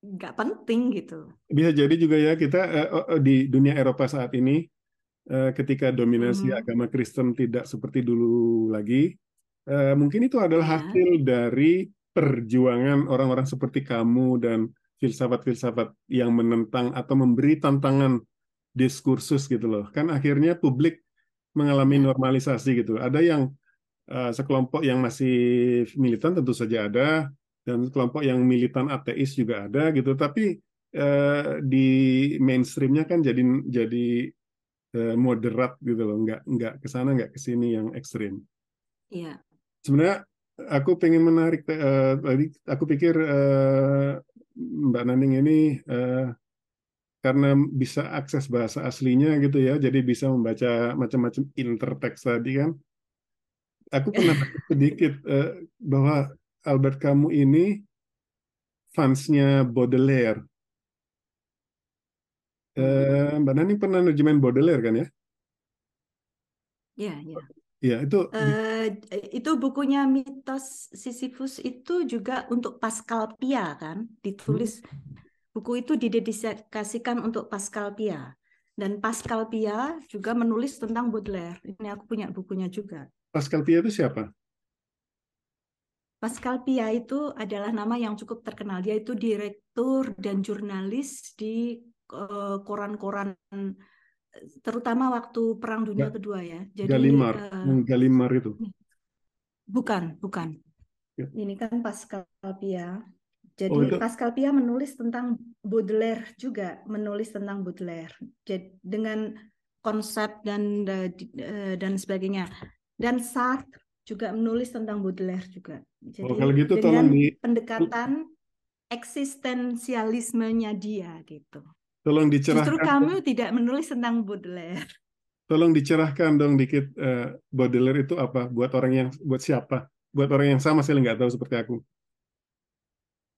nggak penting gitu Bisa jadi juga ya kita eh, oh, oh, di dunia Eropa saat ini eh, ketika dominasi Mhm. agama Kristen tidak seperti dulu lagi, eh, mungkin itu adalah Ya. hasil dari perjuangan orang-orang seperti kamu dan filsafat-filsafat yang menentang atau memberi tantangan diskursus gitu loh. Kan akhirnya publik mengalami Ya. normalisasi gitu. Ada yang eh, sekelompok yang masih militan tentu saja ada dan kelompok yang militan ateis juga ada gitu. Tapi eh, di mainstreamnya kan jadi jadi eh, moderat gitu loh, nggak nggak ke sana nggak ke sini yang ekstrim. Iya. Sebenarnya aku pengen menarik eh, tadi aku pikir eh, Mbak Naning ini eh, karena bisa akses bahasa aslinya gitu ya, jadi bisa membaca macam-macam intertext tadi kan. Aku pernah sedikit eh, bahwa Albert Camus ini fansnya Baudelaire. Eh, Mbak Naning pernah nerjemahin Baudelaire kan ya? Iya, iya. Iya, itu Eh, itu bukunya mitos Sisyphus itu juga untuk Pascal Pia kan ditulis buku itu didedikasikan untuk Pascal Pia dan Pascal Pia juga menulis tentang Baudelaire ini aku punya bukunya juga Pascal Pia itu siapa? Pascal Pia itu adalah nama yang cukup terkenal dia itu direktur dan jurnalis di eh, koran-koran terutama waktu Perang Dunia Ga- Kedua ya jadi Gallimard, eh, yang Gallimard itu. bukan bukan Ya. Ini kan Pascal Pia. Jadi Oh, itu Pascal Pia menulis tentang Baudelaire juga, menulis tentang Baudelaire. Jadi dengan konsep dan eh, dan sebagainya. Dan Sartre juga menulis tentang Baudelaire juga. Oh, Jadi kalau gitu dengan tolong di pendekatan eksistensialismenya dia gitu. tolong Justru dicerahkan, kamu tidak menulis tentang Baudelaire. tolong dicerahkan dong dikit eh, Baudelaire itu apa? Buat orang yang buat siapa? Buat orang yang sama sekali nggak tahu seperti aku.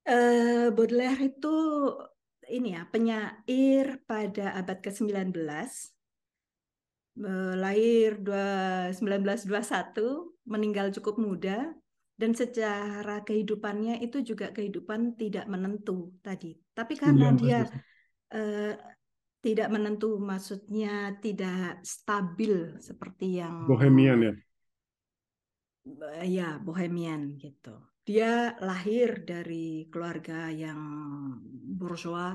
Eh, Baudelaire itu ini ya penyair pada abad ke-19 Eh, lahir dua- 1921 meninggal cukup muda dan secara kehidupannya itu juga kehidupan tidak menentu tadi. Tapi karena dia uh, tidak menentu, maksudnya tidak stabil seperti yang bohemian ya. Ya, bohemian gitu. Dia lahir dari keluarga yang bourgeois,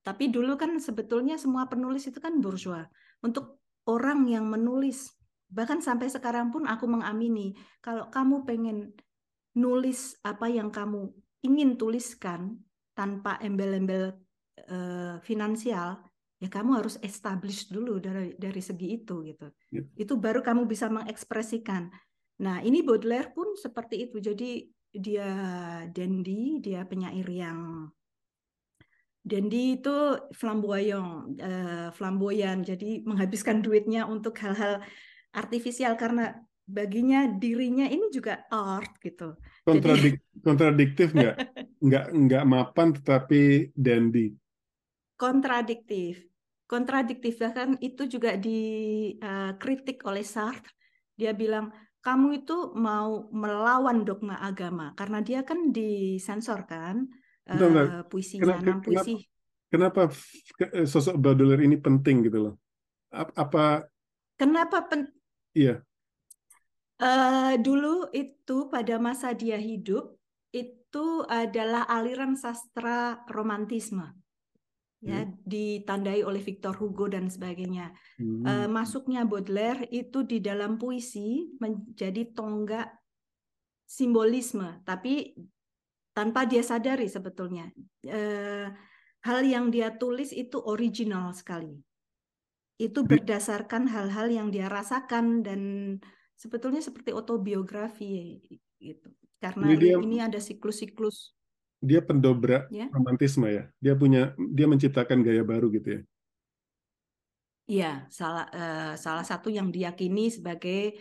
tapi dulu kan sebetulnya semua penulis itu kan bourgeois. Untuk orang yang menulis Bahkan sampai sekarang pun aku mengamini kalau kamu pengen nulis apa yang kamu ingin tuliskan tanpa embel-embel uh, finansial, ya kamu harus establish dulu dari dari segi itu gitu. Yeah. Itu baru kamu bisa mengekspresikan. Nah, ini Baudelaire pun seperti itu. Jadi dia dandy, dia penyair yang dandy itu flamboyant, uh, flamboyan. Jadi menghabiskan duitnya untuk hal-hal artifisial karena baginya dirinya ini juga art gitu. Kontradik Jadi, kontradiktif nggak? nggak nggak mapan tetapi dandy. Kontradiktif, kontradiktif bahkan itu juga dikritik uh, oleh Sartre. Dia bilang kamu itu mau melawan dogma agama karena dia kan disensor kan uh, puisinya, kenapa, puisi. Kenapa, kenapa sosok Baudelaire ini penting gitu loh? Apa Kenapa pen, Iya. Uh, dulu itu pada masa dia hidup itu adalah aliran sastra romantisme ya hmm. ditandai oleh Victor Hugo dan sebagainya hmm. uh, masuknya Baudelaire itu di dalam puisi menjadi tonggak simbolisme tapi tanpa dia sadari sebetulnya uh, hal yang dia tulis itu original sekali itu berdasarkan hal-hal yang dia rasakan dan sebetulnya seperti autobiografi gitu. Karena dia, ini ada siklus-siklus. Dia pendobrak ya? romantisme ya. Dia punya dia menciptakan gaya baru gitu ya. Iya, salah uh, salah satu yang diyakini sebagai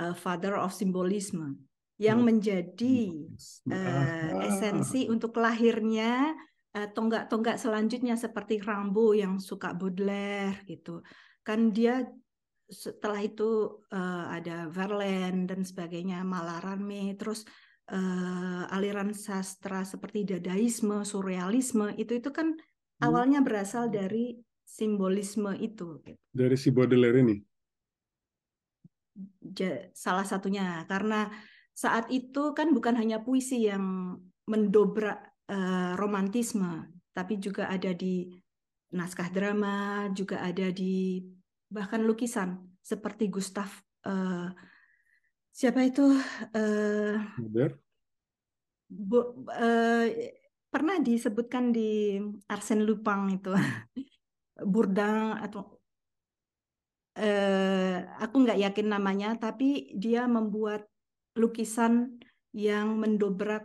uh, father of symbolism yang hmm. menjadi uh, esensi untuk lahirnya tonggak-tonggak selanjutnya seperti Rambo yang suka Baudelaire gitu kan dia setelah itu uh, ada Verlaine dan sebagainya Mallarmé terus uh, aliran sastra seperti dadaisme surrealisme itu itu kan hmm. awalnya berasal dari simbolisme itu gitu. dari si Baudelaire ini salah satunya karena saat itu kan bukan hanya puisi yang mendobrak uh, romantisme, tapi juga ada di naskah drama, juga ada di bahkan lukisan seperti Gustav uh, siapa itu? Uh, Bu, uh, pernah disebutkan di Arsène Lupin itu. Bourdin atau uh, aku nggak yakin namanya tapi dia membuat lukisan yang mendobrak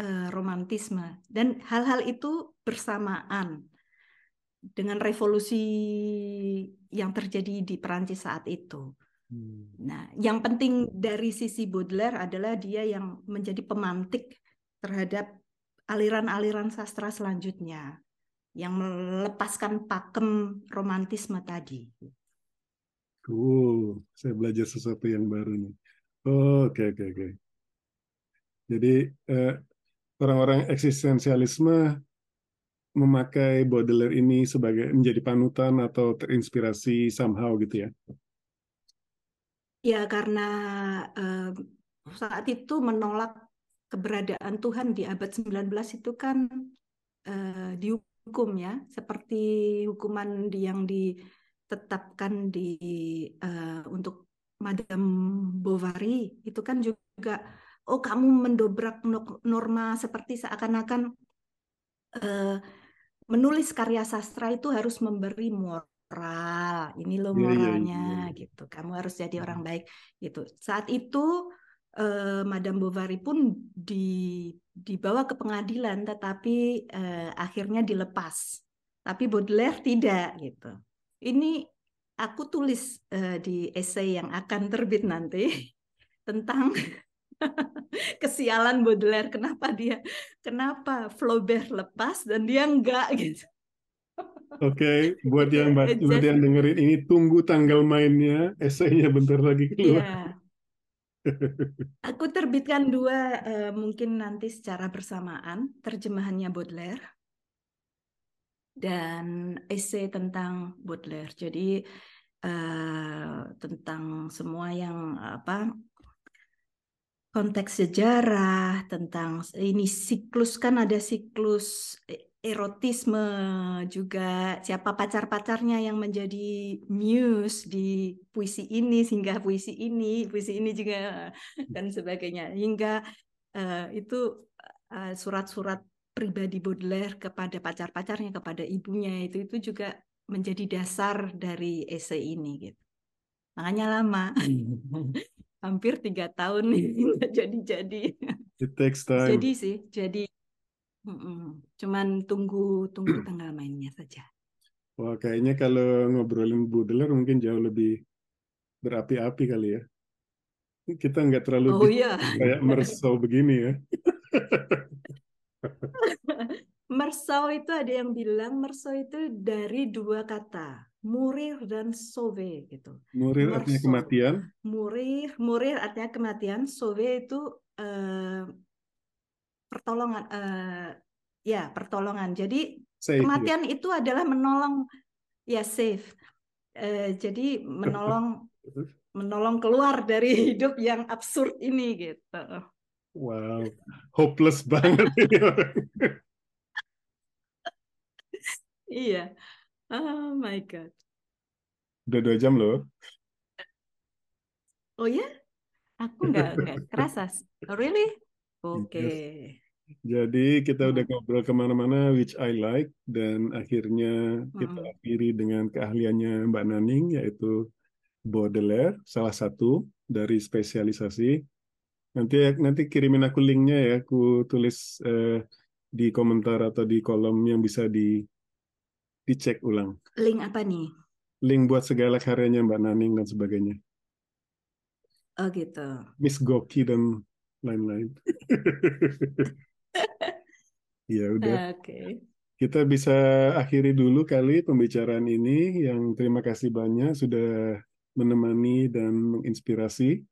uh, romantisme. Dan hal-hal itu bersamaan dengan revolusi yang terjadi di Perancis saat itu. Hmm. Nah, yang penting dari sisi Baudelaire adalah dia yang menjadi pemantik terhadap aliran-aliran sastra selanjutnya yang melepaskan pakem romantisme tadi. Oh, saya belajar sesuatu yang baru nih. Oke, oke, oke. Jadi eh, orang-orang eksistensialisme memakai Baudelaire ini sebagai menjadi panutan atau terinspirasi somehow gitu ya? Ya karena eh, saat itu menolak keberadaan Tuhan di abad 19 itu kan eh, dihukum ya, seperti hukuman yang ditetapkan di eh, untuk Madame Bovary itu kan juga oh kamu mendobrak norma seperti seakan-akan uh, menulis karya sastra itu harus memberi moral ini loh iya, iya, moralnya yeah, yeah, yeah. gitu. Kamu harus jadi orang baik gitu. Saat itu uh, Madame Bovary pun di dibawa ke pengadilan tetapi uh, akhirnya dilepas. Tapi Baudelaire tidak gitu. Ini aku tulis uh, di esai yang akan terbit nanti tentang kesialan Baudelaire. Kenapa dia kenapa Flaubert lepas dan dia enggak gitu Oke, okay, buat yang buat yang dengerin ini tunggu tanggal mainnya, esainya bentar lagi keluar. Iya. Aku terbitkan dua uh, mungkin nanti secara bersamaan terjemahannya Baudelaire dan esai tentang Baudelaire. Jadi uh, tentang semua yang apa konteks sejarah tentang ini siklus kan ada siklus erotisme juga. Siapa pacar-pacarnya yang menjadi muse di puisi ini sehingga puisi ini puisi ini juga dan sebagainya. Hingga uh, itu surat surat-surat pribadi Baudelaire kepada pacar-pacarnya kepada ibunya itu itu juga menjadi dasar dari esai ini gitu. Makanya lama. Hampir tiga tahun. It takes time. Jadi sih, jadi cuman tunggu tunggu tanggal mainnya saja. Wah, kayaknya kalau ngobrolin Baudelaire mungkin jauh lebih berapi-api kali ya. Kita nggak terlalu oh, iya. kayak mersau begini ya. mersau itu ada yang bilang mersau itu dari dua kata murir dan sove gitu. Murir Merso. artinya kematian. Murir, murir artinya kematian. Sove itu uh, pertolongan. Uh, ya pertolongan. Jadi safe, kematian ya. itu adalah menolong. Ya safe. Uh, jadi menolong menolong keluar dari hidup yang absurd ini gitu. Wow, hopeless banget iya. Oh my God. Udah dua jam loh. Oh ya? Aku nggak nggak kerasa. Really? Oke. Okay. Yes. Jadi kita udah ngobrol ke mana-mana, which I like, dan akhirnya kita hmm. akhiri dengan keahliannya Mbak Naning, yaitu Baudelaire, salah satu dari spesialisasi. Nanti nanti kirimin aku linknya ya, aku tulis eh, di komentar atau di kolom yang bisa di dicek ulang. Link apa nih? Link buat segala karyanya Mbak Naning dan sebagainya. Oh gitu. Miss Goki dan lain-lain. ya udah. Oke. Okay. Kita bisa akhiri dulu kali pembicaraan ini. Yang terima kasih banyak sudah menemani dan menginspirasi.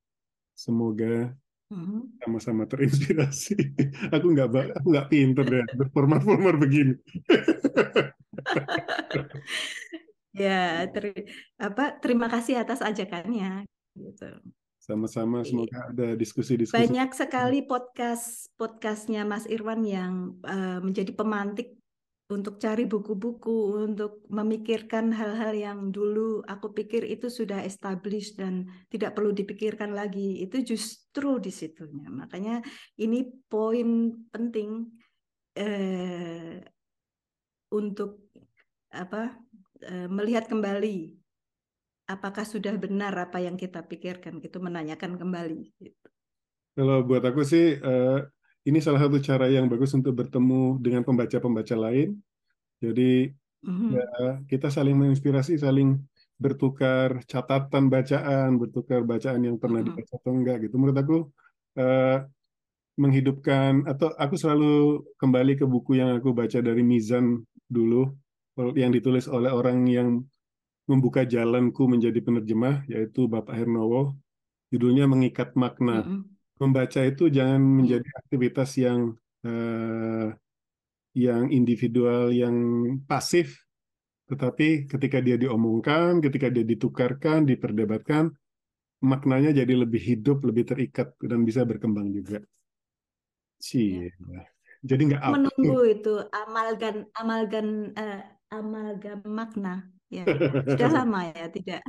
Semoga mm-hmm. sama-sama terinspirasi. aku nggak aku nggak pinter deh berformat-format begini. ya, ter, apa terima kasih atas ajakannya gitu. Sama-sama semoga ada diskusi-diskusi. Banyak sekali podcast podcastnya Mas Irwan yang uh, menjadi pemantik untuk cari buku-buku, untuk memikirkan hal-hal yang dulu aku pikir itu sudah established dan tidak perlu dipikirkan lagi. Itu justru di situnya. Makanya ini poin penting eh, untuk apa eh, melihat kembali apakah sudah benar apa yang kita pikirkan gitu menanyakan kembali gitu. Kalau buat aku sih eh, ini salah satu cara yang bagus untuk bertemu dengan pembaca-pembaca lain. Jadi mm-hmm. ya kita saling menginspirasi, saling bertukar catatan bacaan, bertukar bacaan yang pernah mm-hmm. dibaca atau enggak gitu. Menurut aku eh, menghidupkan atau aku selalu kembali ke buku yang aku baca dari Mizan dulu yang ditulis oleh orang yang membuka jalanku menjadi penerjemah yaitu Bapak Hernowo judulnya mengikat makna mm -hmm. membaca itu jangan menjadi aktivitas yang uh, yang individual yang pasif tetapi ketika dia diomongkan ketika dia ditukarkan diperdebatkan maknanya jadi lebih hidup lebih terikat dan bisa berkembang juga sih ya. jadi nggak menunggu itu amalgan amalgan uh, amalgam makna. Ya, sudah lama ya tidak.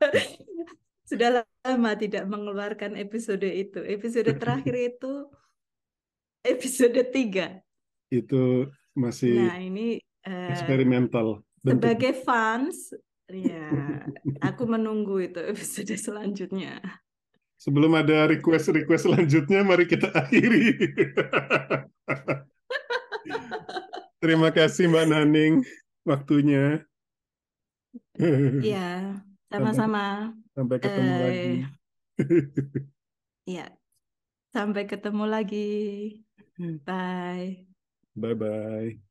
sudah lama tidak mengeluarkan episode itu. Episode terakhir itu episode tiga. Itu masih Nah, ini uh, eksperimental. Sebagai fans, ya, aku menunggu itu episode selanjutnya. Sebelum ada request-request selanjutnya, mari kita akhiri. Terima kasih Mbak Naning waktunya. Iya, sama-sama. Sampai, ketemu uh, lagi. Iya, sampai ketemu lagi. Bye. Bye-bye.